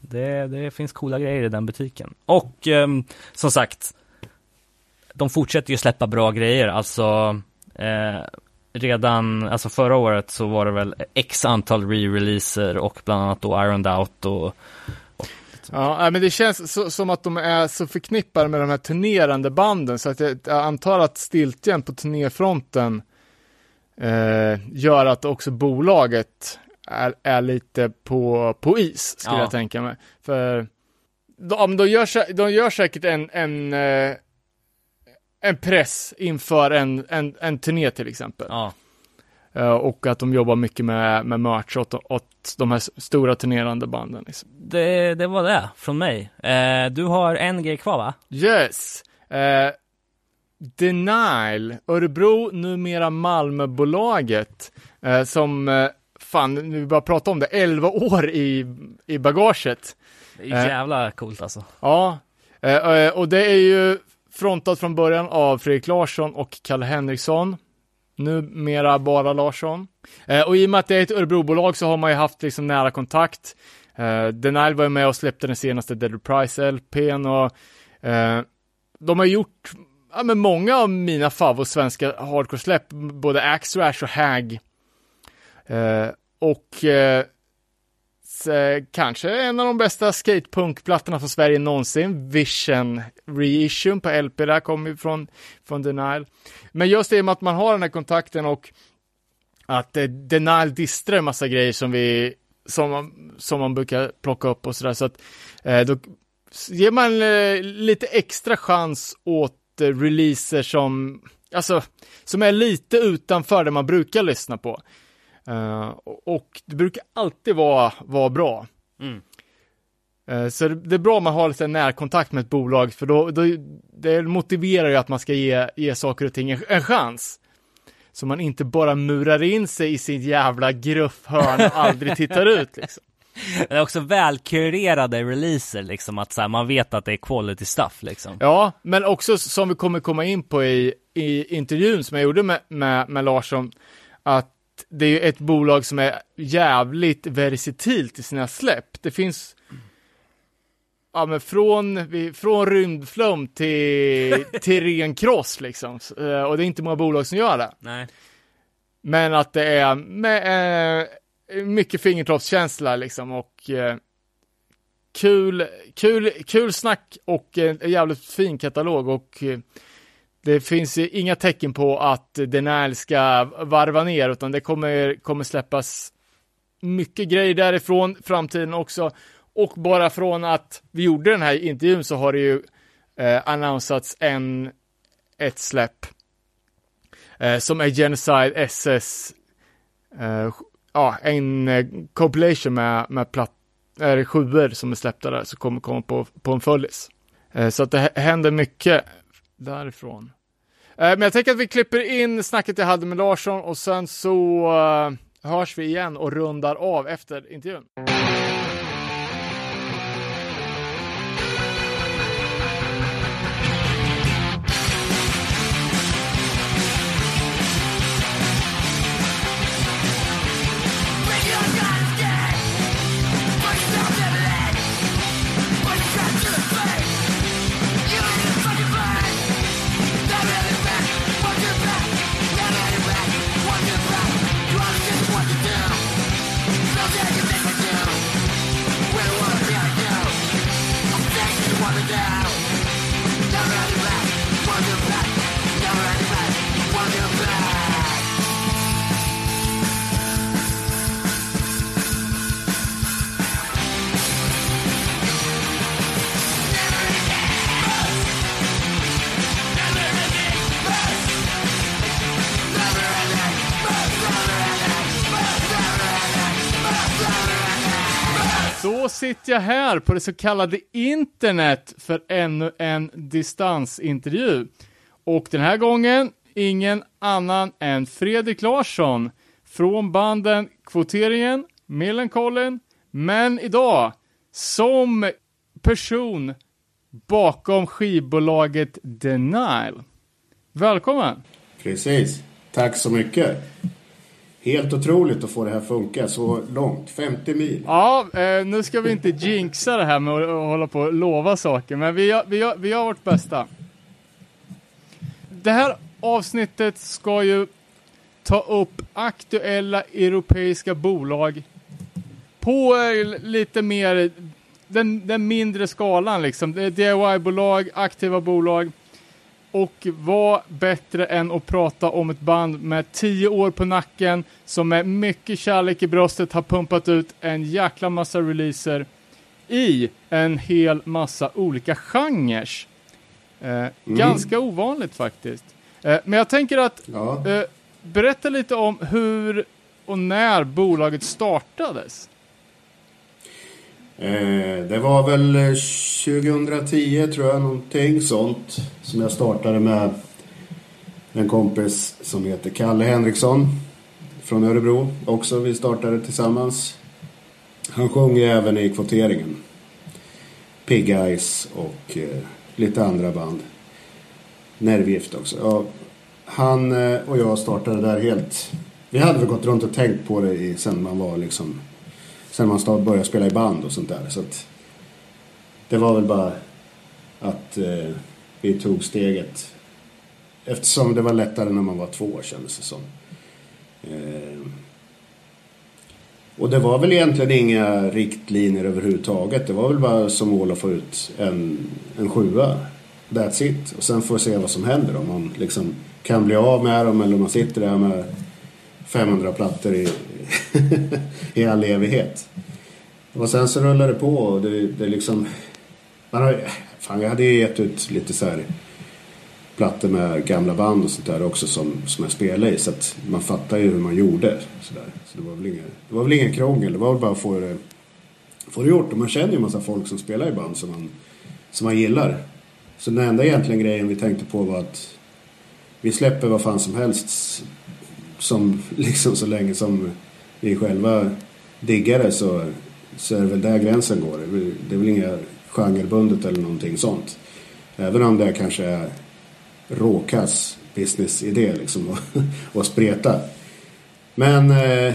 det, det finns coola grejer i den butiken. Och eh, som sagt, de fortsätter ju släppa bra grejer. Alltså, eh, redan, alltså förra året så var det väl x antal re-releaser och bland annat då Ironed Out och Ja, nej, men det känns så, som att de är så förknippade med de här turnerande banden så att jag, jag antar att stiltjen på turnéfronten eh, gör att också bolaget är, är lite på, på is, skulle Ja. jag tänka mig. För de, ja, de, gör, de gör säkert en, en, eh, en press inför en, en, en turné till exempel. ja, Eh, och att de jobbar mycket med, med merch åt, åt de här stora turnerande banden. Liksom. det, det var det från mig. Eh, du har en grej kvar va? Yes! Eh, Denial, Örebro, numera Malmöbolaget, eh, som, eh, fan, nu bara prata om det, 11 år i, i bagaget. Det är Eh. jävla coolt alltså. Ja, eh, eh, och det är ju frontat från början av Fredrik Larsson och Kalle Henriksson. Numera bara Larsson. Eh, och i och med att det är ett Örebrobolag så har man ju haft liksom nära kontakt. Eh, Denial var ju med och släppte den senaste Dead Reprise LPn och eh, de har gjort ja, men många av mina favvo svenska hardcore-släpp, både Axe Rash och Hag. Eh, och eh, Eh, kanske en av de bästa skatepunkplattorna från Sverige någonsin. Vision reissue på LP där kommer ju från, från Denial. Men just det med att man har den här kontakten och att eh, Denial distrar en massa grejer som vi som man, som man brukar plocka upp och sådär så att eh, då ger man eh, lite extra chans åt eh, releaser som alltså som är lite utanför det man brukar lyssna på. Eh, och- det brukar alltid vara, vara bra. Mm. Eh, Så det, det är bra om man har lite närkontakt med ett bolag, för då, då det motiverar ju att man ska ge, ge saker och ting en, en chans. Så man inte bara murar in sig i sin jävla gruffhörn och aldrig tittar ut liksom. Det är också välkurerade releaser liksom, att så här, man vet att det är quality stuff liksom. Ja, men också som vi kommer komma in på i, i intervjun som jag gjorde med, med, med Larsson, att det är ju ett bolag som är jävligt versatilt i sina släpp. Det finns Ja men från, från rymdflum till, till ren cross liksom. Eh, Och det är inte många bolag som gör det. Nej. Men att det är med, eh, mycket fingertoppskänsla liksom och eh, kul, kul, kul snack och en jävligt fin katalog och eh, det finns ju inga tecken på att Denial ska varva ner utan det kommer, kommer släppas mycket grejer därifrån framtiden också och bara från att vi gjorde den här intervjun så har det ju eh, annonsats en, ett släpp eh, som är Genocide SS, eh, ja, en eh, compilation med, med platt, är sjuor som är släppta där, så kommer komma på, på en följs. Eh, så att det händer mycket därifrån. Eh, men jag tänker att vi klipper in snacket jag hade med Larsson och sen så eh, hörs vi igen och rundar av efter intervjun. Då sitter jag här på det så kallade internet för ännu en distansintervju. Och den här gången ingen annan än Fredrik Larsson från banden Kvoteringen, Millencolin, men idag som person bakom skivbolaget Denial. Välkommen! Precis. Tack så mycket. Helt otroligt att få det här funka så långt. 50 mil. Ja, eh, nu ska vi inte jinxa det här med att, hålla på och lova saker, men vi gör, vi, gör, vi gör vårt bästa. Det här avsnittet ska ju ta upp aktuella europeiska bolag på eh, lite mer den, den mindre skalan liksom. Det är DIY-bolag, aktiva bolag. Och vad bättre än att prata om ett band med tio år på nacken som med mycket kärlek i bröstet har pumpat ut en jäkla massa releaser i en hel massa olika genrer. Eh, Ganska ovanligt faktiskt. Eh, men jag tänker att Ja. eh, berätta lite om hur och när bolaget startades. Eh, det var väl eh, 2010 tror jag, någonting sånt. Som jag startade med en kompis som heter Kalle Henriksson. Från Örebro också. Vi startade tillsammans. Han sjöng ju även i kvoteringen. Pig Eyes och eh, lite andra band. Nervgift också. Ja, han eh, och jag startade där helt. Vi hade väl gått runt och tänkt på det i, sen man var liksom. Sen man började spela i band och sånt där. Så att det var väl bara att eh, vi tog steget. Eftersom det var lättare när man var två kändes det som. Eh, och det var väl egentligen inga riktlinjer överhuvudtaget. Det var väl bara som mål att få ut en, en sjua. That's it. Och sen får vi se vad som händer. Om man liksom kan bli av med dem eller om man sitter där med 500 plattor i, i all evighet. Och sen så rullade det på och det, det liksom... Man har, fan, jag hade ju gett ut lite så här plattor med gamla band och sånt där också som, som jag spelade i. Så att man fattar ju hur man gjorde. Så, där. så det var väl inget det var väl ingen krångel. Det var väl bara att få det, få det gjort. Och man känner ju en massa folk som spelar i band som man, som man gillar. Så den enda egentligen grejen vi tänkte på var att vi släpper vad fan som helst som liksom så länge som vi själva diggar det så, så är det väl där gränsen går. Det är väl- Det är väl inga genrebundet eller någonting sånt. Även om det kanske är råkass businessidé liksom och, och spreta. Men eh,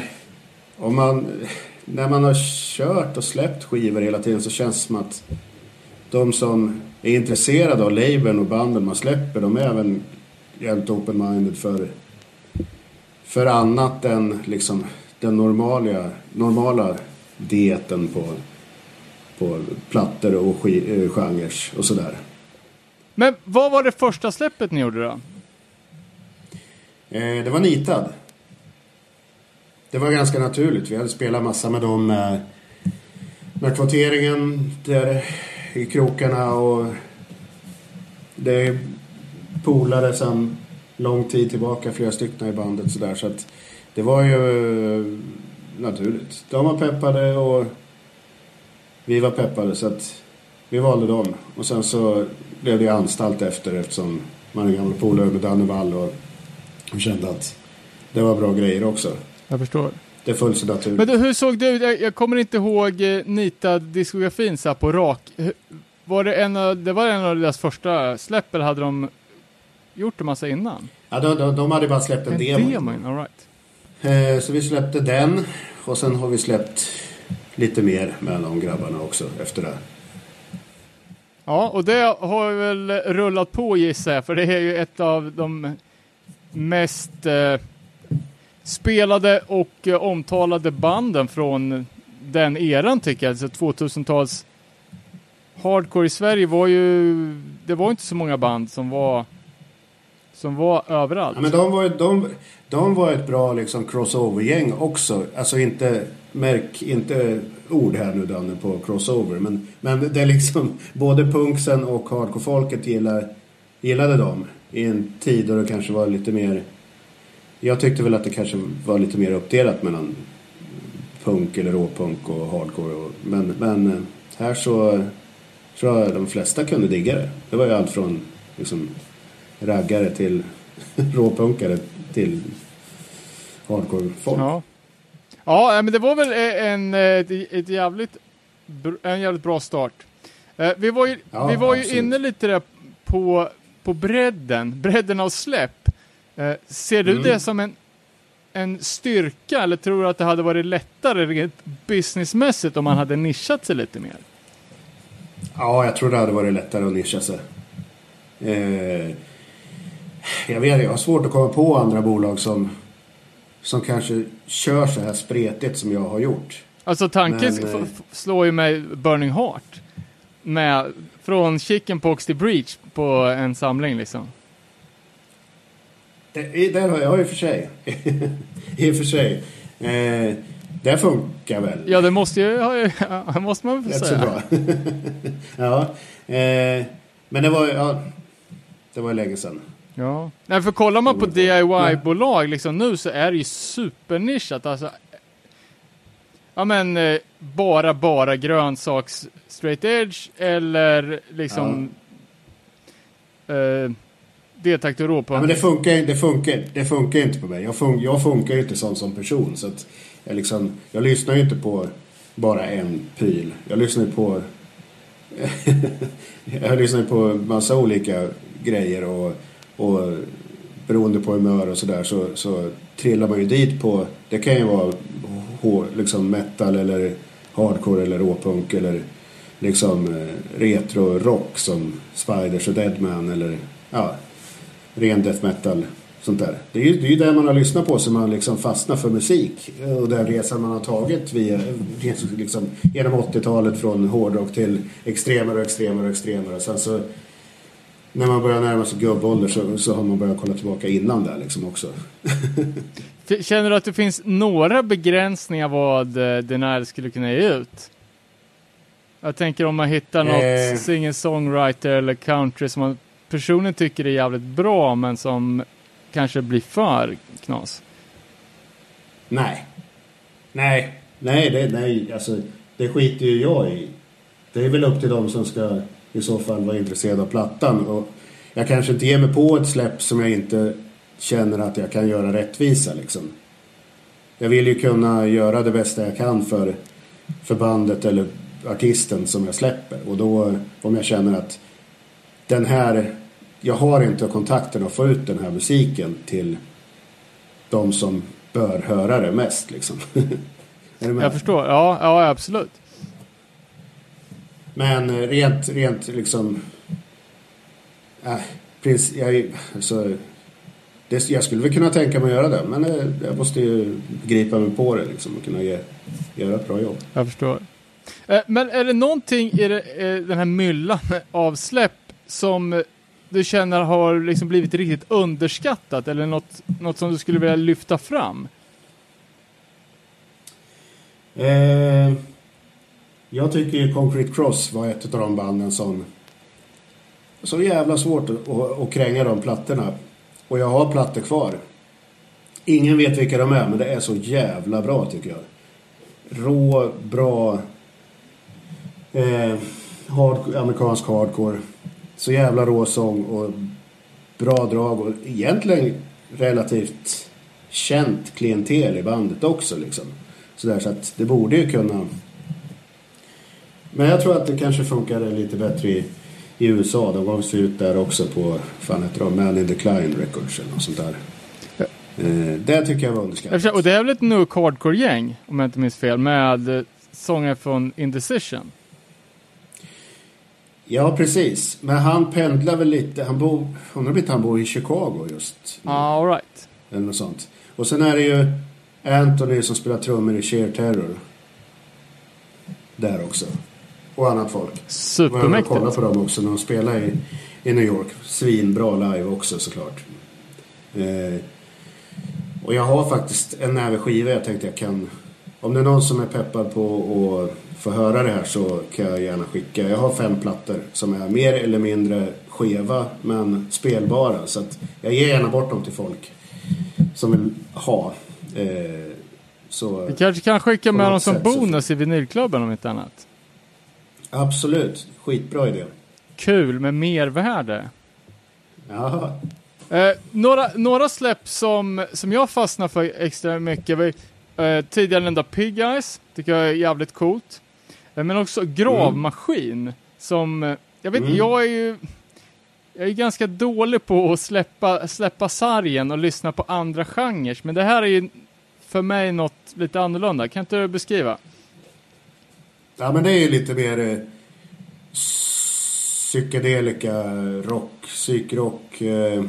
om man, när man har kört och släppt skivor hela tiden så känns det som att de som är intresserade av labeln och banden man släpper de är även jävligt open-minded för, för annat än liksom den normala, normala dieten på, på plattor och ski, eh, genrer och sådär. Men vad var det första släppet ni gjorde då? Eh, det var nitad. Det var ganska naturligt. Vi hade spelat massa med dem med, med kvoteringen där i krokarna och det är polare sedan lång tid tillbaka, flera stycken i bandet sådär. Så att det var ju eh, naturligt. De var peppade och vi var peppade så att vi valde dem. Och sen så blev det anstalt efter eftersom man är gammal polare med Danne Wall och kände att det var bra grejer också. Jag förstår. Det föll sig naturligt. Men du, hur såg det ut? Jag, kommer inte ihåg eh, Nita-diskografin så här på rak. Var det en av, det var en av deras första släpp eller hade de gjort en massa innan? Ja, de, de, de hade bara släppt en, En demo. demo, all right. Eh, så vi släppte den och sen har vi släppt lite mer med de grabbarna också efter det. Ja, och det har väl rullat på gissar jag, för det är ju ett av de mest eh, spelade och eh, omtalade banden från den eran tycker jag. Alltså 2000-tals hardcore i Sverige var ju, det var inte så många band som var som var överallt. Ja, men de var, de, de var ett bra liksom, crossover-gäng också. Alltså inte, märk inte ord här nu Danne på crossover. Men, men det är liksom, både punksen och hardcore-folket gillar, gillade dem. I en tid då det kanske var lite mer, jag tyckte väl att det kanske var lite mer uppdelat mellan punk eller råpunk och hardcore. Och, men, men eh, här så tror jag de flesta kunde digga det. Det var ju allt från liksom, raggare till råpunkare till hardcore-folk. Ja. Ja, eh, men det var väl eh, en, eh, ett, ett jävligt, en jävligt bra start. Vi var ju, Ja, vi var ju inne lite där på, på bredden, bredden av släpp. Ser du Mm. det som en, en styrka eller tror du att det hade varit lättare rent businessmässigt om man hade nischat sig lite mer? Ja, jag tror det hade varit lättare att nischa sig. Eh, jag vet jag har svårt att komma på andra bolag som, som kanske kör så här spretigt som jag har gjort. Alltså tanken Men, eh, slår ju mig Burning Heart. Med, från chickenpox till breach på en samling liksom. Det, där har jag i och för sig. I och för sig. Eh, det funkar väl. Ja, det måste ju, ja, det måste man väl säga. bra. ja. Eh, men det var ja, det var länge sedan. Ja. Nej, för kollar man på. DIY-bolag liksom nu så är det ju supernischat. Alltså, ja men, eh, bara, bara grönsaks straight edge eller liksom eh, D-takt och Ja, men det funkar, det, funkar, det funkar inte på mig. Jag, fun, jag funkar ju inte som, som person. Så att jag, liksom, jag lyssnar ju inte på bara en pryl. Jag lyssnar ju på... jag lyssnar ju på massa olika grejer och, och beroende på humör och sådär så, så trillar man ju dit på... Det kan ju vara liksom metal eller hardcore eller råpunk eller liksom eh, retro-rock som Spiders och Deadman eller ja, ren death metal. Sånt där. Det är ju det, är ju det man har lyssnat på som man liksom fastnar för musik. Och den resan man har tagit via, liksom, genom 80-talet från hårdrock till extremare och extremare och extremare. Sen så när man börjar närma sig gubbålder så, så har man börjat kolla tillbaka innan där liksom också. Känner du att det finns några begränsningar vad eh, Denial skulle kunna ge ut? Jag tänker om man hittar något Eh. singer-songwriter eller country som man personligen tycker är jävligt bra men som kanske blir för knas. Nej. Nej. Nej, det, nej, alltså det skiter ju jag i. Det är väl upp till dem som ska i så fall vara intresserad av plattan. Och jag kanske inte ger mig på ett släpp som jag inte känner att jag kan göra rättvisa liksom. Jag vill ju kunna göra det bästa jag kan för, för bandet eller artisten som jag släpper. Och då om jag känner att den här, jag har inte kontakten att få ut den här musiken till de som bör höra det mest liksom. Jag förstår. Ja, ja absolut. Men eh, rent, rent liksom... Äh, prins, jag, alltså, det, jag skulle väl kunna tänka mig att göra det. Men eh, jag måste ju gripa mig på det liksom och kunna ge, göra ett bra jobb. Jag förstår. Eh, Men är det någonting i den här myllan av släpp som du känner har liksom blivit riktigt underskattat eller något, något som du skulle vilja lyfta fram? Eh, jag tycker ju Concrete Cross var ett av de banden som... Så jävla svårt att, att, att kränga de plattorna. Och jag har plattor kvar. Ingen vet vilka de är, men det är så jävla bra tycker jag. Rå, bra... Eh, hard, amerikansk hardcore. Så jävla rå sång och bra drag och egentligen relativt känt klientel i bandet också liksom. Sådär, så att det borde ju kunna... Men jag tror att det kanske funkar lite bättre i, i USA. De gav sig ut där också på, fan heter de, Man in Decline Records eller något sånt där. Eh, det tycker jag var underskattat. Och det är väl ett Nuke Hardcore-gäng, om jag inte minns fel, med eh, sångare från Indecision. Ja, precis. Men han pendlar väl lite. Han bor, undrar om inte han bor i Chicago just nu. All right. Eller något sånt. Och sen är det ju Anthony som spelar trummor i Sheer Terror. Där också. Och annat folk. Jag var och kolla Supermäktigt. på dem också när de spelar i, i New York. Svinbra live också såklart. Eh, och jag har faktiskt en näve skivor jag tänkte jag kan... Om det är någon som är peppad på att få höra det här så kan jag gärna skicka. Jag har fem plattor som är mer eller mindre skeva men spelbara. Så att jag ger gärna bort dem till folk som vill ha. Eh, så Vi kanske kan skicka med dem som bonus i vinylklubben om inte annat. Absolut, skitbra idé. Kul med mervärde. Jaha. Eh, några, några släpp som, som jag fastnar för extra mycket var eh, tidigare nämnda Pig Eyes, tycker jag är jävligt coolt. Eh, men också Gravmaskin, som, eh, jag vet Mm. jag är ju jag är ganska dålig på att släppa, släppa sargen och lyssna på andra genrer, men det här är ju för mig något lite annorlunda. Kan inte du beskriva? Ja men det är ju lite mer eh, psykedelika rock, psykrock. Eh,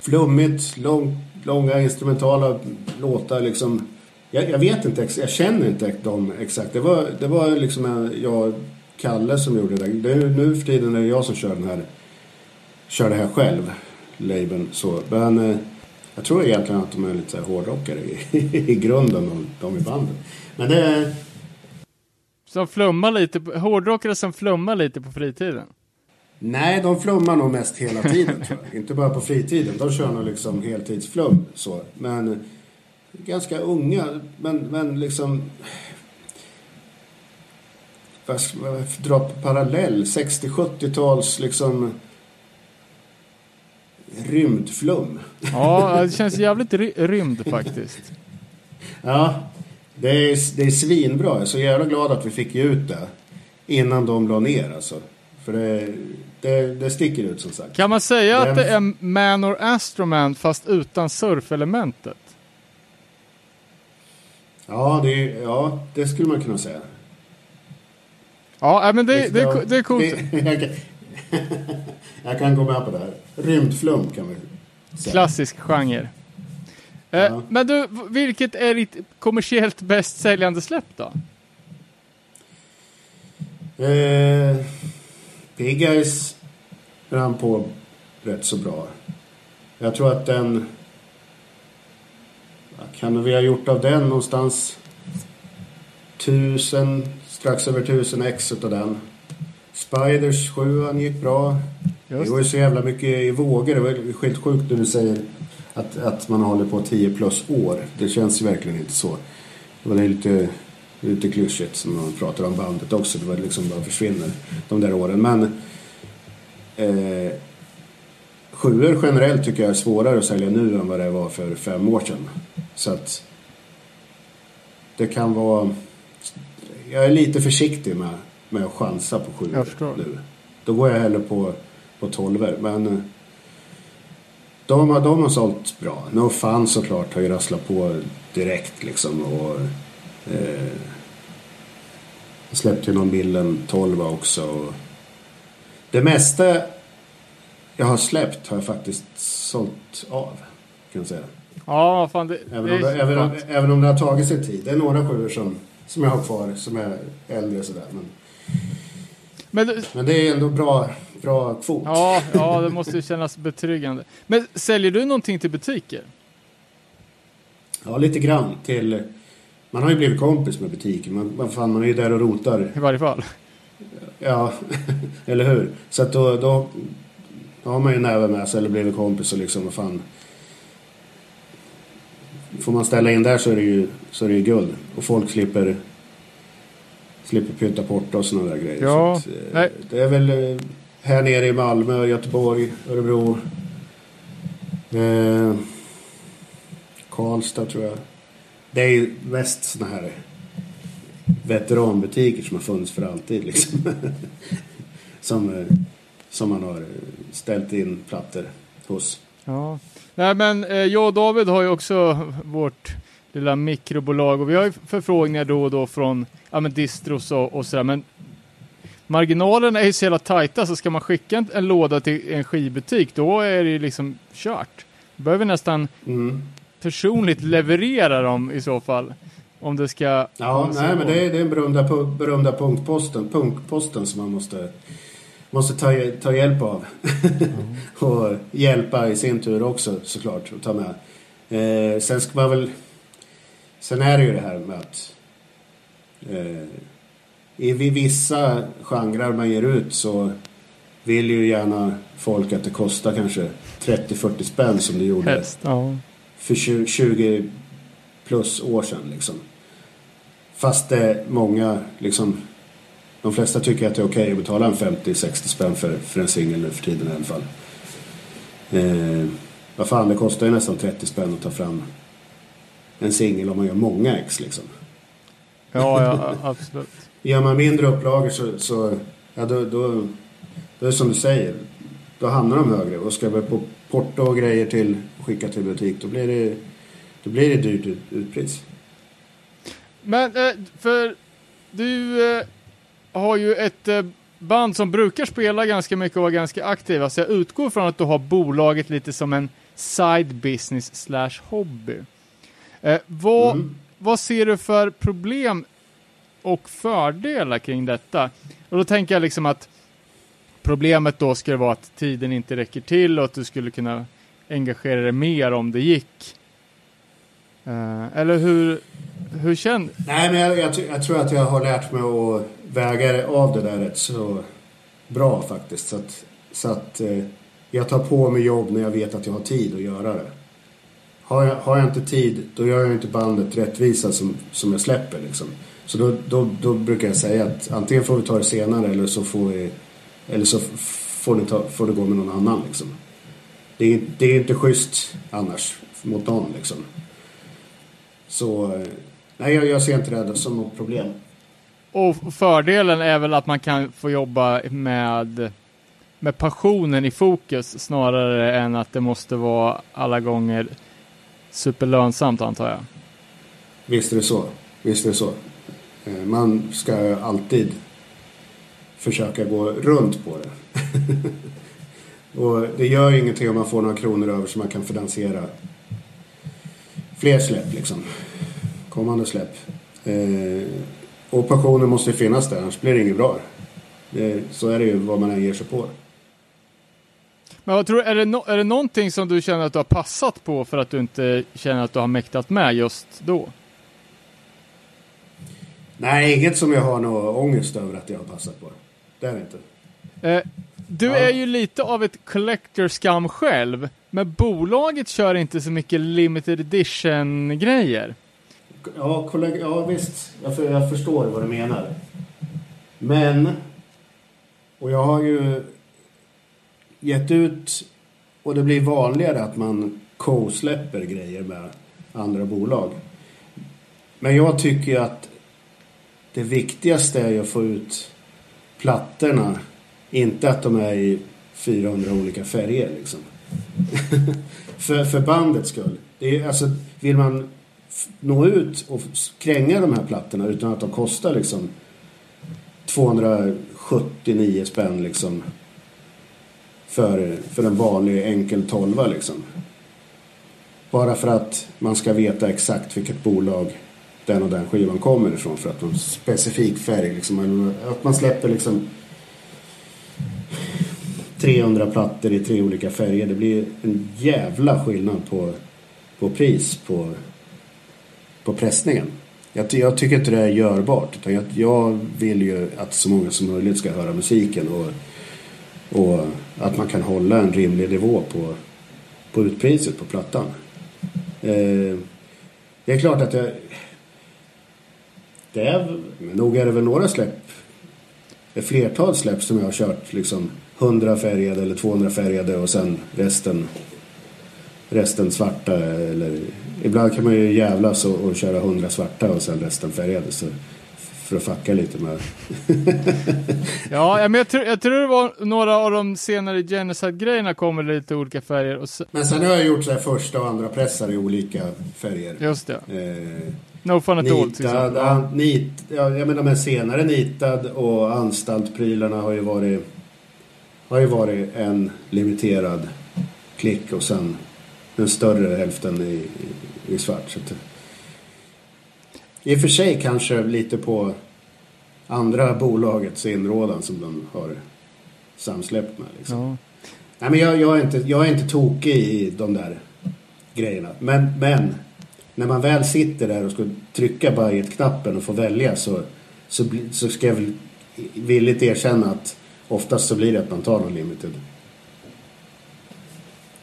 flummigt, lång, långa instrumentala låtar liksom. Jag, jag vet inte, jag känner inte dem exakt. Det var, det var liksom eh, jag Kalle som gjorde det. det är, nu för tiden är det jag som kör den här, kör det här själv, labeln så. Men eh, jag tror egentligen att de är lite hårdrockare i, i grunden, de, de i bandet. Men det är som flummar lite, på- hårdrockare som flummar lite på fritiden. Nej, de flummar nog mest hela tiden tror jag. Inte bara på fritiden. De kör nog liksom heltidsflum så. Men ganska unga. Men, men liksom... vad ska man dra på parallell? 60-70-tals liksom rymdflum. Ja, det känns jävligt ry- rymd faktiskt. Ja, det är, det är svinbra. Jag är så jävla glad att vi fick ge ut det innan de la ner alltså. För det, det, det sticker ut som sagt. Kan man säga Den- att det är Manor Astroman fast utan surfelementet? Ja, det, ja, det skulle man kunna säga. Ja, äh, men det, det, är, det är coolt. Det- jag, kan, jag kan gå med på det här. Rymdflum kan vi säga. Klassisk genre. Eh, Ja. Men du, vilket är ditt kommersiellt bäst säljande släpp då? Eh, Big Guys rann på rätt så bra. Jag tror att den... Vad kan vi ha gjort av den? Någonstans tusen, strax över tusen ex utav den. Spiders 7 gick bra. Det Just var ju så jävla mycket i vågor. Det var helt sjukt när du säger att, att man håller på 10 plus år. Det känns ju verkligen inte så. Det var lite, lite klyschigt som man pratar om bandet också. Det var liksom bara försvinner de där åren. Men eh, sjuor generellt tycker jag är svårare att sälja nu än vad det var för fem år sedan. Så att det kan vara... Jag är lite försiktig med, med att chansa på sjuor nu. Då går jag hellre på, på tolvor. Men de, har- de har sålt bra. No Fun såklart har ju rasslat på direkt liksom. Och, eh, släppte ju någon bilden 12 också. Och det mesta jag har släppt har jag faktiskt sålt av. Kan jag säga. Ja, fan det, Även det om det, även, om, även om det har tagit sin tid. Det är några sjuor som, som jag har kvar som är äldre sådär. Men, Men, men det är ändå bra, bra kvot. ja, ja, det måste ju kännas betryggande. Men säljer du någonting till butiker? Ja, lite grann till... Man har ju blivit kompis med butiken. Man, man, fan, man är ju där och rotar. I varje fall. Ja, eller hur? Så att då, då, då har man ju näven med sig eller blivit kompis och liksom, vad fan. Får man ställa in där så är det ju, så är det ju guld. Och folk slipper, slipper pytta porta och sådana där grejer. Ja, så att, eh, nej. det är väl eh, här nere i Malmö, Göteborg, Örebro. Eh, Karlstad tror jag. Det är ju mest sådana här veteranbutiker som har funnits för alltid liksom. som, eh, som man har ställt in plattor hos. Ja. Nej, men eh, jag och David har ju också vårt lilla mikrobolag och vi har ju förfrågningar då och då från ja, men distros och, och sådär. Men marginalerna är ju så jävla tajta så ska man skicka en, en låda till en skivbutik då är det ju liksom kört. Du behöver nästan Mm. personligt leverera dem i så fall. Om det ska... Ja, nej men det är, den berömda, berömda punktposten, punktposten som man måste, måste ta, ta hjälp av. och hjälpa i sin tur också såklart att ta med. Eh, sen ska man väl... Sen är det ju det här med att eh, i vissa genrer man ger ut så vill ju gärna folk att det kostar kanske 30-40 spänn som det gjorde Helst. Ja. för 20, 20 plus år sedan liksom. Fast det många liksom de flesta tycker att det är okej att betala en 50-60 spänn för, för en singel nu för tiden i alla fall. Eh, vad fan, det kostar ju nästan 30 spänn att ta fram en singel om man gör många ex liksom. ja, ja, absolut. Gör man mindre upplagor så, så ja, då, då, då är det som du säger. Då hamnar de högre. Och ska vi på porto och grejer till skicka till butik då blir det, då blir det dyrt ut, utpris. Men eh, för du eh, har ju ett eh, band som brukar spela ganska mycket och vara ganska aktiva. Så jag utgår från att du har bolaget lite som en side business slash hobby. Vad, Mm. vad ser du för problem och fördelar kring detta? Och då tänker jag liksom att problemet då skulle vara att tiden inte räcker till och att du skulle kunna engagera dig mer om det gick. Uh, eller hur, hur känner Nej, men jag, jag, jag tror att jag har lärt mig att väga av det där rätt så bra faktiskt. Så att, så att eh, jag tar på mig jobb när jag vet att jag har tid att göra det. Har jag, har jag inte tid, då gör jag inte bandet rättvisa som, som jag släpper liksom. Så då, då, då brukar jag säga att antingen får vi ta det senare eller så får vi eller så får, ni ta, får det gå med någon annan liksom. Det är, det är inte schysst annars mot någon liksom. Så eh, nej, jag, jag ser inte det som något problem. Och fördelen är väl att man kan få jobba med, med passionen i fokus snarare än att det måste vara alla gånger superlönsamt antar jag. Visst är det så. Visst är det så. Eh, man ska alltid försöka gå runt på det. och det gör ingenting om man får några kronor över så man kan finansiera fler släpp liksom. Kommande släpp. Eh, och passionen måste finnas där, annars blir det inget bra. Det, så är det ju vad man än ger sig på. Men vad tror du, är det, no, är det någonting som du känner att du har passat på för att du inte känner att du har mäktat med just då? Nej, inget som jag har någon ångest över att jag har passat på. Det är det inte. Eh, du Ja. är ju lite av ett collector scam själv, men bolaget kör inte så mycket limited edition grejer. Ja, ja visst. Jag, för, jag förstår vad du menar. Men... Och jag har ju gett ut... Och det blir vanligare att man co-släpper grejer med andra bolag. Men jag tycker ju att det viktigaste är ju att få ut plattorna. Inte att de är i 400 olika färger liksom. för, för bandets skull. Det är, alltså, vill man nå ut och kränga de här plattorna utan att de kostar liksom 279 spänn liksom för, för en vanlig enkel tolva liksom. Bara för att man ska veta exakt vilket bolag den och den skivan kommer ifrån för att någon specifik färg liksom. Att man släpper liksom 300 plattor i tre olika färger. Det blir en jävla skillnad på, på pris på, på pressningen. Jag, jag tycker inte det är görbart. Utan jag, jag vill ju att så många som möjligt ska höra musiken. Och, och att man kan hålla en rimlig nivå på, på utpriset på plattan. Eh, det är klart att jag... Det är, men nog är det väl några släpp. Ett flertal släpp som jag har kört liksom 100 färgade eller 200 färgade och sen resten resten svarta eller ibland kan man ju jävlas och, och köra 100 svarta och sen resten färgade så för att fucka lite med Ja, men jag, tror- jag tror det var några av de senare Genocide-grejerna kommer lite olika färger. Och så, Men sen har jag gjort så här första och andra pressar i olika färger. just det. Eh, No fun at all till nitad, exempel. ja. nit, ja, jag menar de här senare nitad och anstaltprylarna har ju varit har ju varit en limiterad klick och sen den större hälften i, i, i svart. Så att, I och för sig kanske lite på andra bolagets inrådan som de har samsläppt med. Liksom. Ja. Nej, men jag, jag, är inte, jag är inte tokig i de där grejerna. Men, men när man väl sitter där och ska trycka bara i ett knappen och få välja så, så, så ska jag väl villigt erkänna att oftast så blir det att man tar någon limited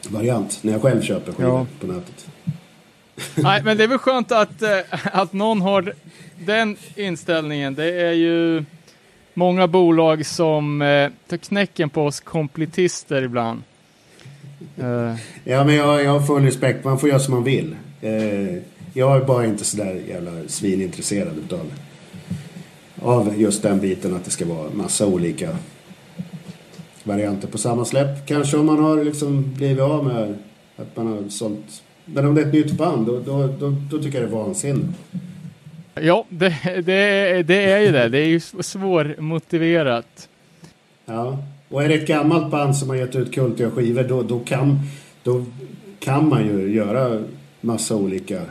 variant när jag själv köper skivor Ja. på nätet. Nej, men det är väl skönt att, eh, att någon har den inställningen. Det är ju många bolag som eh, tar knäcken på oss kompletister ibland. Eh, Ja, men jag, jag har full respekt. Man får göra som man vill. Eh, jag är bara inte sådär jävla svinintresserad utav av just den biten att det ska vara massa olika varianter på samma släpp. Kanske om man har liksom blivit av med att man har sålt. Men om det är ett nytt band då, då, då, då tycker jag det är vansinnigt. ja, det, det, är- det är ju det. Det är ju svårmotiverat. Ja. Och är det ett gammalt band som har gett ut kultiga skivor då, då, kan, då kan man ju göra massa olika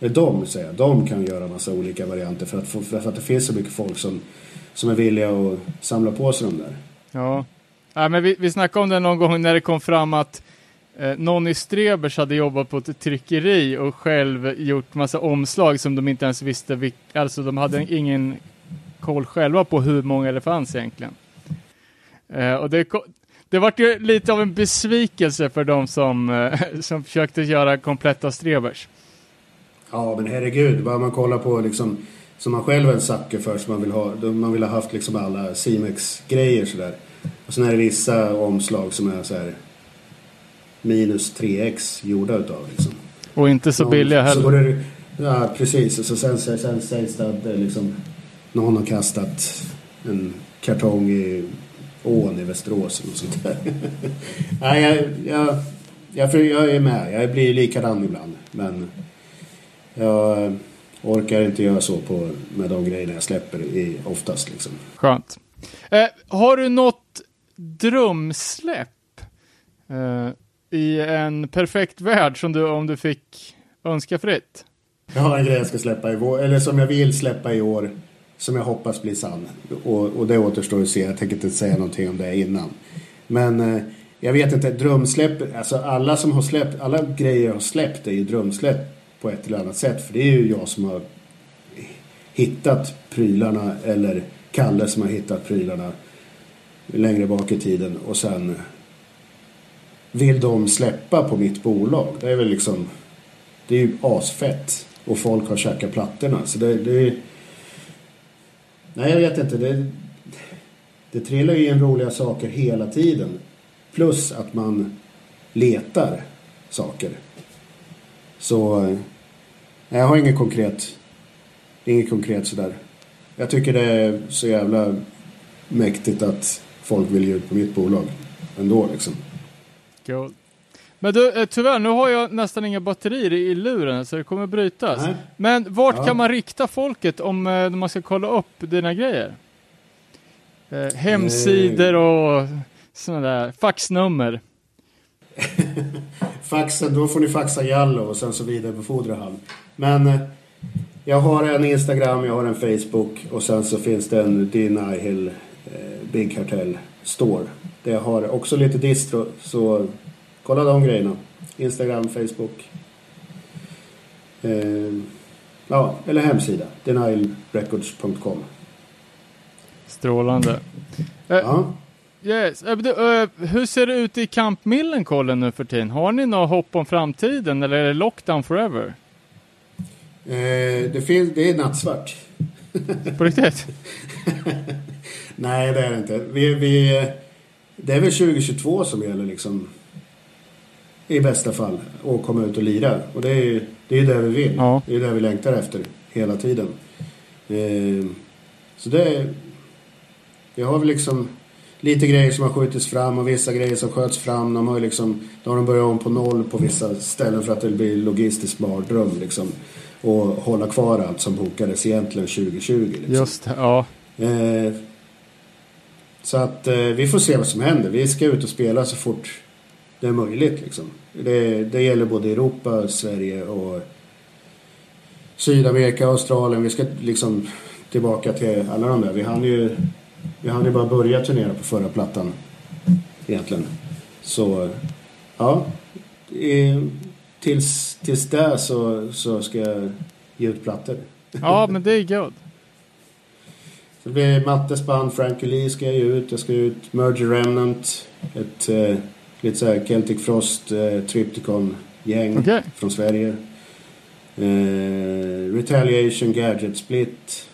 eller de säger jag, de kan göra massa olika varianter för att, för att det finns så mycket folk som, som är villiga att samla på sig de där. Ja. ja men vi, vi snackade om det någon gång när det kom fram att eh, någon i Strebers hade jobbat på ett tryckeri och själv gjort massa omslag som de inte ens visste vilk, alltså de hade ingen koll själva på hur många det fanns egentligen. Eh, och det, det vart ju lite av en besvikelse för de som, eh, som försökte göra kompletta Strebers. Ja men herregud, bara man kollar på liksom som man själv är en sucker för. Som man vill ha. Man vill ha haft liksom alla Simex-grejer sådär. Och sen är det vissa omslag som är så här minus 3x gjorda utav liksom. Och inte så billiga Så går heller. det, ja, precis. Och så sen, sen, sen sägs det att är liksom, någon har kastat en kartong i ån i Västerås eller sånt där. Nej, jag, jag, jag, för jag är med. Jag blir likadan ibland. Men jag orkar inte göra så på, med de grejerna jag släpper i, oftast. Liksom. Skönt. Eh, har du något drömsläpp eh, i en perfekt värld som du, om du fick önska fritt? Jag har en grej jag ska släppa i vår, eller som jag vill släppa i år. Som jag hoppas blir sann. Och, och det återstår att se. Jag tänker inte säga någonting om det innan. Men eh, jag vet inte, drömsläpp. Alltså alla som har släppt, alla grejer jag har släppt är ju drömsläpp på ett eller annat sätt. För det är ju jag som har hittat prylarna. Eller Kalle som har hittat prylarna längre bak i tiden. Och sen vill de släppa på mitt bolag. Det är väl liksom det är ju asfett. Och folk har käkat plattorna. Så det, det är... Nej, jag vet inte. Det, det trillar ju in roliga saker hela tiden. Plus att man letar saker. Så... nej, Jag har inget konkret. Inget konkret sådär. Jag tycker det är så jävla mäktigt att folk vill ge ut på mitt bolag. Ändå liksom. Cool. Men du, eh, tyvärr, nu har jag nästan inga batterier i, luren så det kommer brytas. Nej. Men vart Ja. kan man rikta folket om eh, man ska kolla upp dina grejer? Eh, hemsidor och sådana där faxnummer. Faxen, då får ni faxa Jallo och sen så vidarebefordrar han. Men eh, jag har en Instagram, jag har en Facebook och sen så finns det en Deny Hill eh, Big Cartel Store. Det har också lite distro, så kolla de grejerna. Instagram, Facebook. Eh, ja, eller hemsida. Denylrecords.com. Strålande. Eh, Ja. Yes. Eh, du, eh, hur ser det ut i Camp Millencolin nu för tiden? Har ni något hopp om framtiden eller är det lockdown forever? Eh, det, finns, det är nattsvart. På riktigt? Nej, det är det inte. Vi, vi, det är väl 2022 som gäller liksom. I bästa fall. Och komma ut och lira. Och det är ju det, är det vi vill. Ja. Det är det vi längtar efter hela tiden. Eh, så det är... Vi har väl liksom lite grejer som har skjutits fram och vissa grejer som sköts fram. De har ju liksom, då har de börjat om på noll på vissa ställen för att det blir logistisk mardröm liksom. Och hålla kvar allt som bokades egentligen 2020. Liksom. Just ja. Eh, så att eh, vi får se vad som händer. Vi ska ut och spela så fort det är möjligt. Liksom. Det, det gäller både Europa, Sverige och Sydamerika, Australien. Vi ska liksom tillbaka till alla de där. Vi hann ju, vi hann ju bara börja turnera på förra plattan. Egentligen. Så ja. Tills, tills där så, så ska jag ge ut plattor. Ja, men det är good. Så det blir Mattes band, Frankie Lee ska jag ge ut. Jag ska ge ut Merger Remnant. Ett eh, lite så här Celtic Frost eh, Tripticon-gäng Okej. från Sverige. Eh, Retaliation, Gadget Split.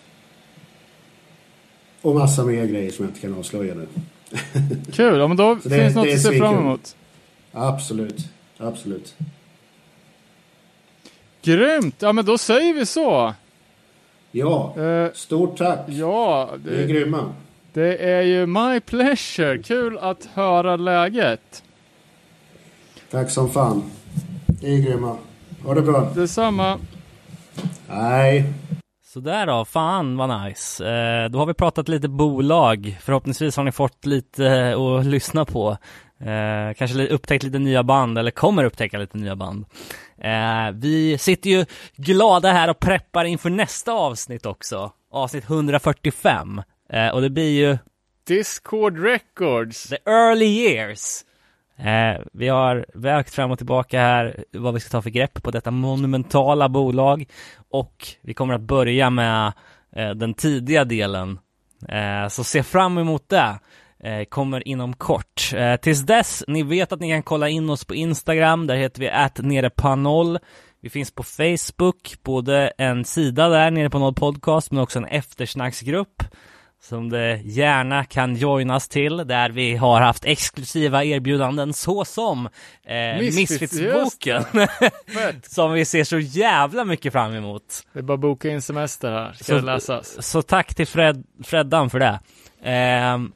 Och massa mer grejer som jag inte kan avslöja nu. Kul, ja men då det- finns något det är att se fram emot. Absolut. Absolut. Grymt! Ja men då säger vi så. Ja, Eh, stort tack. ja, Ni är det, grymma. det är ju my pleasure. Kul att höra läget. Tack som fan. Ni är grymma. Ha det bra. Detsamma. Nej. Sådär då, fan vad nice. Eh, då har vi pratat lite bolag. Förhoppningsvis har ni fått lite eh, att lyssna på. Eh, kanske upptäckt lite nya band eller kommer upptäcka lite nya band. Eh, vi sitter ju glada här och preppar inför nästa avsnitt också. Avsnitt 145. Eh, och det blir ju Discord Records. The Early Years. Eh, vi har vägt fram och tillbaka här vad vi ska ta för grepp på detta monumentala bolag och vi kommer att börja med eh, den tidiga delen. Eh, så se fram emot det. Eh, kommer inom kort. Eh, tills dess, ni vet att ni kan kolla in oss på Instagram, där heter vi att. Vi finns på Facebook, både en sida där nere på Noll Podcast, men också en eftersnacksgrupp som det gärna kan joinas till, där vi har haft exklusiva erbjudanden såsom eh, Misfits, Misfits-boken, som vi ser så jävla mycket fram emot. Det är bara att boka in semester här, ska Så- det läsas. Så tack till Fred, Freddan för det. Ehm,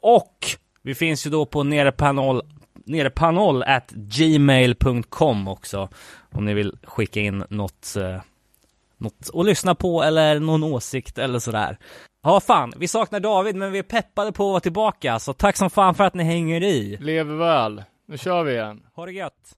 och vi finns ju då på nerepanol, nerepanol at gmail.com också. Om ni vill skicka in något, eh, något att lyssna på eller någon åsikt eller sådär. Ja fan, vi saknar David men vi är peppade på att vara tillbaka så tack som fan för att ni hänger i. Lever väl. Nu kör vi igen. Ha det gött!